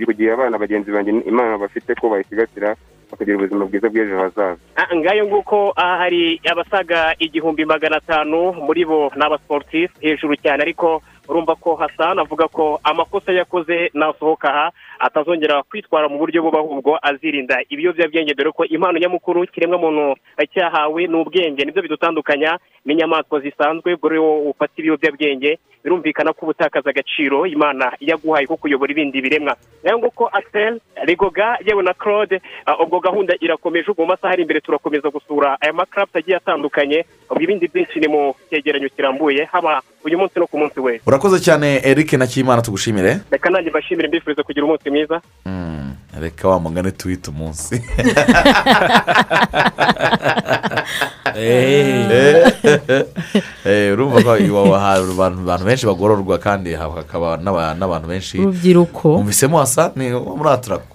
Speaker 25: kugira abana bagenzi banjye imana bafite ko bayisigasira bakagira ubuzima bwiza bw'ejo hazaza.
Speaker 23: Ah, ngayo nguko aha hari abasaga igihumbi magana atanu muri bo ni abasportif hejuru cyane ariko urumva ko hasana avuga ko amakosa yakoze nasohoka aha atazongera kwitwara mu buryo buba ahubwo azirinda ibiyobyabwenge. Dore ko impano nyamukuru kiremwamuntu cyahawe ni ubwenge. Nibyo bidutandukanya n'inyamaswa zisanzwe ubwo rero ufata ibiyobyabwenge birumvikana ko ubutakaza agaciro imana yaguhaye ko kuyobora ibindi biremwa. Nayo nguko axel rigoga yewe na claude ah, ubwo gahunda irakomeje ubwo mu masaha ari imbere turakomeza gusura aya makarabu agiye atandukanye ubwo ibindi byinshi ni mu cyegeranyo kirambuye haba uyu munsi no ku munsi we.
Speaker 8: Urakoze cyane eric na kimana tugushimire.
Speaker 23: Reka nanjye mbashimire mbifuriza kugira umunsi mwiza.
Speaker 8: Reka wa mugani tuwite umunsi. Eh, urumva ko abantu benshi bagororwa kandi hakaba n'aba- n'abantu benshi.
Speaker 9: Urubyiruko.
Speaker 8: Umvisemo hasa ni muri atarako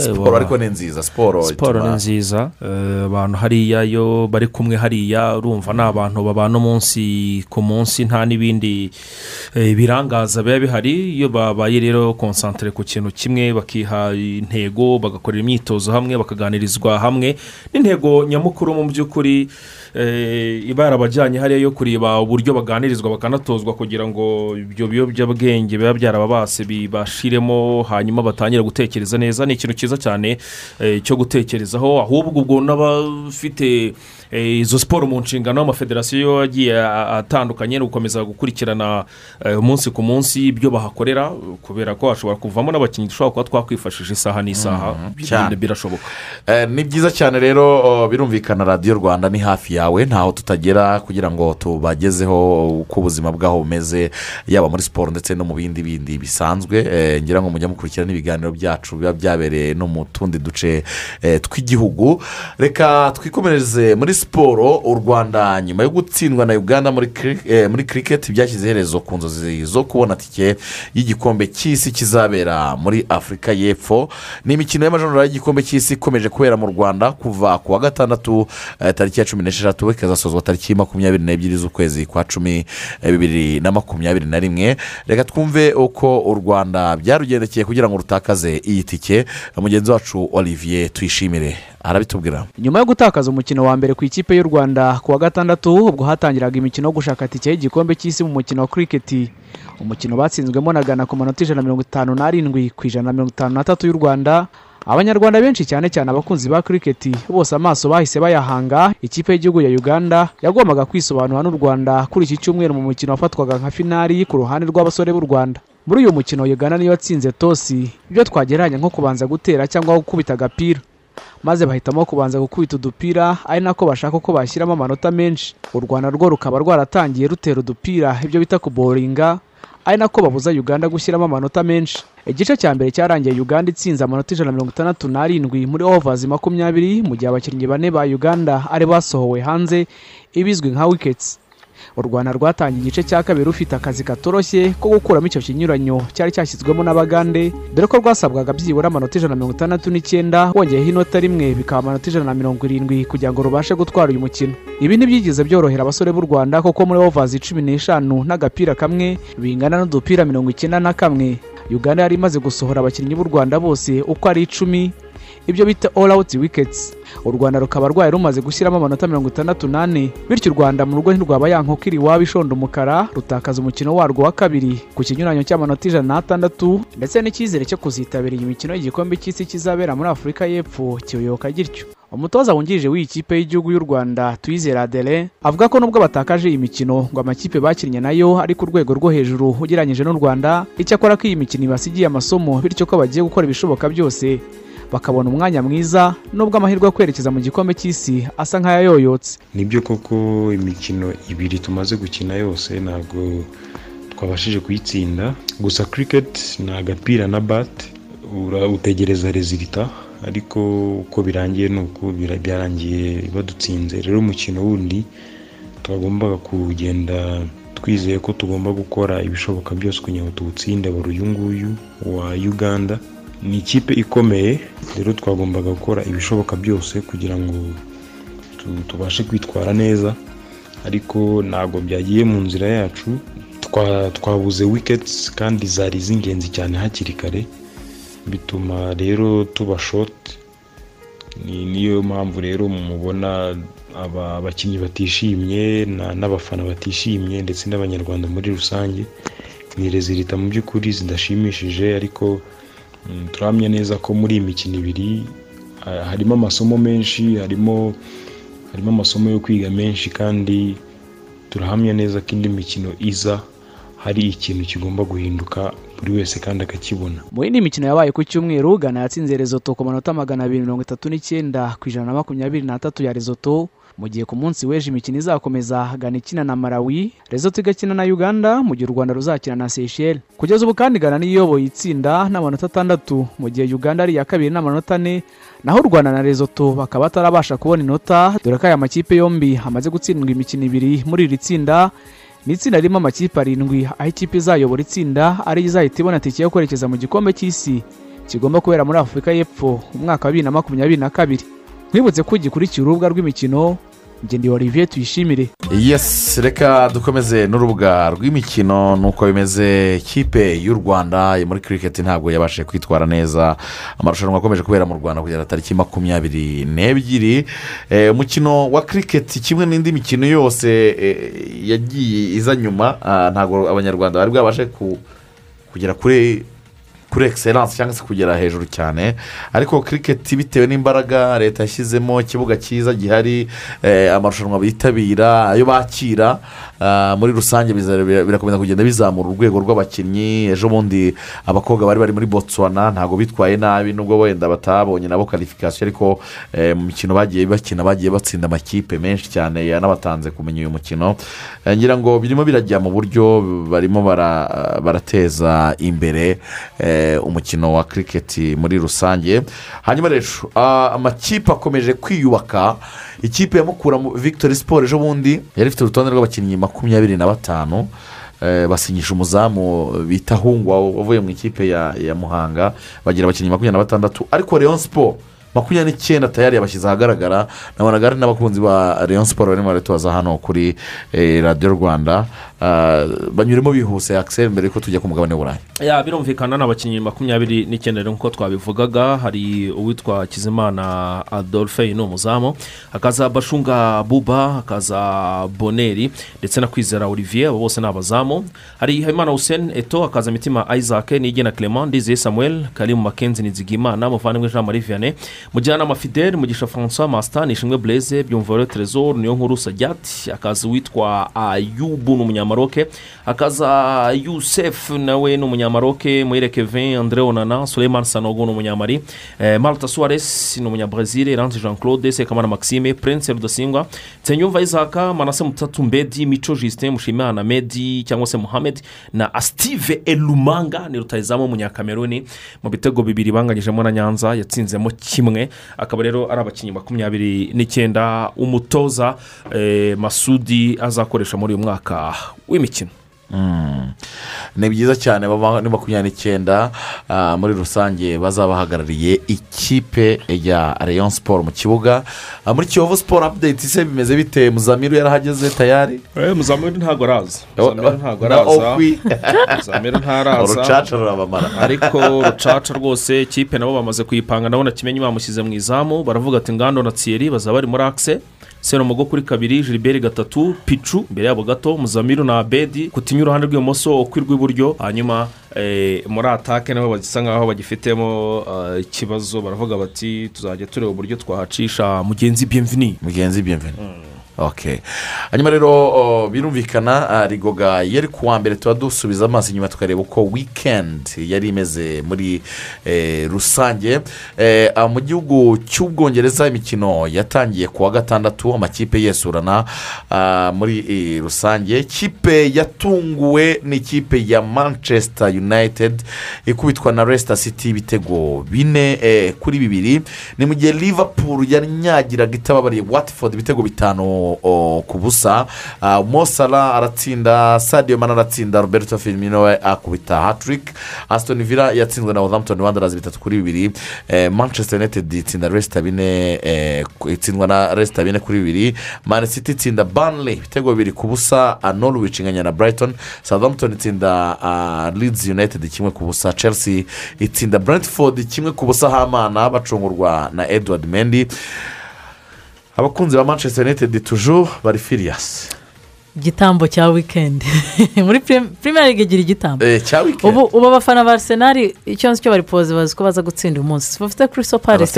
Speaker 8: siporo ariko ni nziza siporo
Speaker 1: siporo ni nziza. Eh, abantu hariya yo bari kumwe hariya urumva ni abantu babana umunsi ku munsi nta n'ibindi eh, birangaza biba bihari. Iyo babaye rero konsantere ku kintu kimwe bakiha intego bagakorera imyitozo hamwe bakaganirizwa hamwe. N'intego nyamukuru mu by'ukuri eh, iba yarabajyanye hariya yo kureba uburyo baganirizwa bakanatozwa kugira ngo ibyo biyobyabwenge biba byarababase bibashiremo hanyuma batangire gutekereza neza. Ni ikintu cyiza cyane eh, cyo gutekerezaho ahubwo ubwo n'abafite eh, izo siporo mu nshingano amafederasiyo agiye atandukanye ni ugukomeza gukurikirana eh, umunsi ku munsi ibyo bahakorera kubera ko hashobora kuvamo n'abakinnyi dushobora kuba twakwifashisha isaha n'isaha.
Speaker 8: Cyane.
Speaker 1: birashoboka.
Speaker 8: Eh, ni byiza cyane rero birumvikana radiyo rwanda ni hafi yawe ntaho tutagera kugira ngo tubagezeho uko ubuzima bwaho bumeze yaba muri siporo ndetse no mu bindi bindi bisanzwe. Eh, ngira ngo mujya mukurikira n'ibiganiro byacu biba byabereye no mu tundi duce eh, tw'igihugu. Reka twikomereze muri siporo u rwanda. Nyuma yo gutsindwa na uganda muri kiri- eh, kiriketi byashyize iherezo ku nzozi zo kubona tike y'igikombe cy'isi kizabera muri afurika y'epfo. Ni imikino y'amajonjora y'igikombe cy'isi ikomeje kubera mu rwanda kuva ku wa gatandatu eh, tariki ya cumi n'esheshatu ikazasozwa tariki makumyabiri n'ebyiri z'ukwezi kwa cumi eh, bibiri na makumyabiri na rimwe. Reka twumve uko u rwanda byarugendekeye kugira ngo rutakaze iyi tike. Mugenzi wacu olivier tuyishimire arabitubwira.
Speaker 17: Nyuma yo gutakaza umukino wa mbere ku ikipe y'u rwanda ku wa gatandatu ubwo hatangiraga imikino yo gushaka tike y'igikombe cy'isi mu mukino wa kiriketi umukino batsinzwemo na gana ku manota ijana na mirongo itanu n'arindwi ku ijana na mirongo itanu n'atatu y'u rwanda. Abanyarwanda benshi cyane cyane abakunzi ba kiriketi bose amaso bahise bayahanga. Ikipe y'igihugu ya uganda yagombaga kwisobanura n'u rwanda kuri iki cyumweru mu mukino wafatwaga nka finari ku ruhande rw'abasore b'u rwanda. Muri uyu mukino uganda niyo yatsinze tosi. Ibyo twagereranya nko kubanza gutera cyangwa gukubita agapira. Maze bahitamo kubanza gukubita udupira ari nako bashaka ko bashyiramo amanota menshi. U rwanda rwo rukaba rwaratangiye rutera udupira ibyo bita kuboringa ari nako babuza uganda gushyiramo amanota menshi. Igice cya mbere cyarangiye uganda itsinze amanota ijana na mirongo itandatu n'arindwi muri ovazi makumyabiri mu gihe abakinnyi bane ba uganda ari basohowe hanze ibizwi nka wiketsi u rwanda rwatangiye igice cya kabiri rufite akazi katoroshye ko gukuramo icyo kinyuranyo cyari cyashyizwemo n'abagande dore ko rwasabwaga byibura amanota ijana na mirongo itandatu n'icyenda wongeyeho inota rimwe bikaba amanota ijana na mirongo irindwi kugira ngo rubashe gutwara uyu mukino. Ibi ntibyigize byorohera abasore b'u rwanda kuko muri ovazi cumi n'eshanu n'agapira kamwe bingana n'udupira mirongo icyenda na kamwe. Uganda yari imaze gusohora abakinnyi b'u rwanda bose uko ari icumi ibyo bita all out wickets. U rwanda rukaba rwari rumaze gushyiramo amanota mirongo itandatu n'ane bityo u rwanda mu rugo ntirwaba ya nkoko iri iwabo ishonda umukara rutakaza umukino warwo wa kabiri. Ku kinyuranyo cy'amanota ijana n'atandatu ndetse n'icyizere cyo kuzitabira iyi mikino y'igikombe cy'isi kizabera muri afurika y'epfo kiyoyoka gityo. Umutoza wungirije w'iyi kipe y'igihugu y'u rwanda tuyizera adele avuga ko nubwo batakaje iyi mikino ngo amakipe bakinnye na yo ari ku rwego rwo hejuru ugereranyije n'u rwanda icyakora ko iyi mikino ibasigiye amasomo bityo ko bagiye gukora ibishoboka byose. Bakabona umwanya mwiza nubwo amahirwe yo kwerekeza mu gikombe cy'isi asa nk'ayayoyotse.
Speaker 26: Nibyo koko imikino ibiri tumaze gukina yose ntabwo twabashije kuyitsinda. Gusa kiriketi ni agapira na bati utegereza rezilita ariko uko birangiye ni uko byarangiye badutsinze. Rero umukino wundi twagombaga kugenda twizeye ko tugomba gukora ibishoboka byose kugira ngo tuwutsinde wari uyu nguyu wa uganda. Ni ikipe ikomeye rero twagombaga gukora ibishoboka byose kugira ngo tubashe kwitwara neza ariko ntabwo byagiye mu nzira yacu. Twabuze wiketsi kandi zari iz'ingenzi cyane hakiri kare bituma rero tuba shoti niyo mpamvu rero mubona abakinnyi batishimye n'abafana batishimye ndetse n'abanyarwanda muri rusange. Ni rezilita mu by'ukuri zidashimishije ariko turahamya neza ko muri iyi mikino ibiri harimo amasomo menshi harimo harimo amasomo yo kwiga menshi kandi turahamya neza ko indi mikino iza hari ikintu kigomba guhinduka buri wese kandi akakibona.
Speaker 17: Mu yindi mikino yabaye ku cyumweru gana yatsinze rezoto ku manota magana abiri mirongo itatu n'icyenda ku ijana na makumyabiri n'atatu ya rezoto mu gihe ku munsi w'ejo imikino izakomeza Ghana ikina na Malawi Lesotho igakina na Uganda mu gihe u Rwanda ruzakina na Seychelles. Kugeza ubu kandi Ghana niyo itsinda n'amanota atandatu. Mu gihe Uganda ari iya kabiri n'amanota ane naho u Rwanda na Lesotho bakaba batarabasha kubona inota. Dore ko aya makipe yombi amaze gutsindwa imikino ibiri muri iri tsinda. Ni itsinda ririmo amakipe arindwi aho ikipe izayobora itsinda ariyo izahita ibona tike yo kwerekeza mu gikombe cy'isi. Kigomba kubera muri afurika y'epfo mu mwaka wa bibiri na makumyabiri na kabiri. Mwibutse ko gikurikira urubuga rw'imikino ngende olivier tuyishimire.
Speaker 8: Yes reka dukomeze n'urubuga rw'imikino nuko bimeze ikipe y'u rwanda muri kiriketi ntabwo yabashije kwitwara neza. Amarushanwa akomeje kubera mu rwanda kugera tariki makumyabiri n'ebyiri. Eh, umukino wa kiriketi kimwe n'indi mikino yose eh, yagiye iza nyuma ah, ntabwo abanyarwanda bari bwabashe ku- kugera kuri kuri egiseranse cyangwa se kugera hejuru cyane. Ariko kiriketi bitewe n'imbaraga leta yashyizemo ikibuga cyiza gihari eh, amarushanwa bitabira ayo bakira muri rusange birakomeza kugenda bizamura urwego rw'abakinnyi. Ejo bundi abakobwa bari bari muri botswana ntabwo bitwaye nabi nubwo wenda batabonye nabo karifikasiyo ariko eh, mu mikino bagiye bakina bagiye batsinda amakipe menshi cyane yanabatanze kumenya uyu mukino. Eh, ngira ngo birimo birajya mu buryo barimo bara- barateza imbere eh, umukino wa kiriketi muri rusange. Hanyuma rero ah, amakipe akomeje kwiyubaka ikipe ya mukura mu- victory siporo ejo bundi yari ifite urutonde rw'abakinnyi makumyabiri na batanu eh, basinyisha umuzamu bita hungwa wavuye mu ikipe ya ya muhanga bagira abakinnyi makumyabiri na batandatu. Ariko leon siporo makumyabiri n'icyenda tayari yabashyize ahagaragara nabonaga hari n'abakunzi ba leon siporo barimo baratubaza hano kuri eh, radiyo rwanda. Banyuremo bihuse akiseri mbere yuko tujya ku mugabane w'uburayi
Speaker 1: birumvikana ni abakinnyi makumyabiri n'icyenda nk'uko twabivugaga hari uwitwa kizimana adolphe ni umuzamu hakaza bashunga buba hakaza boneri ndetse na kwizera olivier abo bose ni abazamu. Hari habimana hussein eto hakaza mitima isaac nigena clement ndizeye samuel karimu makenzi nizigimana muvandimwe jean marie vianney mujyanama fidel mugisha francois masita nishimwe blaise byumvore trezor niyo nkuru sajyati hakaza uwitwa ayubu ni umunyamaroke hakaza yusef nawe ni umunyamaroke muhire kevin andre onana suleiman sanogo ni umunyamari eh, marta suarez ni umunyabrazil ranze jean claude sekamana maxime prince rudasingwa nsenyumva isaka manase mutatu mbedi mico justin mushimana medi cyangwa se muhammed na astive elumanga ni rutayizamu w'umunyakameruni mu bitego bibiri banganyijemo na nyanza yatsinzemo kimwe. Akaba rero ari abakinnyi makumyabiri n'icyenda. Umutoza eh, masudi azakoresha muri uyu mwaka w'imikino
Speaker 8: Mm. ni byiza cyane baba ni makumyabiri n'icyenda ah, muri rusange bazaba bahagarariye ikipe ya rayon siporo mu kibuga. Ah, muri kiyovu siporo apudeti se bimeze bite? Muzamiru yarahageze tayari?
Speaker 1: Muzamiru ntabwo araza.
Speaker 8: Oh,
Speaker 1: muzamiru ntabwo araza.
Speaker 8: Okwi.
Speaker 1: muzamiru ntaraza.
Speaker 8: Urucaca rurabamara.
Speaker 1: Ariko rucaca rwose kipe nabo bamaze kuyipanga. Ndabona kimenyi bamushyize mu izamu baravuga ati ngando na tsiyeri bazaba bari muri akise serumogo kuri kabiri jiliberi gatatu picu imbere yabo gato muzamiru na abedi kutinya uruhande rw'ibumoso ukwi rw'iburyo hanyuma eh, muri atake nabo basa nkaho bagifitemo eh, ikibazo baravuga bati tuzajya tureba uburyo twahacisha mugenzi biyemvini
Speaker 8: mugenzi biyemvini ok hanyuma rero birumvikana rigoga yari ku wa mbere tuba dusubiza amaso inyuma tukareba uko wikendi yari imeze muri eh, rusange. Ah, mu gihugu cy'ubwongereza imikino yatangiye ku wa gatandatu amakipe yesurana muri eh, rusange. Ikipe yatunguwe ni ikipe ya manchester united ikubitwa na leicester city ibitego bine kuri bibiri. Ni mu gihe liverpool yanyagiraga itababariye watford ibitego bitanu ku busa Ah, mosara aratsinda sadio mana aratsinda roberto firmino we akubita hatrick aston villa yatsinzwe na Southampton wanderers bitatu kuri bibiri. Eh, manchester united itsinda leicester bine eh, itsindwa na leicester bine kuri bibiri. Man city itsinda burnley ibitego bibiri ku busa ah, norwich inganya na brighton. Southampton itsinda ah, leeds united kimwe ku busa chelsea itsinda brentford kimwe ku busa hamana bacungurwa na edward mendy. Abakunzi ba manchester united tujuru bari firiyasi
Speaker 9: igitambo cya wikendi muri ligue igira igitambo.
Speaker 8: Eh, cya wikendi
Speaker 9: ubu abafana ba arsenal icyo nzi cyo bari poze bazi ko baza gutsinda uyu munsi. Bafite
Speaker 8: Crystal Palace.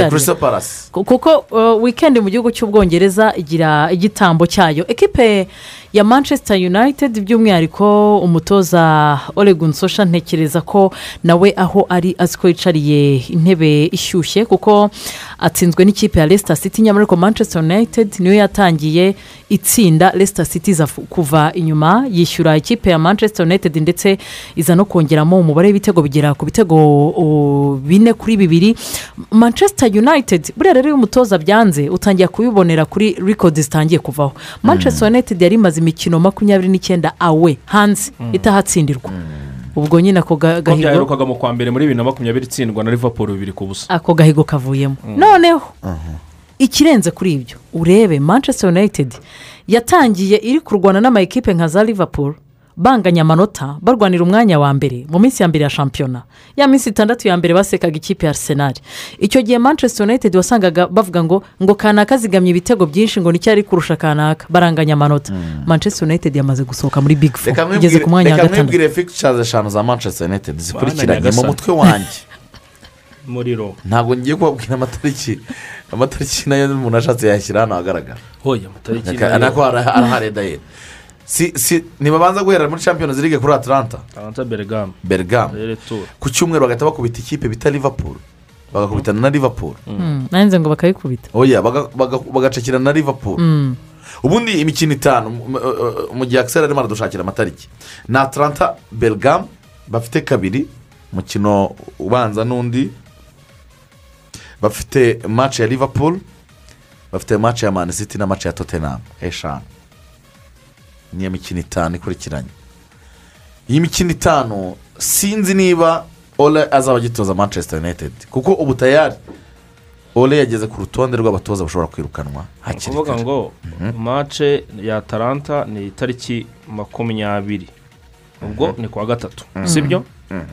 Speaker 9: kuko uh, wikendi mu gihugu cy'ubwongereza igira igitambo cyayo. Ekipe ya manchester united by'umwihariko umutoza oregon sosha ntekereza ko nawe aho ari azi ko yicariye intebe ishyushye kuko atsinzwe n'ikipe ya leicester city. Nyamara ariko manchester united niyo yatangiye itsinda leicester city iza kuva inyuma yishyura ikipe ya manchester united ndetse iza no kongeramo umubare w'ibitego bigera ku bitego bine kuri bibiri. Manchester united buriya rero iyo umutoza byanze utangiye kubibonera kuri record zitangiye kuvaho. Manchester united yari imaze imikino makumyabiri n'icyenda awe hanze itahatsindirwa ubwo nyine ako ga-
Speaker 1: ko
Speaker 9: gahigo
Speaker 1: byaherukaga mu kwa mbere muri bibiri na makumyabiri itsindwa na liverpool bibiri ku busa.
Speaker 9: Ako gahigo kavuyemo. Noneho ikirenze kuri ibyo urebe manchester united yatangiye iri kurwana n'amayikipe nka za liverpool. Banganya amanota barwanira umwanya wa mbere mu minsi ya mbere ya shampiyona. Ya minsi itandatu ya mbere basekaga ikipe ya arsenal. Icyo gihe manchester united wasangaga bavuga ngo ngo kanaka zigamye ibitego byinshi ngo ni cyo ari kurusha kanaka. Baranganya amanota. Manchester united yamaze gusohoka muri big four
Speaker 8: reka
Speaker 9: igeze ku mwanya wa
Speaker 8: reka
Speaker 9: gatandatu.
Speaker 8: mwibwire fikishazi eshanu za manchester united zikurikiranye mu mutwe wanjye.
Speaker 1: Muriro.
Speaker 8: Ntabwo ngiye kubabwira amatariki amatariki na yo umuntu ashatse yashyira hano ahagaragara.
Speaker 1: Hoya amatariki
Speaker 8: Reka-
Speaker 1: nayo-
Speaker 8: arahari dayeri ntibabanza guhera muri champions league kuri atlanta
Speaker 1: atlanta bergam
Speaker 8: bergam
Speaker 1: rero tour
Speaker 8: ku cyumweru bagahita bakubita ikipe bita liverpool. Bagakubitana na liverpool.
Speaker 9: Mm, nanjye ngo bakayikubita
Speaker 8: oya baga- baga- bagacakirana na liverpool.
Speaker 9: Mm.
Speaker 8: ubundi imikino itanu mu- gihe akiseri arimo aradushakira amatariki ni atlanta bergam bafite kabiri umukino ubanza n'undi bafite match ya liverpool. Bafite match ya man city na match ya tottenham eshanu niyo mikino itanu ikurikiranye. Iyi mikino itanu sinzi niba ole azaba agitoza manchester united kuko ubu tayari ole yageze ku rutonde rw'abatoza bashobora kwirukanwa hakiri
Speaker 1: kuvuga
Speaker 8: kare.
Speaker 1: ngo mace ya atalanta ni itariki makumyabiri. Ubwo ni kuwa gatatu sibyo?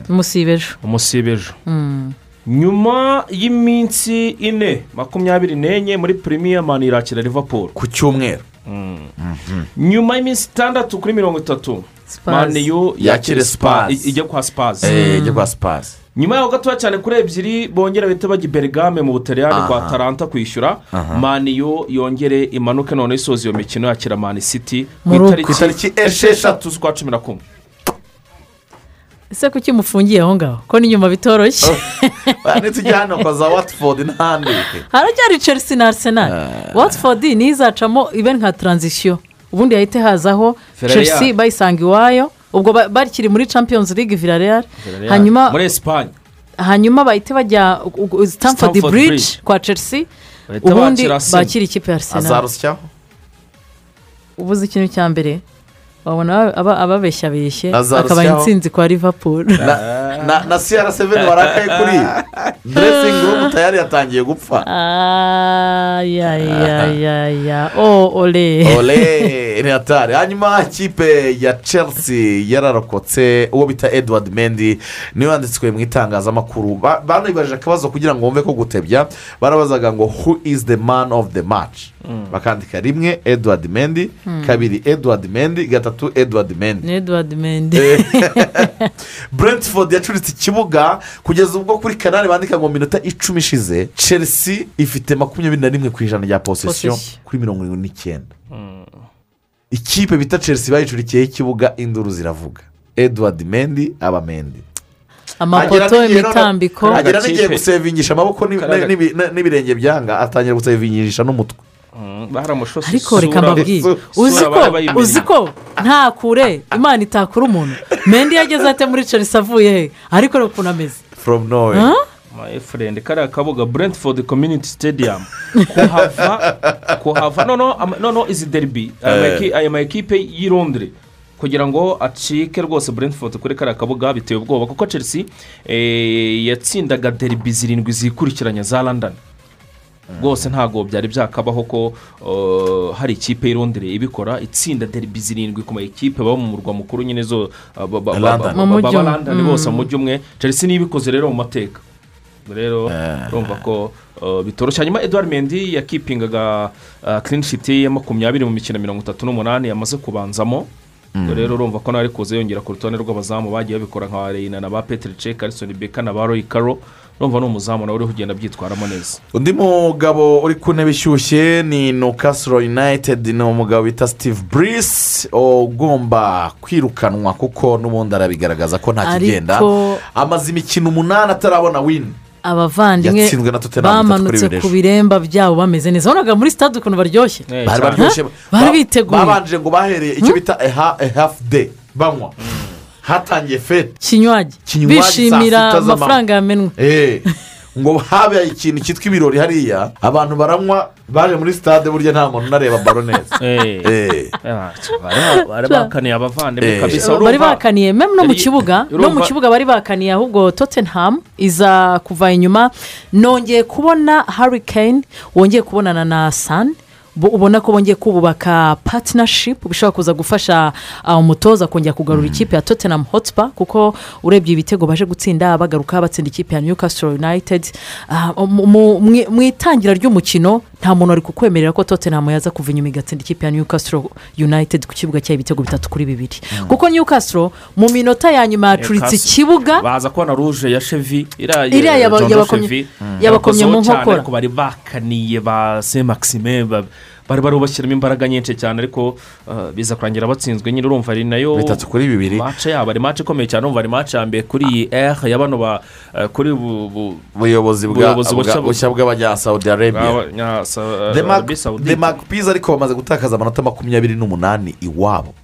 Speaker 9: Umusibejo.
Speaker 1: Umusibejo.
Speaker 9: Mm.
Speaker 1: Nyuma y'iminsi ine makumyabiri n'enye muri premier mani irakira liverpool.
Speaker 8: Ku cyumweru.
Speaker 1: Nyuma y'iminsi itandatu kuri mirongo itatu maniyu yakire
Speaker 8: Spurs.
Speaker 1: ijya kwa spazi
Speaker 8: Eh, ijya kwa spazi
Speaker 1: nyuma yaho gatoya cyane kuri ebyiri bongera bahita bajya i bergame mu butaliyani kwa taranta kwishyura? Maniyu yongere imanuke none isoza iyo mikino yakira mani city ku
Speaker 8: itariki
Speaker 1: esheshatu. z'ukwa cumi na kumwe.
Speaker 9: Ese kuki mufungiye aho ngaho? Ko n'inyuma bitoroshye?
Speaker 8: Nitujya hano kwa za watford n'ahandi.
Speaker 9: Haracyari chelsea na arsenal. Watford niyo izacamo ibe nka taranzisiyo ubundi hahite hazaho chelsea bayisanga iwayo. Ubwo ba- bakiri muri champions league villarreal. Hanyuma
Speaker 1: muri esipanye
Speaker 9: hanyuma bahite bajya stamford bridge kwa chelsea. Ubundi
Speaker 1: bakira
Speaker 9: ikipe ya arsenal.
Speaker 8: Azarusyaho
Speaker 9: ubuze ikintu cya mbere. Wabona aba- ababeshyabeshye akabaha intsinzi kwa liverpool.
Speaker 8: Na na siyara seveni warakaye kuri deresingi rumu tayari yatangiye gupfa.
Speaker 9: Ayayayaya o ole.
Speaker 8: Ole ni hatari hanyuma ikipe ya chelsea yararokotse uwo bita edward mendi ni we wanditswe mu itangazamakuru. Ba- banibajije akabazo kugira ngo wumve ko gutebya barabazaga ngo who is the man of the match? Bakandika rimwe edward mendi
Speaker 9: Mm.
Speaker 8: kabiri edward mendi gatatu edward mendi
Speaker 9: ni edward mende
Speaker 8: brentford yacuritse ikibuga kugeza ubwo kuri kanari bandika ngo minota icumi ishize chelsea ifite makumyabiri na rimwe ku ijana rya posesiyo kuri mirongo irindwi n'icyenda. Ikipe bita chelsea bayicurikiyeho ikibuga induru ziravuga. Edward mendi aba mendi
Speaker 9: amapoto imitambiko.
Speaker 8: agera n'igihe gusevingisha amaboko n'ibirenge byanga atangira gusevingisha n'umutwe.
Speaker 1: Baramushose
Speaker 9: ariko reka mbabwire.
Speaker 1: Isura
Speaker 9: uzi ko nta kure imana itakura umuntu. Mendi yageze ate muri chelsea avuye he ariko reka ukuntu ameze.
Speaker 8: From nowhere.
Speaker 9: Huh?
Speaker 1: my friend kariya kabuga brentford community stadium. Kuhava kuhava. Noneho izi deribi aya
Speaker 8: Eh.
Speaker 1: ma ekipe y'i londres. Kugira ngo acike rwose brentford kuri kariya kabuga biteye ubwoba. Kuko chelsea eh, yatsindaga deribi zirindwi zikurikiranya za london. Rwose ntabwo byari byakabaho ko uh, hari ikipe y'i londres ibikora. Itsinda deribi zirindwi ku ma ekipe baba mu murwa mukuru nyine zo uh, ba- ba- ba-
Speaker 8: London.
Speaker 1: ba-
Speaker 9: Mu
Speaker 1: ba-
Speaker 9: mujyi
Speaker 1: ba-
Speaker 9: umwe.
Speaker 1: London
Speaker 9: Mm.
Speaker 1: bose mu mujyi umwe. Chelsea niyo ibikoze rero mu mateka. Rero urumva ko uh, bitoroshye. Hanyuma edouard mendi yakipingaga sheet ya makumyabiri mu mikino mirongo itatu n'umunani yamaze kubanzamo. Ubwo rero urumva ko nawe ari kuza yongera ku rutonde rw'abazamu. Bagiye babikora nka reyina na ba peteri ceke arisoni beka na ba royi karo urumva ni umuzamu nawe uriho ugenda abyitwaramo neza.
Speaker 8: Undi mugabo uri ku ntebe ishyushye ni nukasiro yunayitedi ni umugabo bita steve burisi ugomba kwirukanwa kuko n'ubundi arabigaragaza ko nta kigenda. Amaze imikino umunani atarabona wini
Speaker 9: abavandimwe bamanutse ku biremba byabo bameze neza. Wabonaga muri stade ukuntu baryoshye?
Speaker 8: Bari baryoshye.
Speaker 9: Bari
Speaker 8: Ba-
Speaker 9: biteguye
Speaker 8: babanje ngo bahereye icyo bita hafu de banywa. Hatangiye fete
Speaker 9: kinywaji. Bishimira amafaranga yamenwe
Speaker 8: Eh, ngo habaye ikintu cyitwa ibirori hariya abantu baranywa baje muri stade burya nta muntu unareba baro neza Eh.
Speaker 1: bari bari bakaniye abavandimwe
Speaker 8: Eh.
Speaker 1: kabisa.
Speaker 9: Bari bakaniye memu no mu kibuga no mu kibuga bari bakaniye ahubwo tottenham iza kuva inyuma. Nongeye kubona harry kane wongeye kubonana na san bo- ubona ko bongeye kubaka patinashipu bishobora kuza gufasha ah, umutoza kongera kugarura ikipe ya tottenham hotspur kuko urebye ibitego baje gutsinda bagaruka batsinda ikipe ya newcastle united. Ah, mu- itangira ry'umukino nta muntu wari kukwemerera ko tottenham yaza kuva inyuma igatsinda ikipe ya newcastle united ku kibuga cyayo ibitego bitatu kuri bibiri. Kuko newcastle mu minota ya nyuma yacuritse ikibuga
Speaker 1: baza kubona ruje ya chevi
Speaker 9: Iriya
Speaker 1: Jondo
Speaker 9: yabakomye- mu nkokora.
Speaker 1: bari bakaniye ba se maxime bari bari bashyiramo imbaraga nyinshi cyane ariko uh, biza kurangira batsinzwe nyine urumva ari na yo
Speaker 8: Bitatu kuri bibiri.
Speaker 1: mace yabo ari mace ikomeye cyane urumva ari mace ya mbere kuri iyi r ya bano ba uh, kuri bu- bu-
Speaker 8: ubuyobozi bwa-
Speaker 1: Ubuyobozi
Speaker 8: bwa-
Speaker 1: bushya-
Speaker 8: bushya bw'abanya-saudi arabia
Speaker 1: bwa- nya- Sa-
Speaker 8: The Mag-
Speaker 1: Arabie Saoudite.
Speaker 8: the magpies ariko bamaze gutakaza amanota makumyabiri n'umunani iwabo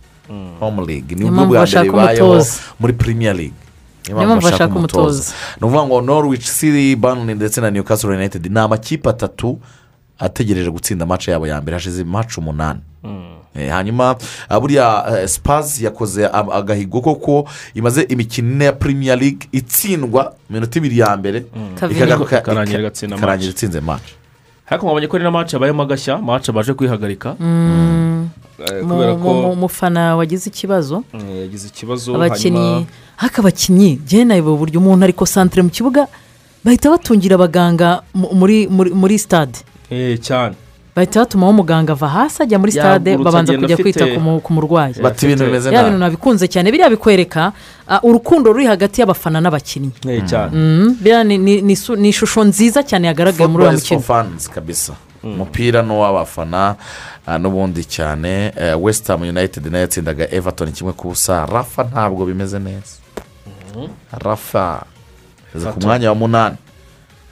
Speaker 8: home league ni
Speaker 9: Niyo
Speaker 8: ubwo
Speaker 9: mpamvu
Speaker 8: bwa mbere
Speaker 9: bashaka
Speaker 8: bibayeho
Speaker 9: umutoza.
Speaker 8: muri premier league
Speaker 9: Niyo mpamvu bashaka umutoza.
Speaker 8: ni ukuvuga ngo norwich city burnley ndetse na newcastle united ni amakipe atatu ategereje gutsinda match yabo ya mbere. Hashize match umunani. Eh, hanyuma ah, buriya eh, spurs yakoze agahigo koko imaze imikino ine ya premier league itsindwa iminota ibiri ya mbere. Ikagaruka
Speaker 1: Ikarangira
Speaker 8: itsinze match.
Speaker 1: Ariko mwabonye ko ari na mace yabayemo agashya mace baje kwihagarika.
Speaker 9: Mm.
Speaker 1: Eh,
Speaker 9: umufana wagize ikibazo?
Speaker 1: Yagize ikibazo
Speaker 9: abakinnyi.
Speaker 1: hanyuma
Speaker 9: haka abakinnyi. Nawe uburyo umuntu ariko santire mu kibuga bahita batungira abaganga mu- muri muri
Speaker 1: eh, cyane.
Speaker 9: Bahita batumaho umuganga ava hasi ajya muri stade
Speaker 1: Yagurutse
Speaker 9: babanza kujya kwita ku mu- ku murwayi.
Speaker 8: Bati ibintu bimeze nabi.
Speaker 9: bintu nabikunze cyane biriya bikwereka ah, urukundo ruri hagati y'abafana n'abakinnyi.
Speaker 1: Eh, cyane.
Speaker 9: Mm, biriya ni- ishusho nziza cyane yagaragaye muri uwo mukino.
Speaker 8: fans kabisa. Umupira ni uw'abafana ah, n'ubundi cyane. Eh, west ham united na yo yatsindaga everton kimwe ku busa. Rafa ntabwo bimeze neza. Rafa ageze ku mwanya wa munani.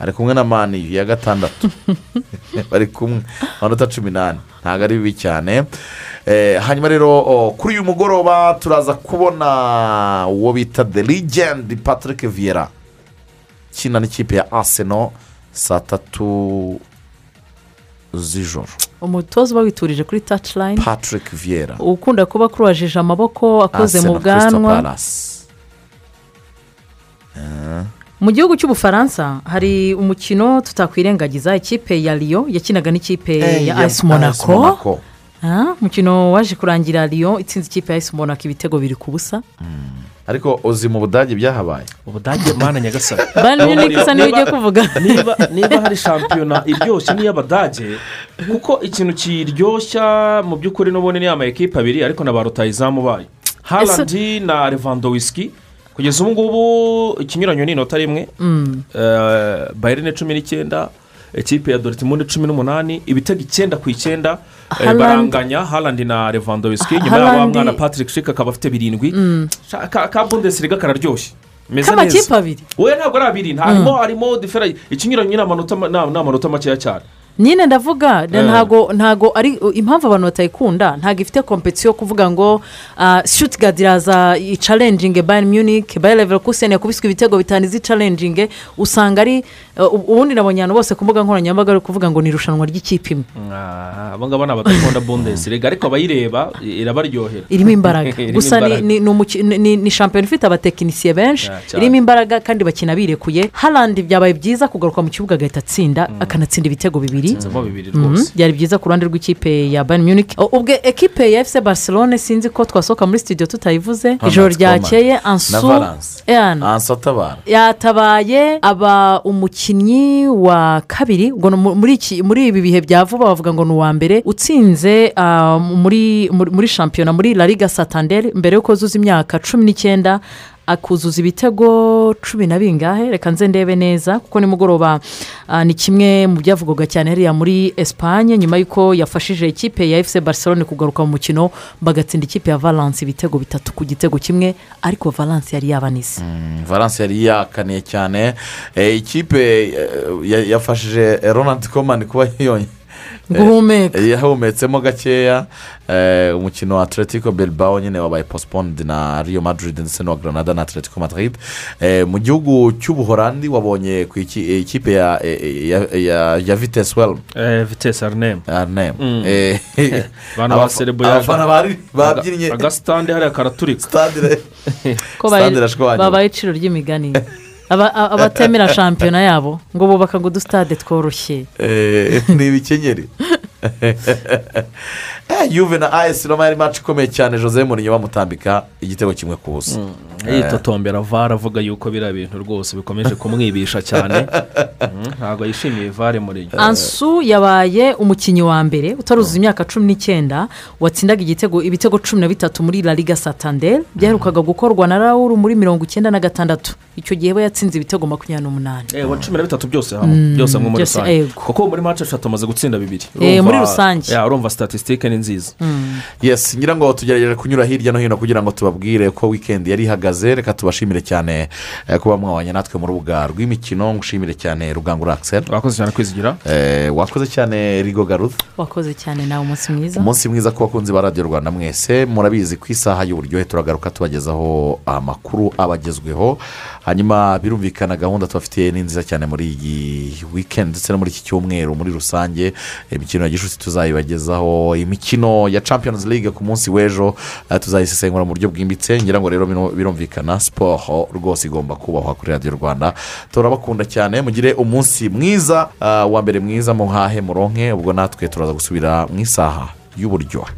Speaker 8: Ari kumwe na mani ya gatandatu bari kumwe amanota cumi n'ane ntabwo ari bibi cyane hanyuma rero kuri uyu mugoroba turaza kubona uwo bita the legend patrick viera kina n'ikipe ya arsenal saa tatu z'ijoro
Speaker 9: umutoza uba witurije kuri taci layini
Speaker 8: patrick viera
Speaker 9: ukunda kuba akurajije amaboko akoze mu bwanwa mu gihugu cy'ubufaransa hari umukino tutakwirengagiza ikipe ya riyo yakinaga n'ikipe
Speaker 8: Eh,
Speaker 9: ya
Speaker 8: ya
Speaker 9: ayisi
Speaker 8: AS
Speaker 9: monako
Speaker 8: Monaco.
Speaker 9: Ah, umukino waje kurangira riyo itsinze ikipe ya ayisi monako ibitego biri ku busa.
Speaker 8: Ariko uzi mu budage byahabaye?
Speaker 1: Ubudage mana nyagasani.
Speaker 9: Bayern Munich isa niyo ugiye kuvuga.
Speaker 1: niba niba hari shampiyona iryoshye n'iy'abadage kuko ikintu kiryoshya mu by'ukuri n'ubundi ni ama ekipa abiri ariko na ba rutayizamu bayo. Harandi na revandowisiki kugeza ubu ngubu ikinyuranyo ni inota rimwe.
Speaker 9: Mm.
Speaker 1: Eh, bayern cumi n'icyenda ikipe ya dortmund cumi n'umunani ibitego icyenda ku icyenda eh, baranganya harandi na revandowisiki nyuma ya wa mwana patrick shika akaba afite birindwi.
Speaker 9: Mm.
Speaker 1: Ka bundesliga kararyoshye. Meze
Speaker 9: K'amakipe
Speaker 1: neza. we ntabwo ari abiri harimo harimo difera ikinyuranyo ni amanota makeya cyane.
Speaker 9: Nyine ndavuga
Speaker 1: Eh.
Speaker 9: ntago ntago ari impamvu abantu batayikunda ntago ifite kompetisiyo yo kuvuga ngo shutigadi iraza icarenjinge bayern munich bayern leverkusen yakubiswe ibitego bitanu izi carenjinge usanga ari ubundi nabonye abantu bose ku mbuga nkoranyambaga bari kuvuga ngo ni irushanwa ry'ikipe imwe.
Speaker 1: Ah, abo ngabo ni abadakunda bundesliga ariko abayireba irabaryohera
Speaker 9: irimo imbaraga. Gusa ni- shampiyona ifite abatekinisiye benshi.
Speaker 1: Cyane.
Speaker 9: irimo imbaraga kandi bakina birekuye. Harandi byabaye byiza kugaruka mu kibuga agahita atsinda akanatsinda ibitego bibiri. Mhm. byari byiza ku ruhande rw'ikipe ya bayern munich. Ubwo ekipe ya fc barcelone sinzi ko twasohoka muri studio tutayivuze. Ijoro ryakeye
Speaker 8: na
Speaker 9: ansu
Speaker 8: Valence.
Speaker 9: Eana.
Speaker 8: ansa atabara
Speaker 9: yatabaye aba umukinnyi umukinnyi wa kabiri muri ibi bihe bya vuba bavuga ngo ni uwa mbere utsinze ah, muri shampiyona muri la liga satanderi mbere y'uko zuza imyaka cumi n'icyenda akuzuza ibitego cumi na bingahe? Reka nze ndebe neza kuko nimugoroba ah, ni kimwe mu byavugwaga cyane hariya muri esipanye nyuma y'uko yafashije ikipe ya efuse barcelone kugaruka mu mukino bagatsinda ikipe ya valence ibitego bitatu ku gitego kimwe ariko valence yari yabanize
Speaker 8: valence yari yakaniye cyane. Eh, ikipe eh, ya- yafashije ronald komani kuba yonyine.
Speaker 9: Guhumeka.
Speaker 8: Eh, yahumetsemo gakeya. Eh, umukino wa atletico bilbao nyine wabaye postponed na rio madrid ndetse n'uwa granada na atletico madrid. Eh, mu gihugu cy'ubuhorandi wabonye ku iki- eh, ikipe ya eh. Eh,
Speaker 1: abantu
Speaker 8: abaf-
Speaker 1: baserebuye
Speaker 8: abafana bari- babyinnye
Speaker 1: agasitande hariya karaturika
Speaker 8: irashwanyuka.
Speaker 9: babaye iciro ry'imigani. abatemera shampiyona yabo ngo bubaka ngo udusitade tworoshye.
Speaker 8: Eh, ni ibikenyeri Eh, yuve na ayesi roma yari maci ikomeye cyane. Jose murinyo bamutambika igitego kimwe ku busa. Eh,
Speaker 1: yitotombera vare avuga yuko biriya bintu rwose bikomeje kumwibisha cyane. Mm, ntabwo yishimiye vare muri
Speaker 9: ansu yabaye umukinnyi wa mbere utaruzuza imyaka cumi n'icyenda watsindaga igitego ibitego cumi na bitatu muri la liga satanderi byaherukaga gukorwa na raul muri mirongo icyenda na gatandatu. Icyo gihe we yatsinze ibitego makumyabiri n'umunani.
Speaker 1: Eh, wa cumi na bitatu byose hamwe
Speaker 9: Mm,
Speaker 1: byose hamwe muri rusange. kuko muri mace eshatu amaze gutsinda bibiri.
Speaker 9: Eh, muri rusange.
Speaker 1: ya, urumva statisitike ni nziza.
Speaker 8: Yes ngira ngo tugerageje kunyura hirya no hino kugira ngo tubabwire ko wikendi yari ihagaze. Reka tubashimire cyane eh, kuba mwabanye natwe mu rubuga rw'imikino. Ngushimire cyane rugangura akiseri
Speaker 1: wakoze cyane kwizigira?
Speaker 8: Wakoze cyane rigo garuth.
Speaker 9: Wakoze cyane nawe umunsi mwiza.
Speaker 8: Umunsi mwiza ku bakunzi ba radiyo rwanda mwese. Murabizi ku isaha y'uburyohe turagaruka tubagezaho amakuru abagezweho. Hanyuma birumvikana gahunda tubafitiye ni nziza cyane muri iyi wikendi ndetse no muri iki cyumweru muri rusange. Imikino ya gishuti tuzayibagezaho imikino ya champions league ku munsi w'ejo. Eh, tuzayisesengura mu buryo bwimbitse. Ngira ngo rero bino- birumvikana siporo rwose igomba kubahwa kuri radiyo rwanda. Turabakunda cyane mugire umunsi mwiza ah, wa mbere mwiza muhahe muronke ubwo natwe turaza gusubira mu isaha y'uburyohe.